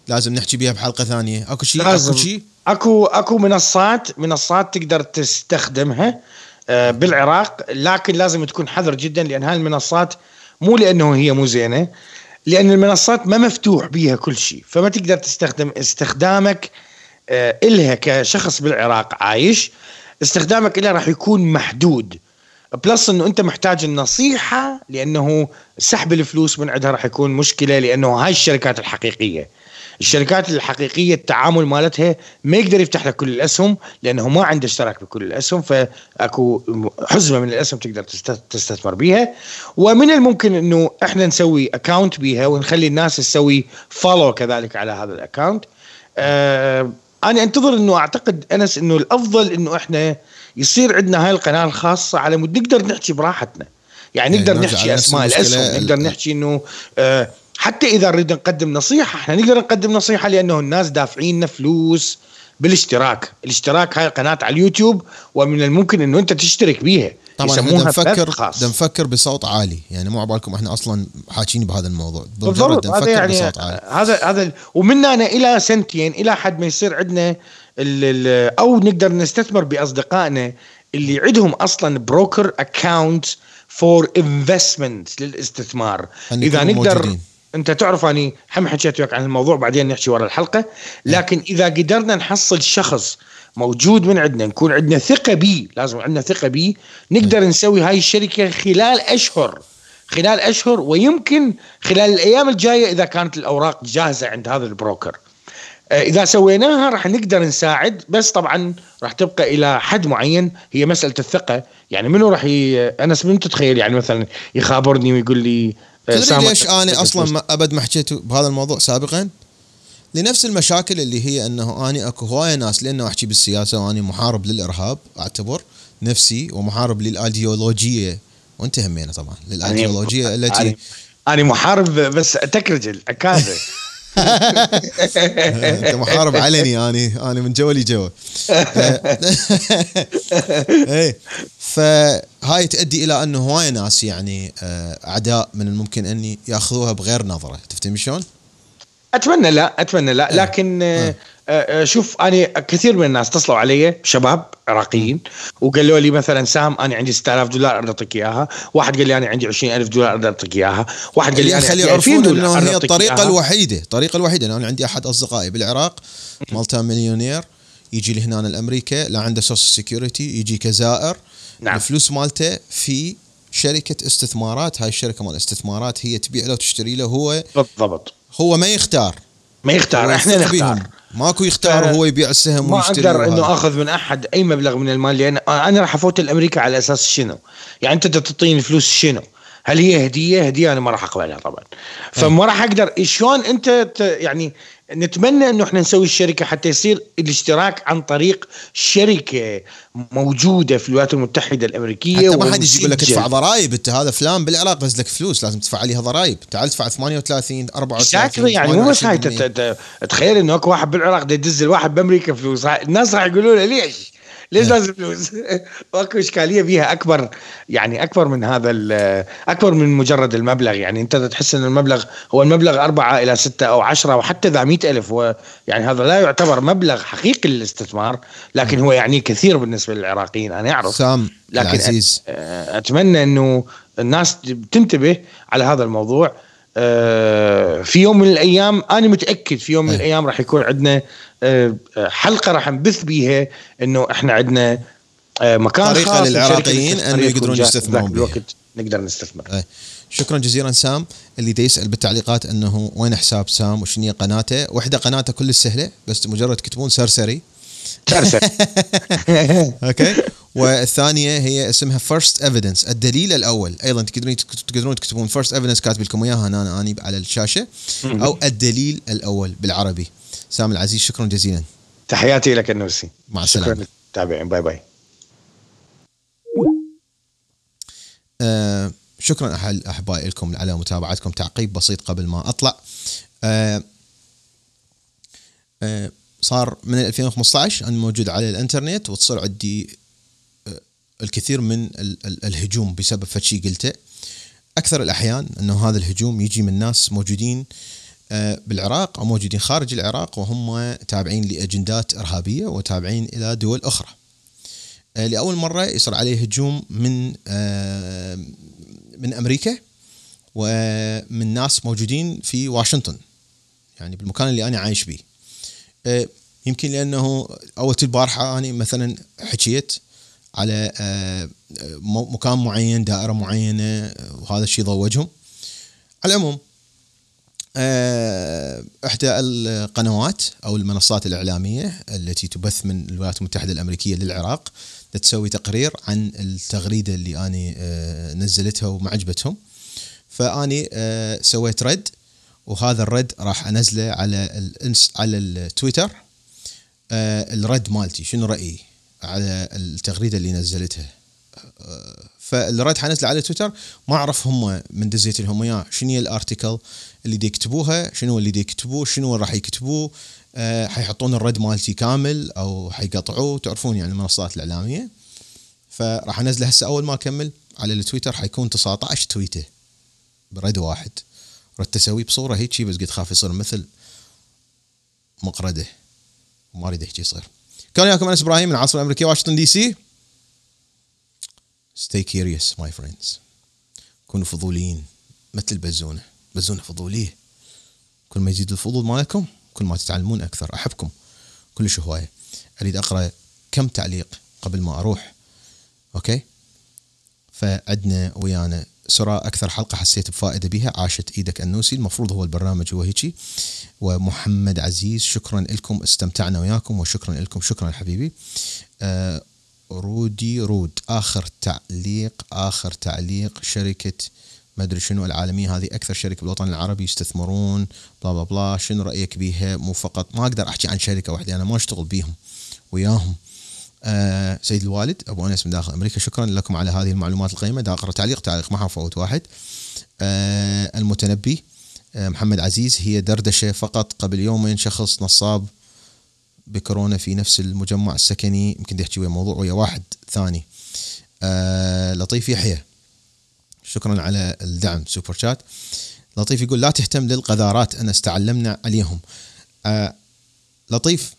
لازم نحكي بيها بحلقة ثانية. أكو شيء؟ أكو شيء؟ أكو أكو منصات منصات تقدر تستخدمها آه، بالعراق لكن لازم تكون حذر جدا لأن هاي المنصات مو لأنه هي مو زينة. لأن المنصات ما مفتوح بيها كل شيء فما تقدر تستخدم استخدامك آه، إلها كشخص بالعراق عايش استخدامك لها راح يكون محدود. بلس إنه أنت محتاج النصيحة لأنه سحب الفلوس من عندها راح يكون مشكلة لأنه هاي الشركات الحقيقية. الشركات الحقيقية التعامل مالتها ما يقدر يفتح لك كل الأسهم لأنه ما عنده اشتراك بكل الأسهم فأكو حزمة من الأسهم تقدر تست- تستثمر بيها. ومن الممكن إنه إحنا نسوي account بيها ونخلي الناس تسوي follow كذلك على هذا ال account. آه أنا أنتظر إنه أعتقد أنس إنه الأفضل إنه إحنا يصير عندنا هاي القناة الخاصة على مود نقدر نحكي براحتنا. يعني يعني نقدر نحكي أسماء الأسهم ال- نقدر نحكي إنه آه حتى إذا نريد نقدم نصيحة إحنا نقدر نقدم نصيحة لأنه الناس دافعين فلوس بالاشتراك، الاشتراك هاي قناة على اليوتيوب ومن الممكن إنه أنت تشترك بيها. طبعا بدنا نفكر نفكر بصوت عالي. يعني مو عبالكم إحنا أصلا حاكيين بهذا الموضوع. بالضبط هذا يعني بصوت عالي. هذا هذا ومن هنا إلى سنتين إلى حد ما يصير عندنا أو نقدر نستثمر بأصدقائنا اللي عندهم أصلا broker account for investment للاستثمار. إذا نقدر موجودين. أنت تعرف أني هم حكيت وياك عن الموضوع بعدين نحكي ورا الحلقة. لكن إذا قدرنا نحصل شخص موجود من عندنا نكون عندنا ثقة بيه لازم عندنا ثقة بيه نقدر نسوي هاي الشركة خلال أشهر خلال أشهر ويمكن خلال الأيام الجاية إذا كانت الأوراق جاهزة عند هذا ال broker. آه، إذا سويناها راح نقدر نساعد بس طبعا راح تبقى إلى حد معين هي مسألة الثقة. يعني منو راح ي... أنس من تتخيل يعني مثلا يخابرني ويقول لي تدري ليش أنا أصلا ما أبد ما حكيت بهذا الموضوع سابقا؟ لنفس المشاكل اللي هي أنه أني أكو هواية ناس لأنه أحكي بالسياسة وأني محارب للإرهاب أعتبر نفسي ومحارب للأيديولوجية. وأنت همينة طبعا للأيديولوجية التي أنا محارب بس تكرجل أكاذب. انت محارب علني اني أنا من جوا لجوا إيه فهاي تؤدي إلى أنه هواي ناس يعني آه، أعداء من الممكن ان يأخذوها بغير نظرة تفتهم شلون؟ أتمنى لا أتمنى لا. لكن آه، آه، شوف أنا كثير من الناس اتصلوا علي شباب عراقيين وقالوا لي مثلا سام أنا عندي 6000 دولار أريد أعطيك إياها، واحد قال لي أنا عندي 20000 دولار أريد أعطيك إياها، واحد قال لي أنا عندي 2000 يعرفون دولار هي الطريقة. الوحيدة الطريقة الوحيدة أنا عندي أحد أصدقائي بالعراق مالتا مليونير يجي لهنا لأمريكا لا عنده social security يجي كزائر نعم. الفلوس مالته في شركة استثمارات هاي الشركة مال الاستثمارات هي تبيع له وتشتري له هو بالضبط. هو ما يختار ما هو يختار إحنا نختار بيهم. ماكو يختار وهو يبيع السهم ما أقدر إنه. أخذ من أحد أي مبلغ من المال لأن أنا راح أفوت لامريكا على أساس شنو؟ يعني أنت تعطيني فلوس شنو؟ هل هي هدية؟ هدية أنا ما راح أقبلها طبعا. فما راح أقدر شلون أنت يعني نتمنى أنه إحنا نسوي الشركة حتى يصير الاشتراك عن طريق شركة موجودة في الولايات المتحدة الأمريكية حتى ما حد يجي يقول لك. ادفع ضرائب أنت هذا فلان بالعراق بس لك فلوس لازم تدفع عليها ضرائب تعال ادفع 38 34 اكزاكتلي يعني مو بس هاي 28%. تت- تت- تخيل إنه أكو واحد بالعراق يدز الواحد بأمريكا فلوس الناس راح يقولوا له ليش؟ ليش لازم فلوس؟ واكو إشكالية بيها أكبر يعني أكبر من هذا أكبر من مجرد المبلغ. يعني أنت تحس إن المبلغ هو المبلغ أربعة إلى ستة أو عشرة وحتى إذا مئة ألف هو يعني هذا لا يعتبر مبلغ حقيقي للاستثمار لكن هو يعني كثير بالنسبة للعراقيين أنا أعرف. سام لكن العزيز. أتمنى إنه الناس تنتبه على هذا الموضوع. في يوم من الأيام أنا متأكد في يوم من أي. الأيام راح يكون عندنا آه، حلقة راح نبث بيها إنه إحنا عندنا آه، مكان طريقة خاص للعراقيين الاستثمار يقدرون. يستثمرون ذاك بيها. الوقت نقدر نستثمر أي. شكرا جزيلا سام اللي دا يسال بالتعليقات إنه وين حساب سام وشنو هي قناته وحدة قناته كل سهله بس مجرد تكتبون سرسري كارثه okay. والثانية هي اسمها First Evidence الدليل الأول. أيضا تقدرون تقدرون تكتبون First Evidence كاتب لكم اياها هنا أني على الشاشة. أو الدليل الأول بالعربي. سامي العزيز شكرا جزيلا. تحياتي لك النوسي مع السلامة. شكرا للمتابعين. باي باي. آه شكرا أحبائي لكم على متابعتكم. تعقيب بسيط قبل ما أطلع. آه آه صار من 2015 أنا موجود على الإنترنت وتصير عندي آه الكثير من ال- ال- الهجوم بسبب فشي قلته أكثر الأحيان أنه هذا الهجوم يجي من ناس موجودين آه، بالعراق أو موجودين خارج العراق وهم تابعين لأجندات إرهابية وتابعين إلى دول أخرى. آه، لأول مرة يصير عليه هجوم من من أمريكا ومن ناس موجودين في واشنطن يعني بالمكان اللي أنا عايش به. آه، يمكن لأنه أول البارحه أنا مثلا حكيت على آه، مكان معين دائرة معينة وهذا الشيء ضوجهم. على العموم آه، إحدى القنوات أو المنصات الإعلامية التي تبث من الولايات المتحدة الأمريكية للعراق تسوي تقرير عن التغريدة اللي أني نزلتها وما عجبتهم فاني سويت رد وهذا الرد راح أنزله على الانس على التويتر آه، الرد مالتي شنو رأيي على التغريدة اللي نزلتها؟ فالرد حنزله على تويتر ما أعرف هم من دزيت لهم اياه شنو هي الارتكل اللي يكتبوها؟ شنو اللي يكتبوه؟ شنو راح يكتبوه؟ أه حيحطون الرد مالتي كامل أو حيقطعوه؟ تعرفون يعني المنصات الإعلامية. فراح أنزله هسه أول ما أكمل على التويتر حيكون 19 تويتة برد واحد. ردت اسويه بصورة هيك شي بس قلت خاف يصير مثل مقرده وما أريد هيك يصير. كان وياكم أنس إبراهيم من العاصمة الأمريكية واشنطن دي سي. Stay curious my friends. كونوا فضوليين مثل البزونة بزونة فضولية. كل ما يزيد الفضول مالكم كل ما تتعلمون أكثر. أحبكم. كلش هواية. أريد أقرأ كم تعليق قبل ما أروح. أوكي؟ فعدنا ويانا سراء أكثر حلقة حسيت بفائدة بها عاشت إيدك النوسي. المفروض هو البرنامج هو هيجي ومحمد عزيز شكرا لكم استمتعنا وياكم وشكرا لكم شكرا حبيبي. آه رودي رود آخر تعليق آخر تعليق. شركة ما أدري شنو العالمية هذه أكثر شركة بالوطن العربي يستثمرون بلا بلا بلا. شنو رأيك بيها؟ مو فقط ما أقدر أحكي عن شركة واحدة أنا ما أشتغل بيهم وياهم. آه سيد الوالد أبو أنس من داخل أمريكا. شكرا لكم على هذه المعلومات القيمة. دا أقرأ تعليق تعليق ما حفوت واحد. آه المتنبي آه محمد عزيز هي دردشة فقط قبل يومين شخص نصاب بكورونا في نفس المجمع السكني. يمكن يحكي ويا موضوع ويا واحد ثاني. آه لطيف يحيى. شكرا على الدعم. سوبر شات. لطيف يقول لا تهتم للقذارات. أنا استعلمنا عليهم. آه لطيف.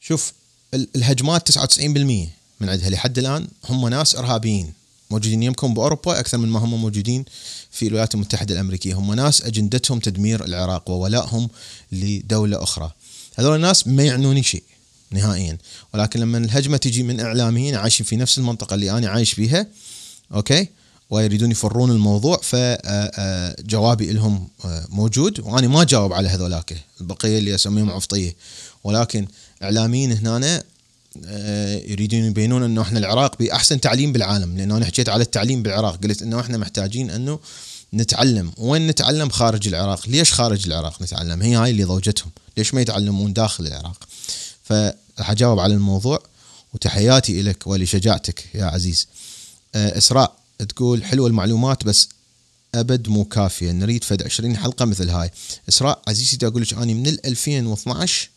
شوف الهجمات 99% من عندها. لحد الآن هم ناس إرهابيين موجودين يمكن بأوروبا أكثر من ما هم موجودين في الولايات المتحدة الأمريكية. هم ناس أجندتهم تدمير العراق وولائهم لدولة أخرى. هذول الناس ما يعنوني شيء نهائيا. ولكن لما الهجمة تجي من إعلاميين عايشين في نفس المنطقة اللي أنا عايش فيها أوكي ويريدون يفرون الموضوع فجوابي لهم موجود. وأنا ما جاوب على هذولاك البقية اللي أسميهم عفطية. ولكن إعلاميين هنا آه، يريدون يبينون إنه إحنا العراق بأحسن تعليم بالعالم لأنه أنا حكيت على التعليم بالعراق قلت إنه إحنا محتاجين إنه نتعلم. وين نتعلم؟ خارج العراق. ليش خارج العراق نتعلم؟ هي هاي اللي ضوجتهم. ليش ما يتعلمون داخل العراق؟ فراح اجاوب على الموضوع وتحياتي لك ولشجاعتك يا عزيز. آه، إسراء تقول حلوة المعلومات بس أبد مو كافية. نريد فد 20 حلقة مثل هاي. إسراء عزيزي أقول لك اني من ال 2012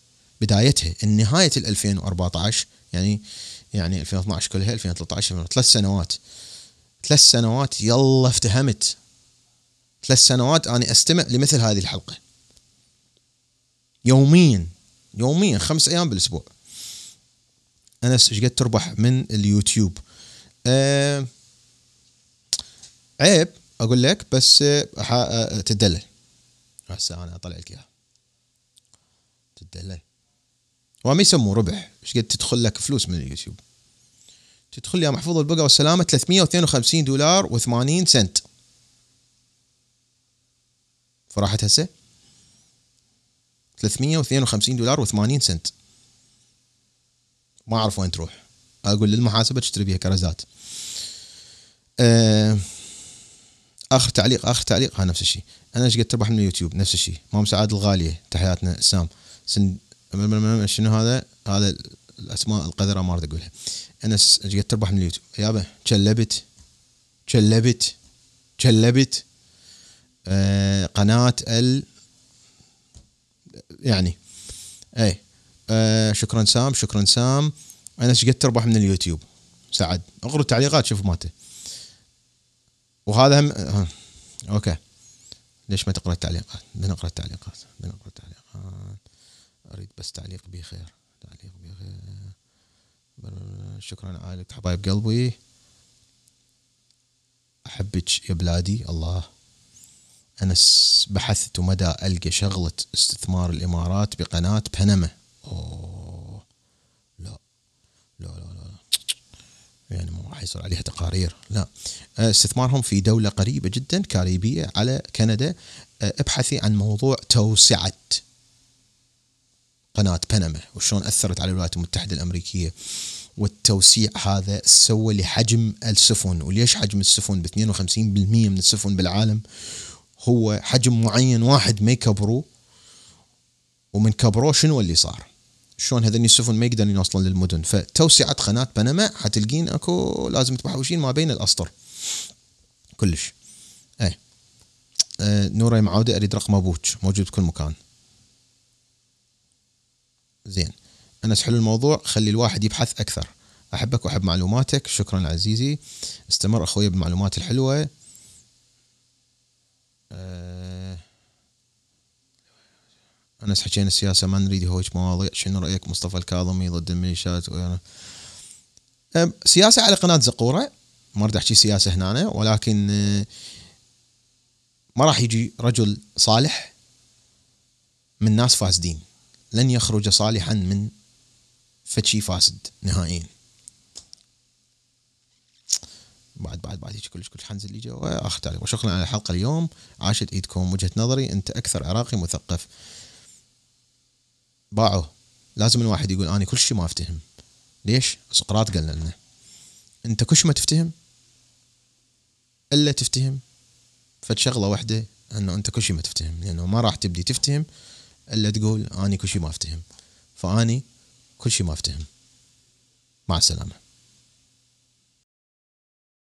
بدايتها. النهاية ال 2014 يعني يعني 2012 كلها 2013 ثلاث سنوات. ثلاث سنوات يلا افتهمت. ثلاث سنوات أنا أستمع لمثل هذه الحلقة. يوميا يوميا خمس أيام بالأسبوع. أنس إيش قد تربح من اليوتيوب؟ أه عيب أقول لك بس آه، آه، تدلل. هسه أنا أطلع لك إياها. تدلل. وما يسموه ربح. إيش قد تدخل لك فلوس من اليوتيوب؟ تدخل يا محفوظ البقى والسلامة 352 دولار و80 سنت. فراحت هسه؟ 352 دولار و80 سنت. ما أعرف وين تروح. أقول للمحاسبة تشتري بيها كرزات آه، آخر تعليق آخر تعليق. ها نفس الشيء. أنا إيش قد تربح من اليوتيوب؟ نفس الشيء. مام سعاد الغالية. تحياتنا سام. سن شنو هذا؟ هذا الأسماء القذرة ما اريد أقولها. انس إيش قد تربح من اليوتيوب. يابا شلبت شلبت شلبت آه قناة ال يعني. اي آه شكرا سام شكرا سام. أنا إيش قد تربح من اليوتيوب. سعد. أقرأ التعليقات شوف مالته وهذا هم آه. أوكي. ليش ما تقرأ التعليقات؟ بنقرا التعليقات. بنقرا التعليقات. أريد بس تعليق بخير. تعليق بخير. شكرا عليك. حبايب قلبي؟ أحبك يا بلادي. الله. أنا بحثت مدى ألقى شغلة استثمار الإمارات بقناة بنما. أوه. لا. لا لا لا يعني ما راح يصير عليها تقارير. لا. استثمارهم في دولة قريبة جدا كاريبية على كندا. أبحثي عن موضوع توسعة. قناة بنما وشلون أثرت على الولايات المتحدة الأمريكية. والتوسيع هذا سوى لحجم السفن. وليش حجم السفن؟ ب 52% من السفن بالعالم هو حجم معين واحد ما يكبروه ومن كبروه شنو اللي صار؟ شلون هذني السفن ما يقدرون يوصلون للمدن؟ فتوسعة قناة بنما حتلقين أكو لازم تبحوشين ما بين الأسطر. كلش. اي أه نورة معودة أريد رقم أبوك. موجود بكل مكان. زين. أنا حلو الموضوع خلي الواحد يبحث أكثر. أحبك وأحب معلوماتك. شكرا عزيزي. استمر أخوي بالمعلومات الحلوة. أه أنا حكينا السياسة ما نريد هوج مواضيع. شنو رأيك؟ مصطفى الكاظمي ضد الميليشيات سياسة على قناة زقورة. ما اريد أحكي سياسة هنا ولكن أه، ما راح يجي رجل صالح من ناس فاسدين. لن يخرج صالحا من فشي فاسد نهائيا. بعد بعد بعد هيك كلش كلش حنزل لي جوا تعليق. وشكرا على الحلقة اليوم. عاشت ايدكم وجهة نظري. أنت أكثر عراقي مثقف. باعوا لازم الواحد يقول أنا كل شيء ما أفتهم. ليش؟ سقراط قالنا لنا. أنت كل ما تفتهم؟ إلا تفتهم. فد شغلة واحدة إنه أنت كل شيء ما تفتهم. لأنه ما راح تبدي تفتهم. إلا تقول اني كل شيء ما أفتهم. فاني كل شيء ما أفتهم. مع السلامة.